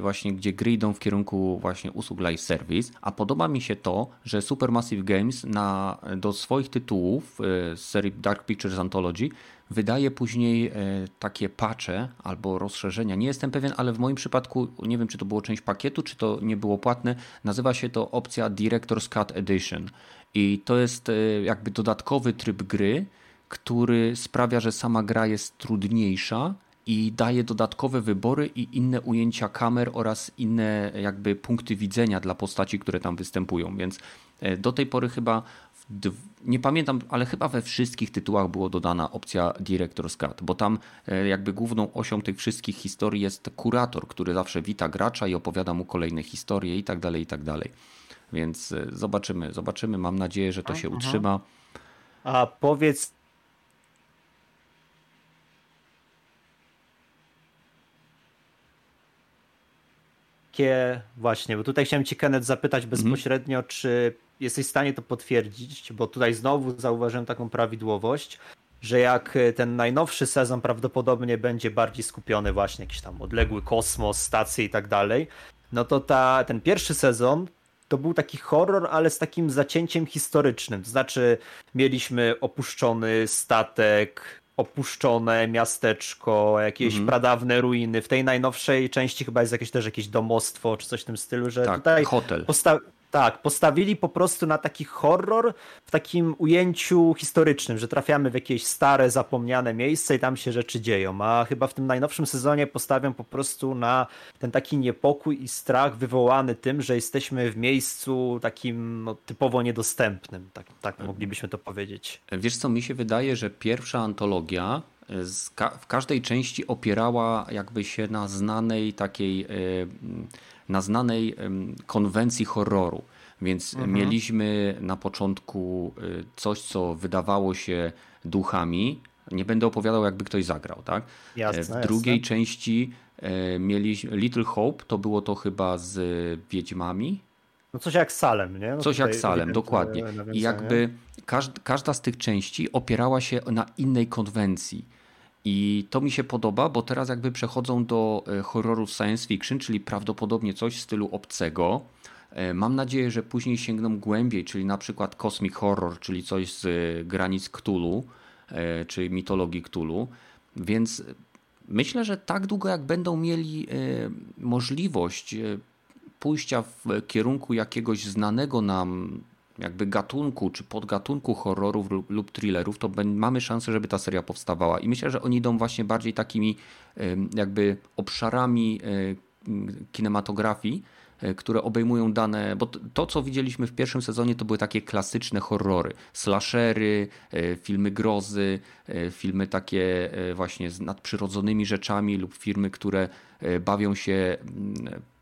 właśnie, gdzie gry idą w kierunku właśnie usług live service, a podoba mi się to, że Supermassive Games na, do swoich tytułów e, z serii Dark Pictures Anthology wydaje później e, takie patche albo rozszerzenia. Nie jestem pewien, ale w moim przypadku nie wiem, czy to było część pakietu, czy to nie było płatne. Nazywa się to opcja Director's Cut Edition i to jest e, jakby dodatkowy tryb gry, który sprawia, że sama gra jest trudniejsza i daje dodatkowe wybory i inne ujęcia kamer oraz inne jakby punkty widzenia dla postaci, które tam występują. Więc e, do tej pory chyba nie pamiętam, ale chyba we wszystkich tytułach było dodana opcja Director's Cut, bo tam e, jakby główną osią tych wszystkich historii jest kurator, który zawsze wita gracza i opowiada mu kolejne historie i tak dalej, i tak dalej. Więc e, zobaczymy, zobaczymy. Mam nadzieję, że to się utrzyma. A powiedz takie właśnie, bo tutaj chciałem cię Kenneth zapytać mhm. bezpośrednio, mm. czy jesteś w stanie to potwierdzić, bo tutaj znowu zauważyłem taką prawidłowość, że jak ten najnowszy sezon prawdopodobnie będzie bardziej skupiony właśnie jakiś tam odległy kosmos, stacje i tak dalej, no to ta, ten pierwszy sezon to był taki horror, ale z takim zacięciem historycznym. To znaczy, mieliśmy opuszczony statek, opuszczone miasteczko, jakieś mhm. pradawne ruiny. W tej najnowszej części chyba jest jakieś też jakieś domostwo czy coś w tym stylu, że tak, tutaj hotel. Posta- tak, postawili po prostu na taki horror w takim ujęciu historycznym, że trafiamy w jakieś stare, zapomniane miejsce i tam się rzeczy dzieją. A chyba w tym najnowszym sezonie postawią po prostu na ten taki niepokój i strach wywołany tym, że jesteśmy w miejscu takim no, typowo niedostępnym. Tak, tak moglibyśmy to powiedzieć. Wiesz co, mi się wydaje, że pierwsza antologia w każdej części opierała jakby się na znanej takiej e, na znanej konwencji horroru. Więc mhm. mieliśmy na początku y, coś, co wydawało się duchami. Nie będę opowiadał, jakby ktoś zagrał, tak? Jasne, w drugiej jasne. części e, mieliśmy Little Hope, to było to chyba z Wiedźmami. No coś jak Salem, nie? No coś jak Salem, dokładnie. I jakby każda z tych części opierała się na innej konwencji. I to mi się podoba, bo teraz jakby przechodzą do e, horrorów science fiction, czyli prawdopodobnie coś w stylu obcego. E, mam nadzieję, że później sięgną głębiej, czyli na przykład cosmic horror, czyli coś z e, granic Cthulhu, czy mitologii Cthulhu. Więc myślę, że tak długo jak będą mieli możliwość pójścia w kierunku jakiegoś znanego nam jakby gatunku czy podgatunku horrorów lub, lub thrillerów, to mamy szansę, żeby ta seria powstawała. I myślę, że oni idą właśnie bardziej takimi jakby obszarami e, kinematografii, e, które obejmują dane, bo to, co widzieliśmy w pierwszym sezonie, to były takie klasyczne horrory, slashery, e, filmy grozy, filmy takie właśnie z nadprzyrodzonymi rzeczami lub filmy, które bawią się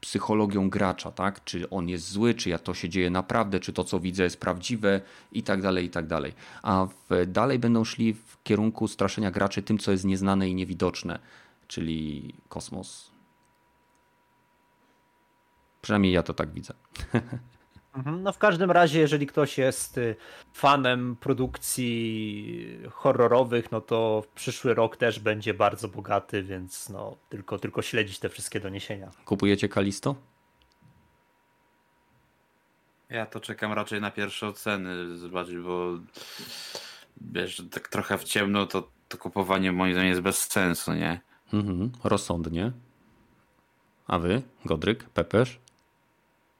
psychologią gracza, tak? Czy on jest zły, czy ja to się dzieje naprawdę, czy to, co widzę, jest prawdziwe i tak dalej, i tak dalej. A w, dalej będą szli w kierunku straszenia graczy tym, co jest nieznane i niewidoczne, czyli kosmos. Przynajmniej ja to tak widzę. Mhm. No w każdym razie, jeżeli ktoś jest y, fanem produkcji horrorowych, no to w przyszły rok też będzie bardzo bogaty, więc no tylko, tylko śledzić te wszystkie doniesienia. Kupujecie Kalisto? Ja to czekam raczej na pierwsze oceny, zobaczyć, bo wiesz, tak trochę w ciemno to, to kupowanie moim zdaniem jest bez sensu, nie? Mhm, rozsądnie. A wy, Godryk, Pepesz?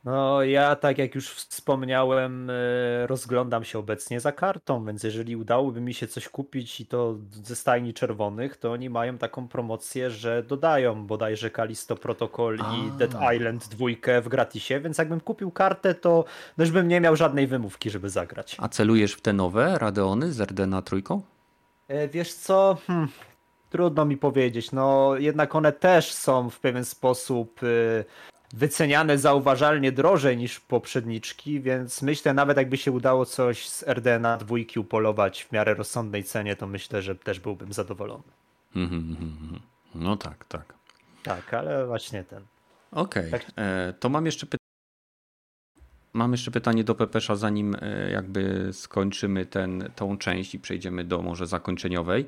No, ja tak jak już wspomniałem, e, rozglądam się obecnie za kartą, więc jeżeli udałoby mi się coś kupić i to ze stajni czerwonych, to oni mają taką promocję, że dodają bodajże Kalisto Protocol A. i Dead Island dwójkę w gratisie, więc jakbym kupił kartę, to już bym nie miał żadnej wymówki, żeby zagrać. A celujesz w te nowe Radeony z Rdena trójką? E, wiesz co, hmm, trudno mi powiedzieć, no jednak one też są w pewien sposób y, wyceniane zauważalnie drożej niż poprzedniczki, więc myślę, nawet jakby się udało coś z RDNA dwójki upolować w miarę rozsądnej cenie, to myślę, że też byłbym zadowolony. No tak, tak. Tak, ale właśnie ten. Okej, okay. tak. E, to mam jeszcze pytanie. Mam jeszcze pytanie do Pepesza, zanim e, jakby skończymy ten, tą część i przejdziemy do może zakończeniowej.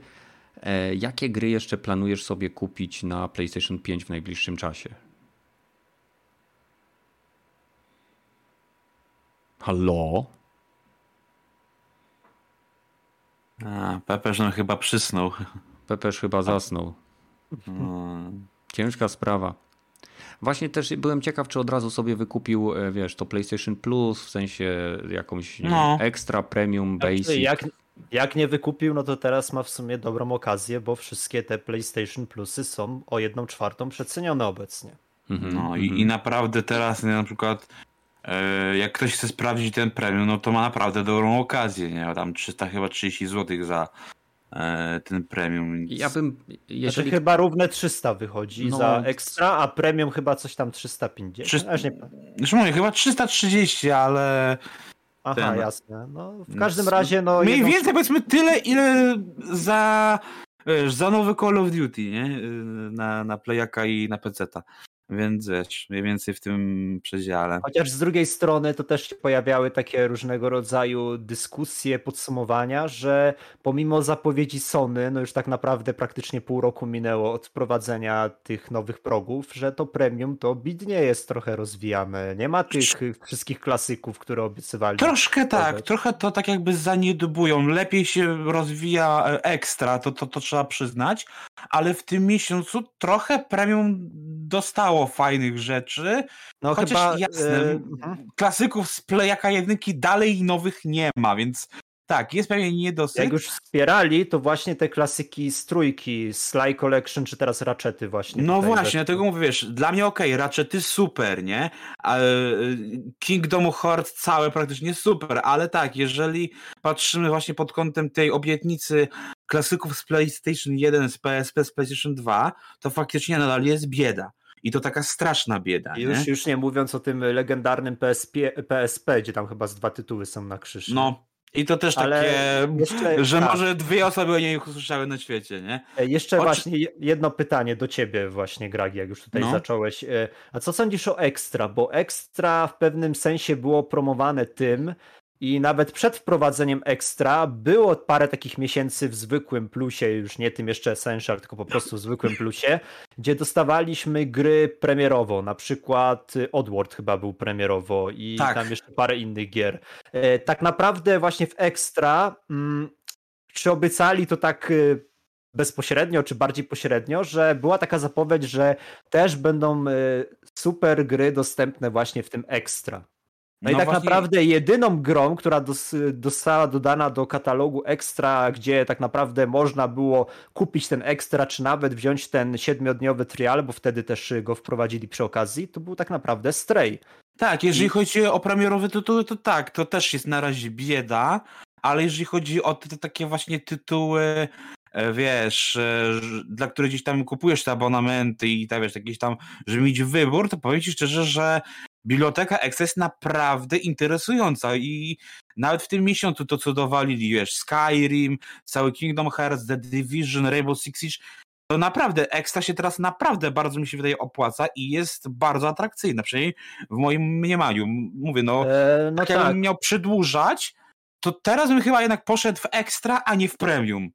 E, jakie gry jeszcze planujesz sobie kupić na PlayStation 5 w najbliższym czasie? Halo? A, Pepeż no chyba przysnął. Pepeż chyba zasnął. Hmm. Ciężka sprawa. Właśnie też byłem ciekaw, czy od razu sobie wykupił, e, wiesz, to PlayStation Plus, w sensie jakąś no. ekstra, premium, znaczy, basic. Jak, jak nie wykupił, no to teraz ma w sumie dobrą okazję, bo wszystkie te PlayStation Plusy są o jedną czwartą przecenione obecnie. Mhm. No i, i naprawdę teraz na przykład jak ktoś chce sprawdzić ten premium, no to ma naprawdę dobrą okazję, nie? Tam 300 chyba 30 zł za e, ten premium. Ja bym, jeżeli... Znaczy, chyba równe 300 wychodzi no, za ekstra, a premium chyba coś tam 350. 300... Aż nie... Znaczy mówię, chyba 330, ale... Aha, ten... jasne. No, w każdym razie, no... Mniej jedną... więcej powiedzmy tyle, ile za, wiesz, za nowy Call of Duty, nie? Na, na Playaka i na PC-ta. Więc wiesz, mniej więcej w tym przedziale. Chociaż z drugiej strony to też się pojawiały takie różnego rodzaju dyskusje, podsumowania, że pomimo zapowiedzi Sony, no już tak naprawdę praktycznie pół roku minęło od wprowadzenia tych nowych progów, że to premium to bidnie jest trochę rozwijane. Nie ma tych wszystkich klasyków, które obiecywali. Troszkę tak, trochę to tak jakby zaniedbują. Lepiej się rozwija e, ekstra, to, to, to trzeba przyznać, ale w tym miesiącu trochę premium dostało fajnych rzeczy. No chociaż chyba, jasne, yy... klasyków z Playaka jedynki dalej nowych nie ma, więc tak, jest pewien niedosyt. Jak już wspierali, to właśnie te klasyki z trójki, Sly Collection, czy teraz Ratchety właśnie. No właśnie, dlatego mówię, wiesz, dla mnie okej, okay, Ratchety super, nie? Kingdom Hearts całe praktycznie super, ale tak, jeżeli patrzymy właśnie pod kątem tej obietnicy klasyków z PlayStation 1, z PSP, z PlayStation 2, to faktycznie nadal jest bieda. I to taka straszna bieda. Już, nie? już nie mówiąc o tym legendarnym PSP, PSP, gdzie tam chyba z dwa tytuły są na krzyż. No, i to też Ale takie, jeszcze, że tak. może dwie osoby o niej usłyszały na świecie, nie? E, jeszcze właśnie jedno pytanie do ciebie właśnie, Gragi, jak już tutaj no. zacząłeś. E, a co sądzisz o Extra? Bo Extra w pewnym sensie było promowane tym, i nawet przed wprowadzeniem Extra było parę takich miesięcy w zwykłym plusie, już nie tym jeszcze Essential, tylko po prostu w zwykłym plusie, gdzie dostawaliśmy gry premierowo, na przykład Oddworld chyba był premierowo i tak. tam jeszcze parę innych gier. E, tak naprawdę właśnie w Extra, mm, czy obiecali to tak e, bezpośrednio, czy bardziej pośrednio, że była taka zapowiedź, że też będą e, super gry dostępne właśnie w tym Extra. No, no i tak właśnie... naprawdę jedyną grą, która dos, została dodana do katalogu ekstra, gdzie tak naprawdę można było kupić ten ekstra, czy nawet wziąć ten siedmiodniowy trial, bo wtedy też go wprowadzili przy okazji, to był tak naprawdę Stray. Tak, jeżeli I... chodzi o premierowe tytuły, to tak, to też jest na razie bieda, ale jeżeli chodzi o te, te takie właśnie tytuły e, wiesz, e, dla których gdzieś tam kupujesz te abonamenty i tak wiesz, jakiś tam, żeby mieć wybór, to powiem ci szczerze, że biblioteka Excel jest naprawdę interesująca i nawet w tym miesiącu to co dowalili, wiesz, Skyrim, cały Kingdom Hearts, The Division, Rainbow Six Siege, to naprawdę Extra się teraz naprawdę bardzo mi się wydaje opłaca i jest bardzo atrakcyjna, przynajmniej w moim mniemaniu. Mówię, no, e, no tak, tak. jakbym miał przedłużać, to teraz bym chyba jednak poszedł w Extra, a nie w Premium.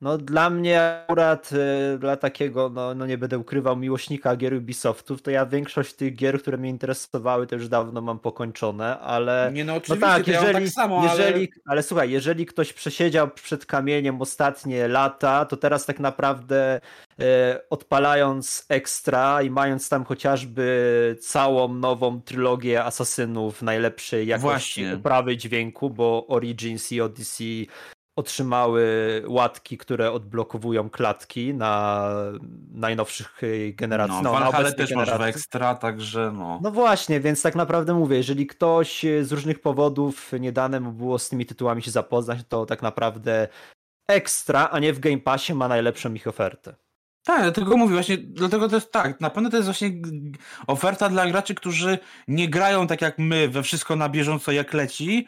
No dla mnie akurat y, dla takiego, no, no nie będę ukrywał, miłośnika gier Ubisoftów, to ja większość tych gier, które mnie interesowały, to już dawno mam pokończone, ale... Nie no, no oczywiście, no tak, jeżeli, ja tak samo, jeżeli, ale... ale słuchaj, jeżeli ktoś przesiedział przed kamieniem ostatnie lata, to teraz tak naprawdę y, odpalając ekstra i mając tam chociażby całą nową trylogię Asasynów najlepszej jakości Właśnie. uprawy dźwięku, bo Origins i Odyssey otrzymały łatki, które odblokowują klatki na najnowszych generacji. No, no ale też generacji. masz w ekstra, także no. No właśnie, więc tak naprawdę mówię, jeżeli ktoś z różnych powodów nie dane mu było z tymi tytułami się zapoznać, to tak naprawdę ekstra, a nie w Game Passie ma najlepszą ich ofertę. Tak, dlatego mówię właśnie, dlatego to jest tak, na pewno to jest właśnie oferta dla graczy, którzy nie grają tak jak my we wszystko na bieżąco jak leci,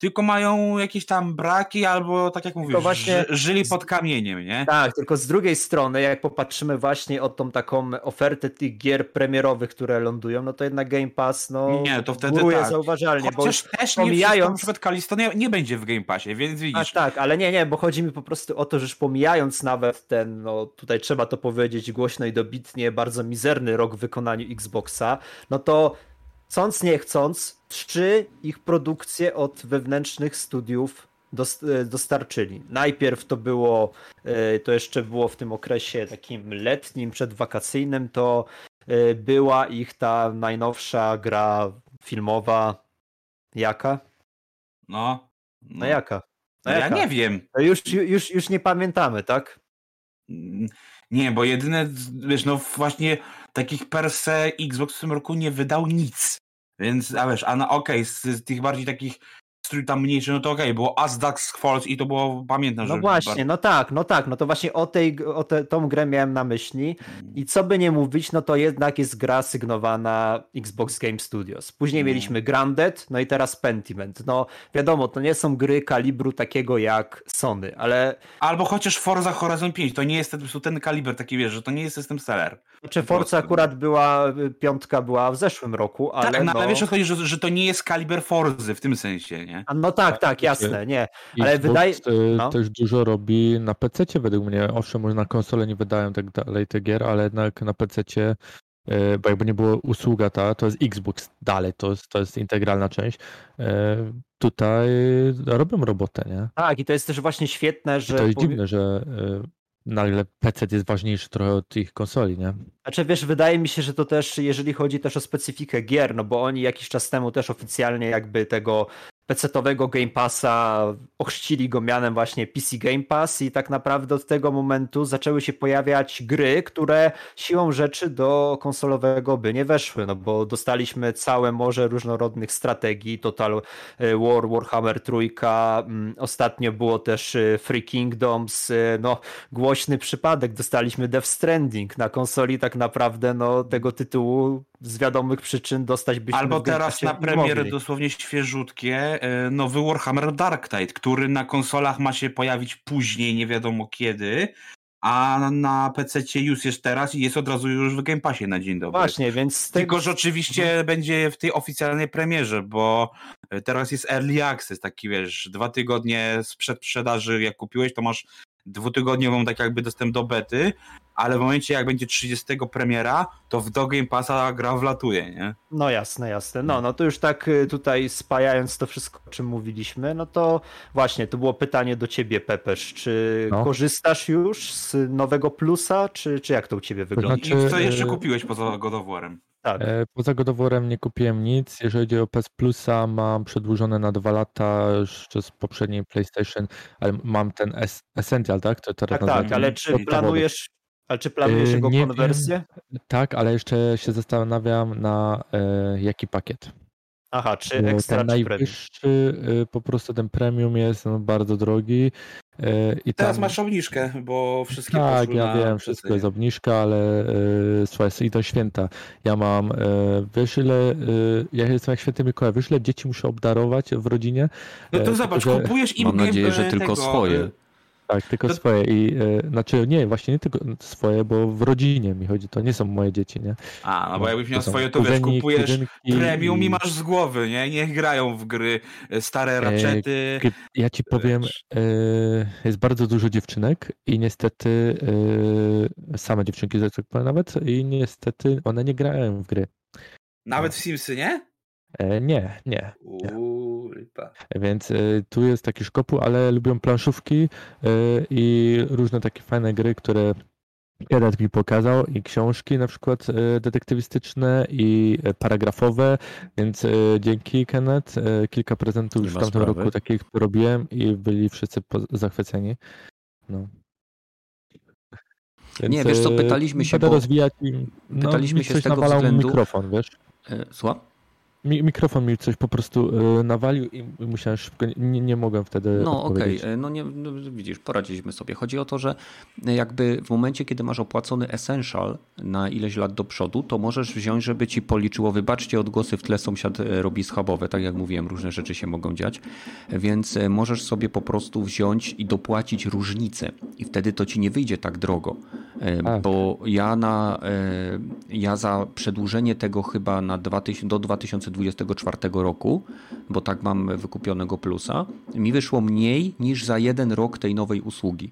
tylko mają jakieś tam braki albo tak jak mówisz, właśnie żyli pod kamieniem, nie? Tak, tylko z drugiej strony, jak popatrzymy właśnie o tą taką ofertę tych gier premierowych, które lądują, no to jednak Game Pass, no nie, to wtedy tak. zauważalnie. Chociaż bo też pomijając... nie na przykład Kalisto nie, nie, będzie w Game Passie, więc widzisz. A tak, ale nie, nie, bo chodzi mi po prostu o to, że już pomijając nawet ten, no tutaj trzeba to powiedzieć głośno i dobitnie, bardzo mizerny rok w wykonaniu Xboxa, no to chcąc nie chcąc, trzy ich produkcje od wewnętrznych studiów e, dostarczyli. Najpierw to było, e, to jeszcze było w tym okresie takim letnim, przedwakacyjnym, to e, była ich ta najnowsza gra filmowa. Jaka? No. No, no jaka? No ja nie wiem. Już, już, już nie pamiętamy, tak? Mm, nie, bo jedyne, wiesz, no właśnie takich per se Xbox w tym roku nie wydał nic. Więc, a wiesz, a no okej, okay, z, z, tych bardziej takich strój tam mniejszy, no to okej, okay, było As Ducks Falls i to było, pamiętam, No właśnie, bardzo... no tak, no tak, no to właśnie o tej, o te, tą grę miałem na myśli mm. i co by nie mówić, no to jednak jest gra sygnowana Xbox Game Studios. Później mm. mieliśmy Grounded, no i teraz Pentiment. No wiadomo, to nie są gry kalibru takiego jak Sony, ale... Albo chociaż Forza Horizon 5, to nie jest ten, ten kaliber taki, wiesz, że to nie jest system seller. Znaczy Forza akurat była, piątka była w zeszłym roku, ale Tak, no, ale wiesz o chodzi, że, że to nie jest kaliber Forzy w tym sensie, nie? A no tak, tak, jasne, nie. Ale Xbox wydaje no. też dużo robi na PC według mnie. Owszem, może na konsolę nie wydają tak dalej te gier, ale jednak na PC, e, bo jakby nie było usługa ta, to jest Xbox dalej, to jest, to jest integralna część. E, tutaj robią robotę, nie? Tak, i to jest też właśnie świetne, że. I to jest dziwne, że e, nagle PC jest ważniejszy trochę od ich konsoli, nie? Znaczy wiesz, wydaje mi się, że to też, jeżeli chodzi też o specyfikę gier, no bo oni jakiś czas temu też oficjalnie jakby tego PC-owego Game Passa ochrzcili go mianem właśnie PC Game Pass i tak naprawdę od tego momentu zaczęły się pojawiać gry, które siłą rzeczy do konsolowego by nie weszły, no bo dostaliśmy całe morze różnorodnych strategii, Total e, War, Warhammer trójka, mm, ostatnio było też e, Free Kingdoms, e, no głośny przypadek, dostaliśmy Death Stranding na konsoli tak naprawdę no tego tytułu z wiadomych przyczyn dostać byśmy Albo teraz na premierę dosłownie świeżutkie nowy Warhammer Dark Tide, który na konsolach ma się pojawić później, nie wiadomo kiedy, a na PC już jest teraz i jest od razu już w Game Passie na dzień dobry. Właśnie, więc... Tylko, że oczywiście mhm. będzie w tej oficjalnej premierze, bo e, teraz jest Early Access, taki wiesz, dwa tygodnie sprzed sprzedaży, jak kupiłeś, to masz dwutygodniową tak jakby dostęp do bety, ale w momencie jak będzie 30 premiera, to w do Game Passa gra wlatuje, nie? No jasne, jasne. No, no to już tak y, tutaj spajając to wszystko, o czym mówiliśmy, no to właśnie, to było pytanie do ciebie, Pepesz, czy no. korzystasz już z nowego plusa, czy, czy jak to u ciebie wygląda? To znaczy, I co jeszcze y, kupiłeś poza God of War'em? Tak. E, poza God of War'em nie kupiłem nic. Jeżeli chodzi o PS Plusa, mam przedłużone na dwa lata jeszcze z poprzedniej PlayStation, ale mam ten Essential, tak? To teraz tak, tak, ale czy planujesz, ale czy planujesz e, jego nie konwersję? Wiem. Tak, ale jeszcze się zastanawiam na e, jaki pakiet. Aha, czy ekstra, ten czy najwyższy, premium? po prostu ten premium jest no, bardzo drogi. I Teraz tam... masz obniżkę, bo wszystkie Tak, ja wiem, wszystko jest obniżka, ale słuchaj, i to święta. Ja mam, wiesz ile, ja jestem jak święty Mikołaj, wiesz ile dzieci muszę obdarować w rodzinie? No to zobacz, że... kupujesz im Mam nadzieję, że tylko swoje. Tak, tylko to... swoje. I e, znaczy nie, właśnie nie tylko swoje, bo w rodzinie mi chodzi, to nie są moje dzieci, nie? A, no bo jakbyś miał swoje, to wiesz, kupujesz premium i masz z głowy, nie? Niech grają w gry e, stare e, raczety. E, ja ci powiem, jest bardzo dużo dziewczynek i niestety same dziewczynki, tak powiem nawet, i niestety one nie grają w gry. Nawet w Simsy, nie? E, nie, nie. nie. Więc y, tu jest taki szkopu, ale lubią planszówki y, i różne takie fajne gry, które Kenneth mi pokazał i książki na przykład detektywistyczne i paragrafowe, więc dzięki Kenneth kilka prezentów już w tamtym sprawy. roku takich robiłem i byli wszyscy zachwyceni. No. Więc, nie, wiesz co, pytaliśmy się, bo... rozwijać i, no, pytaliśmy się z tego względu... mikrofon, wiesz? Słucham? Mikrofon mi coś po prostu y, nawalił i musiałem szybko, nie, nie mogłem wtedy No okej, okay. no nie, no, widzisz, poradziliśmy sobie. Chodzi o to, że jakby w momencie, kiedy masz opłacony Essential na ileś lat do przodu, to możesz wziąć, żeby ci policzyło, wybaczcie, odgłosy w tle sąsiad e, robi schabowe, tak jak mówiłem, różne rzeczy się mogą dziać, więc e, możesz sobie po prostu wziąć i dopłacić różnicę i wtedy to ci nie wyjdzie tak drogo, e, tak. bo ja na, ja za przedłużenie tego chyba na 2000, do 2000 2024 roku, bo tak mam wykupionego plusa, mi wyszło mniej niż za jeden rok tej nowej usługi.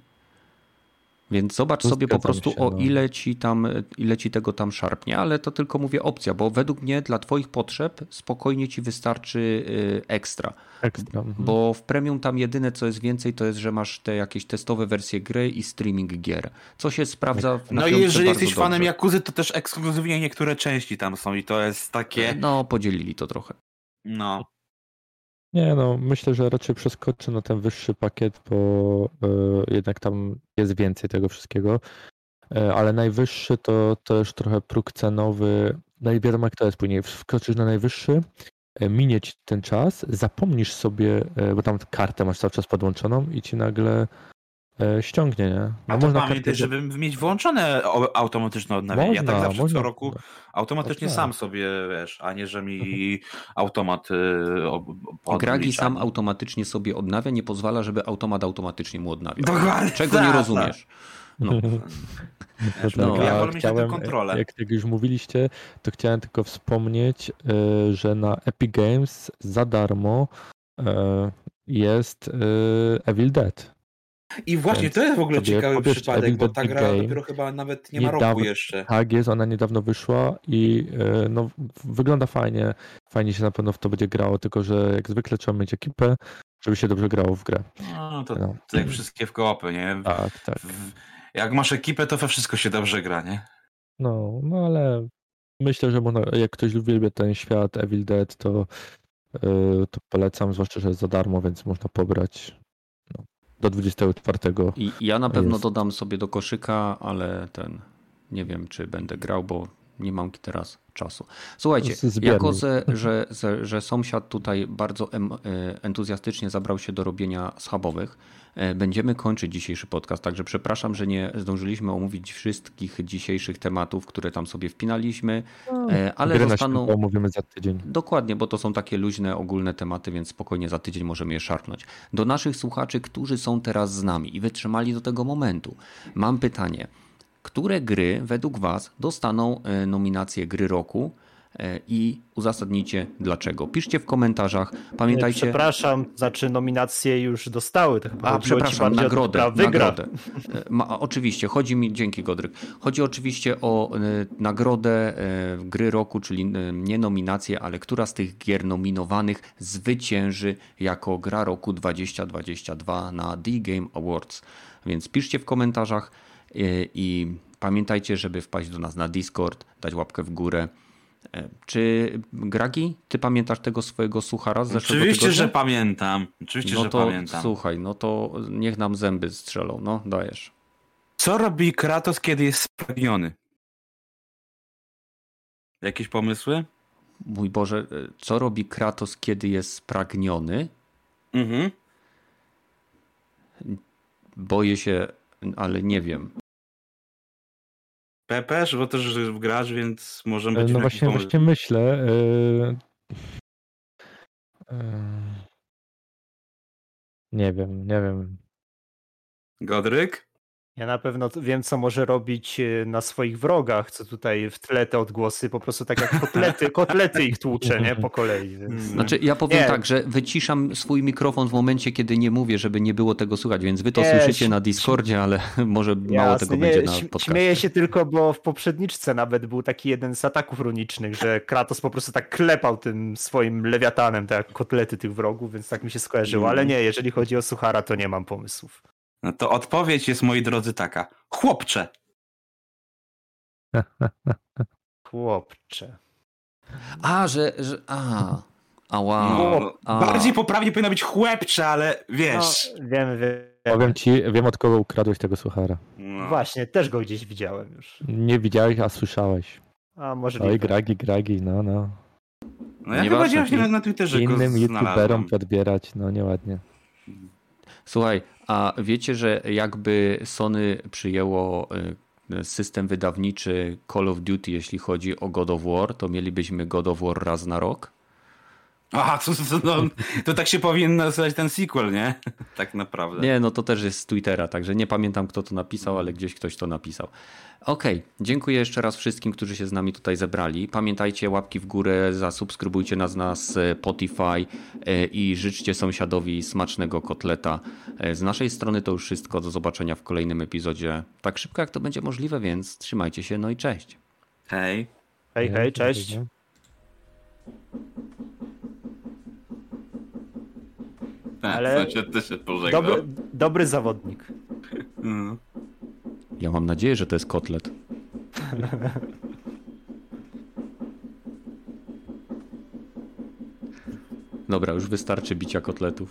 Więc zobacz sobie po prostu się, o no. ile ci, tam, ile ci tego tam szarpnie, ale to tylko mówię opcja, bo według mnie dla Twoich potrzeb spokojnie ci wystarczy y, ekstra. Ekstra. Mhm. Bo w premium tam jedyne co jest więcej to jest, że masz te jakieś testowe wersje gry i streaming gier. Co się sprawdza w No i jeżeli jesteś dobrze. fanem Jakuzy, to też ekskluzywnie niektóre części tam są i to jest takie... No, podzielili to trochę. No. Nie, no myślę, że raczej przeskoczę na ten wyższy pakiet, bo y, jednak tam jest więcej tego wszystkiego. Y, ale najwyższy to też trochę próg cenowy. No i wiadomo jak to jest później. Wskoczysz na najwyższy, minie ci ten czas, zapomnisz sobie, bo tam kartę masz cały czas podłączoną i ci nagle E, ściągnie, nie? No A to pamiętaj, żeby mieć włączone automatyczne odnawianie. Można, ja tak zawsze można. co roku automatycznie sam sobie, wiesz, a nie, że mi automat yy, Gragi sam automatycznie sobie odnawia, nie pozwala, żeby automat automatycznie mu odnawia. Dokładnie. Czego nie rozumiesz? No. No, no, ja wolę mieć chciałem, kontrolę. Jak, jak już mówiliście, to chciałem tylko wspomnieć, yy, że na Epic Games za darmo yy, jest Evil Dead. I właśnie Więc to jest w ogóle ciekawy przypadek, bo ta gra game, dopiero chyba nawet nie ma roku jeszcze. Tak jest, ona niedawno wyszła i e, no, wygląda fajnie. Fajnie się na pewno w to będzie grało, tylko że jak zwykle trzeba mieć ekipę, żeby się dobrze grało w grę. No to, no. to jak wszystkie w koopy, nie? Tak, tak. Jak masz ekipę, to we wszystko się dobrze gra, nie? No, no ale myślę, że można, jak ktoś uwielbia ten świat Evil Dead, to, yy, to polecam, zwłaszcza, że jest za darmo, więc można pobrać do 24. I ja na pewno jest. dodam sobie do koszyka, ale ten nie wiem, czy będę grał, bo nie mam teraz czasu. Słuchajcie, jako że, że, że, sąsiad tutaj bardzo e, entuzjastycznie zabrał się do robienia schabowych, e, będziemy kończyć dzisiejszy podcast, także przepraszam, że nie zdążyliśmy omówić wszystkich dzisiejszych tematów, które tam sobie wpinaliśmy, no, e, ale zostaną... omówimy za tydzień. Dokładnie, bo to są takie luźne, ogólne tematy, więc spokojnie za tydzień możemy je szarpnąć. Do naszych słuchaczy, którzy są teraz z nami i wytrzymali do tego momentu, mam pytanie – które gry według Was dostaną e, nominację gry roku e, i uzasadnijcie dlaczego. Piszcie w komentarzach. Pamiętajcie. Przepraszam, znaczy nominacje już dostały. To chyba A, przepraszam, nagrodę. nagrodę. E, ma, oczywiście, chodzi mi, dzięki Godryk, chodzi oczywiście o y, nagrodę y, gry roku, czyli y, nie nominację, ale która z tych gier nominowanych zwycięży jako gra roku 2022 na The Game Awards. Więc piszcie w komentarzach i pamiętajcie, żeby wpaść do nas na Discord, dać łapkę w górę. E, czy Gragi, ty pamiętasz tego swojego suchara z zeszłego Oczywiście, tygodnia? że pamiętam. Oczywiście, no że to, pamiętam. Słuchaj, no to niech nam zęby strzelą. No, dajesz. Co robi Kratos, kiedy jest spragniony? Jakieś pomysły? Mój Boże, e, co robi Kratos, kiedy jest spragniony? Mhm. Boję się ale nie wiem. Pepeż, bo też grasz, więc może być. No właśnie, właśnie myślę. Yy... Yy... Nie wiem, nie wiem. Godryk? Ja na pewno wiem, co może robić e, na swoich wrogach, co tutaj w tle te odgłosy, po prostu tak jak kotlety, kotlety ich tłucze, nie? Po kolei. Więc... Hmm. Znaczy, ja powiem nie. tak, że wyciszam swój mikrofon w momencie, kiedy nie mówię, żeby nie było tego słychać, więc wy to nie, słyszycie na Discordzie, ale może Jasne, mało tego nie, będzie na podcastie. Śmieję się tylko, bo w poprzedniczce nawet był taki jeden z ataków runicznych, że Kratos po prostu tak klepał tym swoim lewiatanem, tak jak kotlety tych wrogów, więc tak mi się skojarzyło, ale nie, jeżeli chodzi o Suchara, to nie mam pomysłów. No to odpowiedź jest, moi drodzy, taka. Chłopcze. Chłopcze. A, że. że a. A wow. No, a. Bardziej poprawnie powinno być chłopcze, ale wiesz. No, wiem, wiem. Powiem ci, wiem od kogo ukradłeś tego suchara. No. Właśnie, też go gdzieś widziałem już. Nie widziałeś, a słyszałeś. A może Oj, gragi, gragi, no, no. No ja nie chyba właśnie na, na Twitterze Innym youtuberom podbierać, no nieładnie. Słuchaj, a wiecie, że jakby Sony przyjęło y, system wydawniczy Call of Duty, jeśli chodzi o God of War, to mielibyśmy God of War raz na rok? Aha, to, to, to, to, tak się powinien nazywać ten sequel, nie? Tak naprawdę. Nie, no to też jest z Twittera, także nie pamiętam kto to napisał, ale gdzieś ktoś to napisał. Okej, okay. dziękuję jeszcze raz wszystkim, którzy się z nami tutaj zebrali. Pamiętajcie, łapki w górę, zasubskrybujcie nas na Spotify e, i życzcie sąsiadowi smacznego kotleta. E, z naszej strony to już wszystko. Do zobaczenia w kolejnym epizodzie. Tak szybko jak to będzie możliwe, więc trzymajcie się, no i cześć. Hej. Hej, hej, cześć. Tak, Ale sąsiad też się pożegnał. Dobry, dobry zawodnik. Mm. Ja mam nadzieję, że to jest kotlet. Dobra, już wystarczy bicia kotletów.